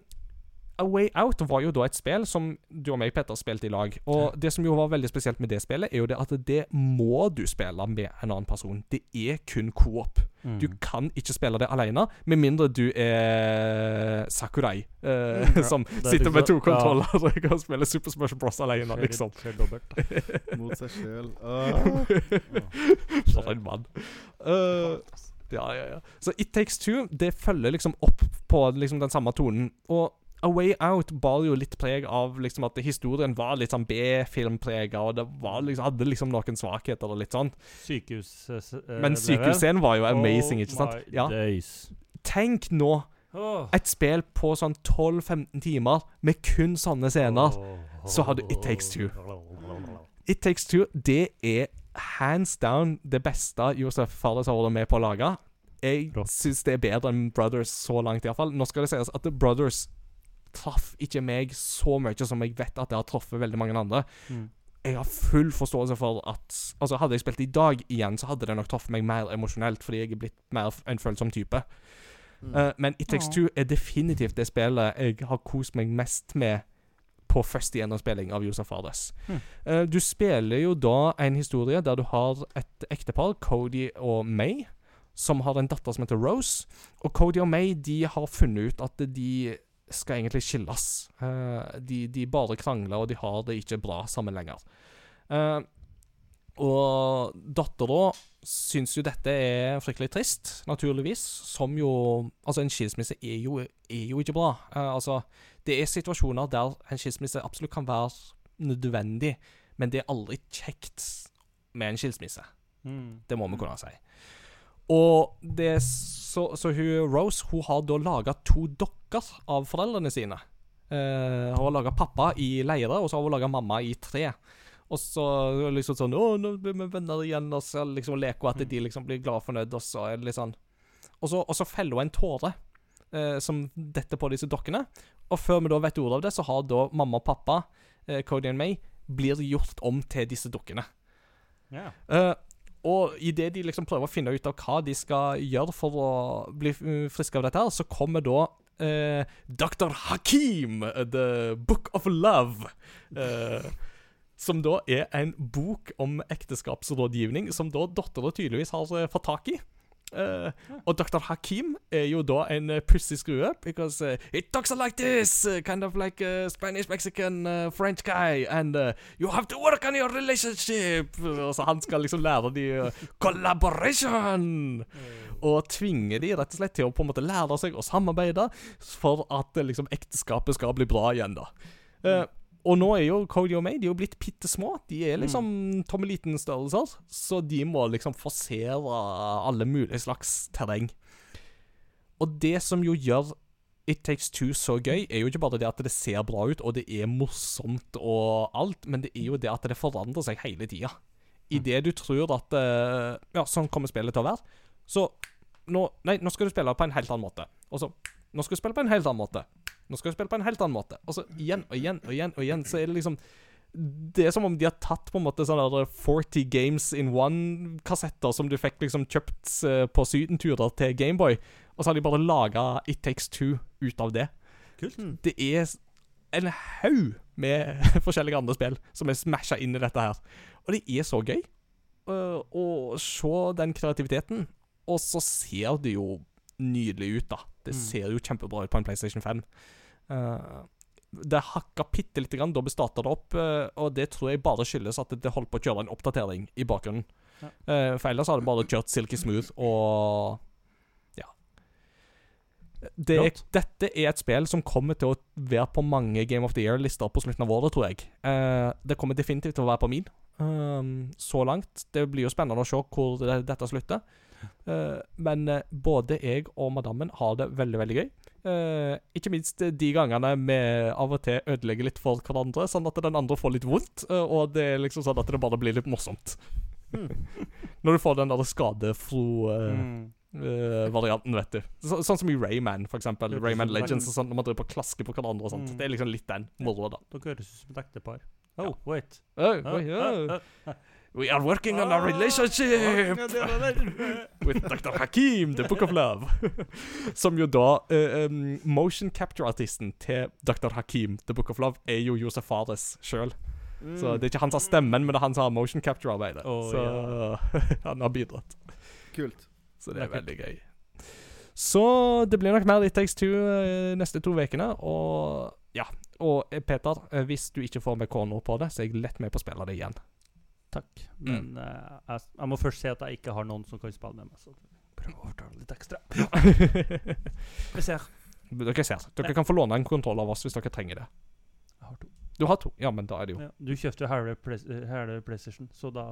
A Way Out var jo da et spill som du og meg, Petter, spilte i lag. Og det som jo var veldig spesielt med det spillet, er jo det at det må du spille med en annen person. Det er kun coop. Mm. Du kan ikke spille det alene, med mindre du er Sakurai, eh, Ja, som er sitter med to kontroller ja. og kan spille Super Smash Bros. alene, liksom. dobbelt. Mot seg sjøl. For en mann. Eh, ja, ja, ja. Så It Takes Two det følger liksom opp på liksom den samme tonen. Og A Way Out bar jo litt preg av liksom at historien var litt sånn B-filmprega, og det var liksom, hadde liksom noen svakheter og litt sånn. Sykehus... eh, eh, Men sykehusscenen var jo amazing, Oh ikke sant? Ja. Tenk nå et spill på sånn 12-15 timer med kun sånne scener. Så har du It Takes Two. It Takes Two, det er hands down det beste Josef Fares har vært med på å lage. Jeg syns det er bedre enn Brothers så langt, iallfall. Nå skal det sies at Brothers traff ikke meg så mye som jeg vet at det har truffet veldig mange andre. Mm. Jeg har full forståelse for at Altså Hadde jeg spilt i dag igjen, så hadde det nok truffet meg mer emosjonelt, fordi jeg er blitt mer en følsom type. Mm. Uh, men It Takes Two er definitivt det spillet jeg har kost meg mest med på første gjennomspilling av Josef Fares. Mm. Uh, du spiller jo da en historie der du har et ektepar, Cody og May, som har en datter som heter Rose. Og Cody og May de har funnet ut at de skal egentlig skilles. Eh, de, de bare krangler, og de har det ikke bra sammen lenger. Eh, og dattera syns jo dette er fryktelig trist, naturligvis. Som jo Altså, en skilsmisse er jo, er jo ikke bra. Eh, altså, det er situasjoner der en skilsmisse absolutt kan være nødvendig, men det er aldri kjekt med en skilsmisse. Mm. Det må vi kunne si. Og det så, så hun, Rose hun har da laga to dokker av foreldrene sine. Hun har laga pappa i leire, og så har hun laga mamma i tre. Og så liksom sånn 'Å, nå blir vi venner igjen', og så liksom leker hun at de liksom blir glad og fornøyd, og så er det litt sånn og så, og så feller hun en tåre uh, som detter på disse dokkene. Og før vi da vet ordet av det, så har da mamma og pappa, eh, Cody og May, blir gjort om til disse dukkene. Yeah. Uh, og idet de liksom prøver å finne ut av hva de skal gjøre for å bli uh, friske av dette, her, så kommer da eh, Dr. Hakim, eh, The Book of Love. eh, som da er en bok om ekteskapsrådgivning, som da dattera tydeligvis har eh, fått tak i. Eh, og Dr. Hakim er jo da en uh, pussig skrue, because uh, it talks like this, uh, kind of like a Spanish, Mexican, uh, French guy, and uh, you have to work on your relationship. Og så han skal liksom lære de uh, collaboration. Og tvinge de rett og slett til å på en måte lære seg å samarbeide for at uh, liksom ekteskapet skal bli bra igjen, da. Eh, og nå er jo Cody og May de er jo blitt bitte små. De er liksom tommeliten-størrelser, så de må liksom forsere alle mulige slags terreng. Og det som jo gjør It Takes Two så gøy, er jo ikke bare det at det ser bra ut, og det er morsomt og alt, men det er jo det at det forandrer seg hele tida. Idet du tror at eh, Ja, sånn kommer spillet til å være, så nå, Nei, nå skal du spille på en helt annen måte. Og så Nå skal vi spille på en helt annen måte. Nå skal vi spille på en helt annen måte. Og så igjen og igjen og igjen, og igjen så er det liksom Det er som om de har tatt på en måte sånne der 40 Games in One-kassetter som du fikk liksom kjøpt eh, på sydenturer til Gameboy, og så har de bare laga It Takes Two ut av det. Kult. Det er en haug med forskjellige andre spill som er smasha inn i dette her. Og det er så gøy øh, å se den kreativiteten. Og så ser det jo nydelig ut, da. Det Mm. ser jo kjempebra ut på en PlayStation 5. Uh, det hakka bitte lite grann da vi starta det opp, uh, og det tror jeg bare skyldes at det holdt på å kjøre en oppdatering i bakgrunnen. Ja. Uh, for ellers hadde det bare kjørt silky smooth og Ja. Det er, dette er et spill som kommer til å være på mange Game of the Year-lister på slutten av året, tror jeg. Eh, det kommer definitivt til å være på min så langt. Det blir jo spennende å se hvor det, dette slutter. Eh, men eh, både jeg og madammen har det veldig, veldig gøy. Eh, ikke minst de gangene vi av og til ødelegger litt for hverandre, sånn at den andre får litt vondt, og det er liksom sånn at det bare blir litt morsomt. Når du får den der skadefro-varianten, Mm. vet du. Så, sånn som i Rayman, for eksempel. Rayman Legends og sånn, når man driver på klasker på hverandre og sånt. Mm. Det er liksom litt den moroa, da. Dere høres ut som et ektepar. Oh, wait. Oh, oh, oh. We are working on our relationship with Dr. Hakim, The Book of Love. Som jo da uh, um, Motion capture-artisten til Dr. Hakim, The Book of Love, er jo Josef Fares sjøl. Så det er ikke han som har stemmen, men det er han som har motion capture-arbeidet. Oh, så han har bidratt. Kult. Så det er Det er kult. veldig gøy. Så det blir nok mer It Takes Two uh, neste to ukene. Og ja. Og eh, Peter, hvis du ikke får med kona på det, så er jeg lett med på å spille det igjen. Takk. Men eh, jeg, jeg må først si at jeg ikke har noen som kan spille med meg. Så prøv å overtale litt ekstra. Vi ser. Dere ser. Dere kan få låne en kontroll av oss hvis dere trenger det. Jeg har to. Du har to. Ja, men da er det jo Ja. Du kjøpte hele Play- PlayStation, så da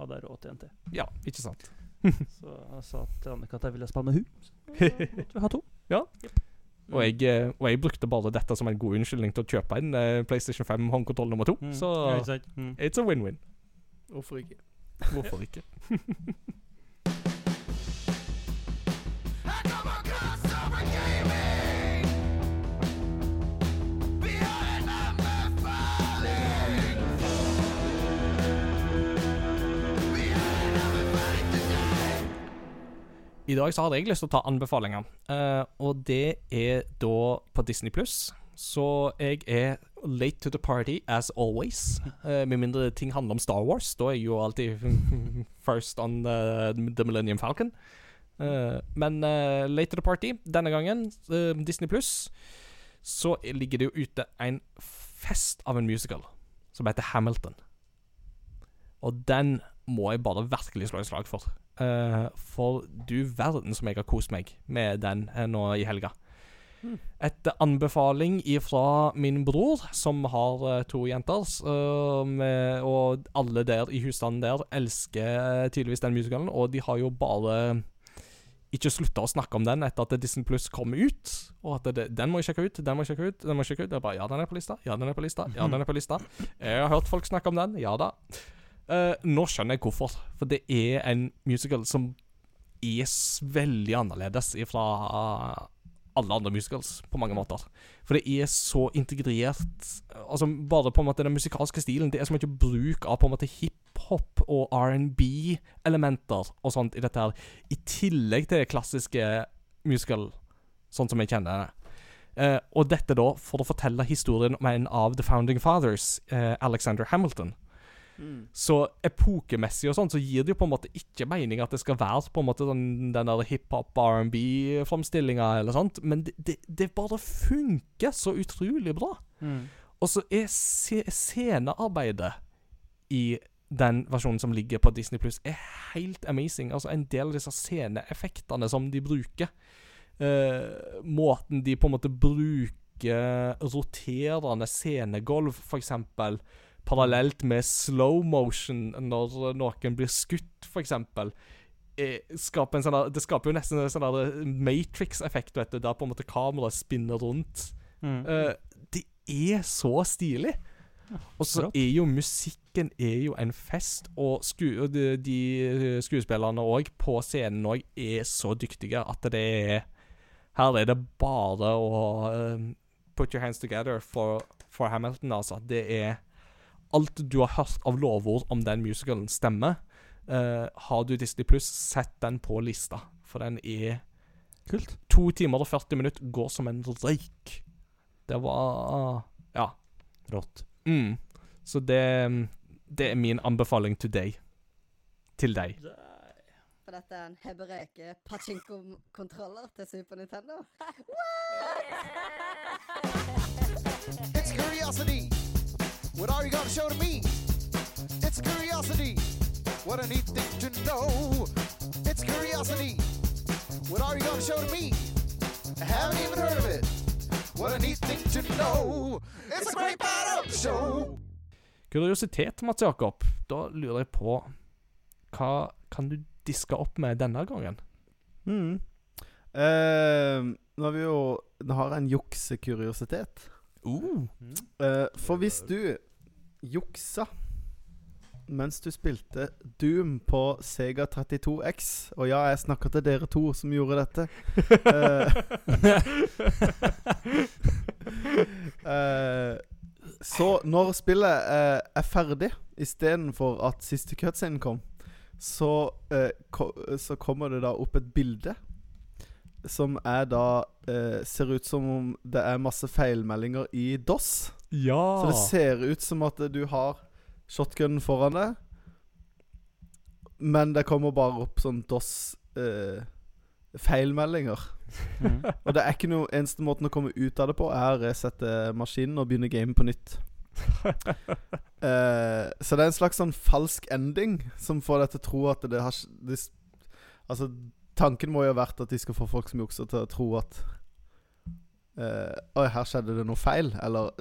hadde jeg råd til en til. Ja, ikke sant. Så jeg sa til Annika at jeg ville spille med hun. Så måtte vi ha to. Og jeg, eh, og jeg brukte bare dette som en god unnskyldning til å kjøpe en eh, PlayStation 5 håndkontroll nummer to. Mm. Så Ja. Mm. it's a win-win. Hvorfor ikke? Hvorfor ikke? I dag så har jeg lyst til å ta anbefalinger, uh, og det er da på Disney Pluss. Så jeg er late to the party as always. Uh, med mindre ting handler om Star Wars. Da er jeg jo alltid first on the, The Millennium Falcon. Uh, men uh, late to the party denne gangen, Disney Pluss, så ligger det jo ute en fest av en musical som heter Hamilton. Og den må jeg bare virkelig slå et slag for. For du verden som jeg har kost meg med den nå i helga. Etter anbefaling ifra min bror, som har eh, to jenter, øh, med, og alle der i husstanden der elsker eh, tydeligvis den musicalen, og de har jo bare ikke slutta å snakke om den etter at Disney Pluss kom ut. Og at det, den må jeg sjekke ut, den må jeg sjekke ut, den må jeg sjekke ut. Jeg bare, ja, den er på lista, ja, den er på lista, ja, den er på lista. Jeg har hørt folk snakke om den, ja da. Uh, nå skjønner jeg hvorfor. For det er en musical som er veldig annerledes fra alle andre musicals, på mange måter. For det er så integrert Altså Bare på en måte den musikalske stilen. Det er så mye bruk av på en måte hiphop og R&B-elementer og sånt i dette her, i tillegg til det klassiske musical, sånn som jeg kjenner det. Eh, og dette da for å fortelle historien om en av The Founding Fathers, eh, Alexander Hamilton. Mm. Så epokemessig og sånn, så gir det jo på en måte ikke mening at det skal være på en måte den, den der hiphop R&B-framstillinga eller sånt, men det, det, det bare funker så utrolig bra. Mm. Og så er se scenearbeidet i den versjonen som ligger på Disney Pluss, er helt amazing. Altså En del av disse sceneeffektene som de bruker, uh, måten de på en måte bruker roterende scenegolv, f.eks., parallelt med slow motion når noen blir skutt, f.eks. Eh, skaper en sånn det skaper jo nesten en sånn Matrix-effekt, vet du, der på en måte kameraet spinner rundt. Mm. Uh, det er så stilig. Og så er jo musikken er jo en fest, og sku, de, de skuespillerne òg på scenen òg er så dyktige at det er Her er det bare å uh, put your hands together for, for Hamilton, altså. Det er Alt du har hørt av lovord om den musicalen, stemmer. Uh, har du Disney Pluss, sett den på lista, for den er Kult. To timer og 40 minutter går som en røyk. Det var Ja. Rått. Mm. Så det, det er min anbefaling today. Til deg. For dette er en hebreke pachinko-kontroller til Super Nintendo. It's curiosity. What are you gonna show to me? It's curiosity. What a neat thing to know. It's curiosity. What are you gonna show to me? I haven't even heard of it. What a neat thing to know. It's a great part of the show. Kuriositet, Mats Jakob. Da lurer jeg på Hva kan du diske opp med denne gangen? Mm. Uh, nå har vi jo Nå har jeg en juksekuriositet. Uh. Uh, for hvis du juksa mens du spilte Doom på Sega 32X Og ja, jeg snakker til dere to som gjorde dette. uh, så når spillet uh, er ferdig, istedenfor at siste cutscene kom, så, ko så kommer det da opp et bilde som er da Ser ut som om det er masse feilmeldinger i DOS. Ja. Så det ser ut som at du har shotgunen foran deg, men det kommer bare opp sånn DOS eh, feilmeldinger. Mm. Og det er ikke noe eneste måten å komme ut av det på, er å resette maskinen og begynne game på nytt. Eh, så det er en slags sånn falsk ending som får deg til å tro at det har det, Altså, tanken må jo ha vært at de skal få folk som jukser, til å tro at eh, Oi, her skjedde det noe feil. Eller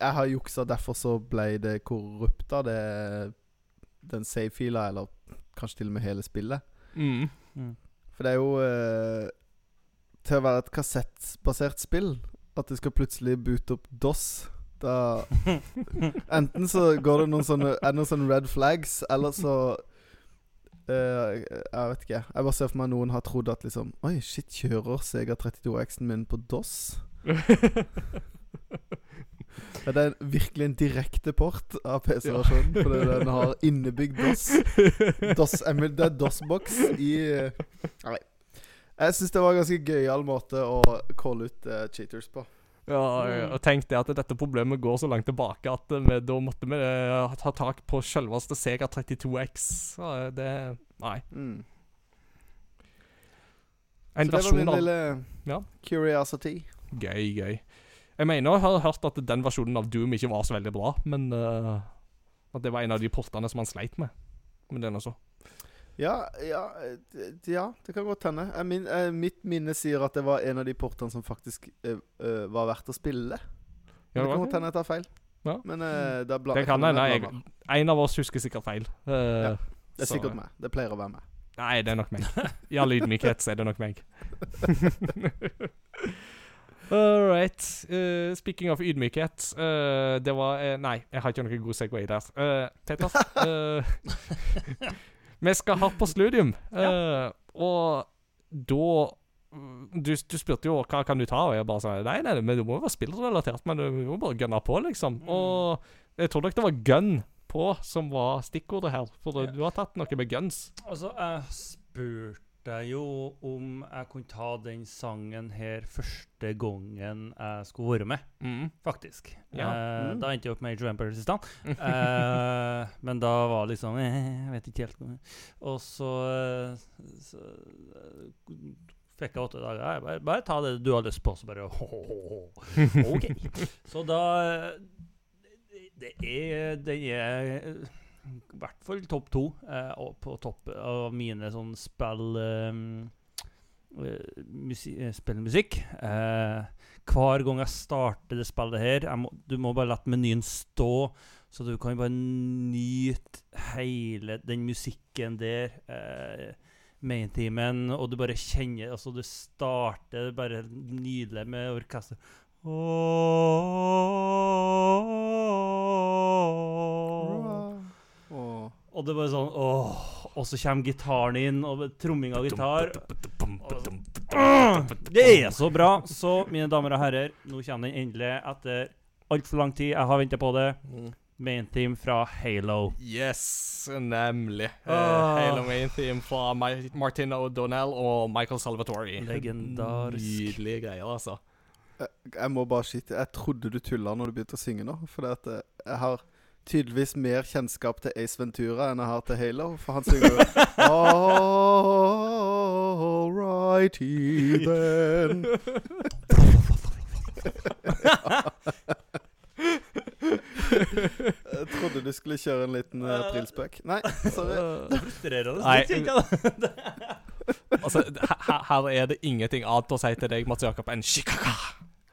jeg har juksa, derfor så ble det korrupta, det den save-fila, eller kanskje til og med hele spillet. Mm. Mm. For det er jo eh, Til å være et kassettbasert spill At det skal plutselig boote opp DOS Da Enten så går det noen sånne Er det noen sånne red flags Eller så Uh, Jeg vet ikke Jeg bare ser for meg noen har trodd at liksom Oi, shit, kjører Sega 32X-en min på DOS? Ja, det er virkelig en direkte port av PC-versjonen Fordi den har innebygd DOS DOS Det er DOS-boks i Nei. Jeg syns det var en ganske gøyal måte å calle ut uh, cheaters på. Ja, og tenk det at dette problemet går så langt tilbake at vi, da måtte vi uh, ta tak på selveste Sega 32X. Så eh, det Nei. Mm. En Så det var min av lille Ja. curiosity. Gøy, gøy. Jeg mener jeg har hørt at den versjonen av Doom ikke var så veldig bra, men uh, at det var en av de portene som han sleit med. Med den også. Ja, ja, ja, det kan godt hende. Min, eh, mitt minne sier at det var en av de portene som faktisk eh, eh, var verdt å spille. Men Ja, det kan godt hende jeg tar feil. Ja. Men eh, da bla- Det kan hende. En av oss husker sikkert feil. Uh, Det er så- sikkert meg. Det pleier å være meg. Nei, det er nok meg. I all ydmykhet så er det nok meg. All right. Uh, speaking of ydmykhet uh, Det var uh, Nei, jeg har ikke noen god Segway der. Eh, vi skal ha på studium, ja. Og da mm, du, du spurte jo hva kan du ta, og jeg bare sa nei, nei, men det må jo være spillrelatert. Men du må bare gunne på, liksom. Og jeg tror nok det var gun på som var stikkordet her. For Ja. du har tatt noe med guns. Altså, jeg spurte jo om jeg kunne ta den sangen her første gangen jeg skulle være med, Mm. faktisk. Ja. Eh, Mm. Da endte jeg opp med Age of Empires i stand. Eh, men da var det liksom eh, Jeg vet ikke helt. Og så, eh, så eh, fikk jeg åtte dager. Jeg bare, bare ta det du har lyst på, så bare OK. Så da eh, Det er Det er i hvert fall topp to eh, på topp av mine sånn spill eh, eh, musi eh, Spillmusikk. Eh, hver gang jeg starter det spillet her må, Du må bare la menyen stå, så du kan bare nyte hele den musikken der. Eh, Maintimen, og du bare kjenner Altså, du starter bare nydelig med orkester. Åh. Og det bare sånn åh, Og så kommer gitaren inn, og tromming av gitar. Det er så bra! Så, mine damer og herrer, nå kommer den endelig etter altfor lang tid. Jeg har venta på det. Main team fra Halo. Yes, nemlig. Uh. Halo Main Theme fra Ma Martin O'Donnell og Michael Salvatore. Legendarisk. Nydelige greier, altså. Jeg, jeg må bare skyte. Jeg trodde du tulla når du begynte å synge nå. For eh, jeg har tydeligvis mer kjennskap til Ace Ventura enn jeg har til Halo. For han synger jo Alrighty then. Jeg trodde du skulle kjøre en liten uh, aprilspøk. Nei, sorry. Det er frustrerende. Altså, her, her er det ingenting annet å si til deg, Mats Jakob, enn Chicago.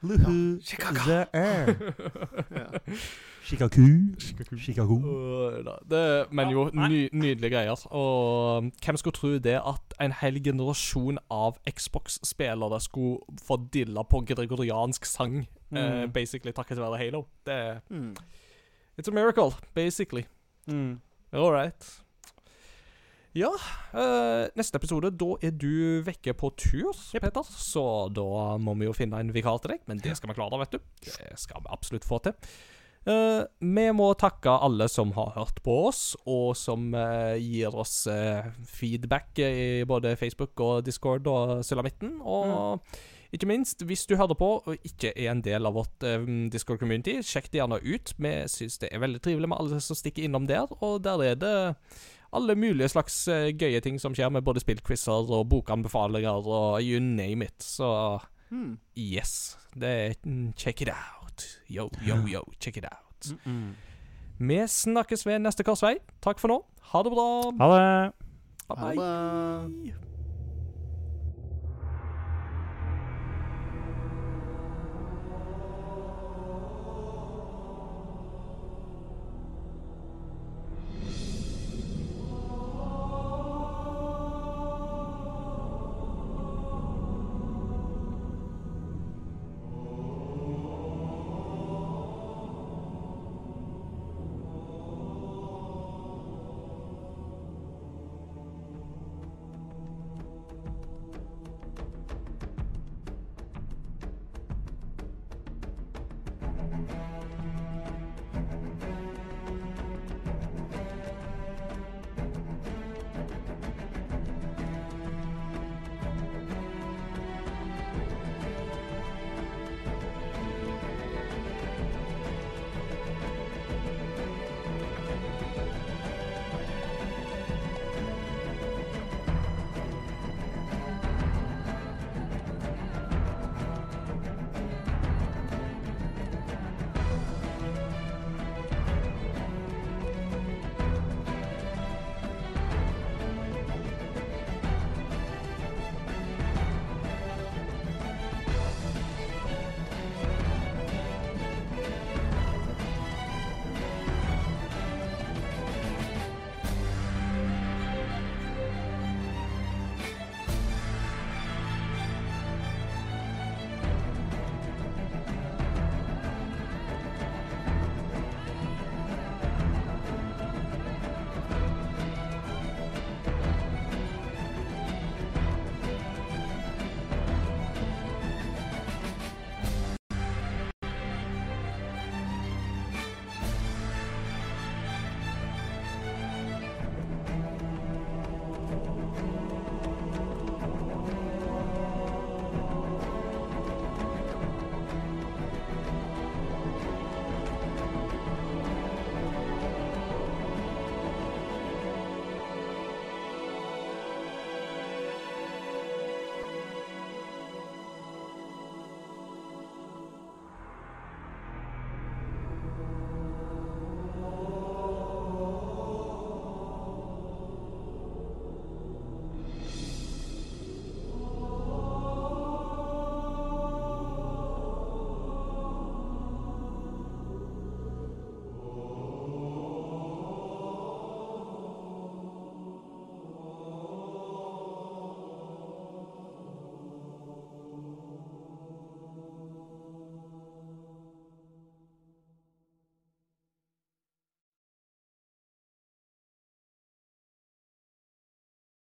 Luhu, the air. Shikaku. Chicago. Chicago. Da. Det, men jo, ny, nydelige greier. Og hvem skulle tro det at en hel generasjon av Xbox-spillere skulle få dilla på gregoriansk sang, mm. uh, basically takket være Halo? Det Mm. It's a miracle, basically. Mm. All right. Ja, Øh, neste episode, da er du vekke på tur, Peter. Så da må vi jo finne en vikar til deg, men det skal vi klare, vet du. Det skal vi absolutt få til. Eh, vi må takke alle som har hørt på oss, og som eh, gir oss eh, feedback i både Facebook og Discord og Sulamitten. Og ikke minst, hvis du hører på og ikke er en del av vårt eh, Discord-community, sjekk det gjerne ut. Vi syns det er veldig trivelig med alle som stikker innom der, og der er det alle mulige slags eh, gøye ting som skjer, med både spillquizer og bokanbefalinger og you name it. Så mm. yes, det er mm, Check it out. Yo, yo, yo, check it out. Mm. Vi snakkes ved neste korsvei. Takk for nå. Ha det bra. Ha det. Bye Ha det.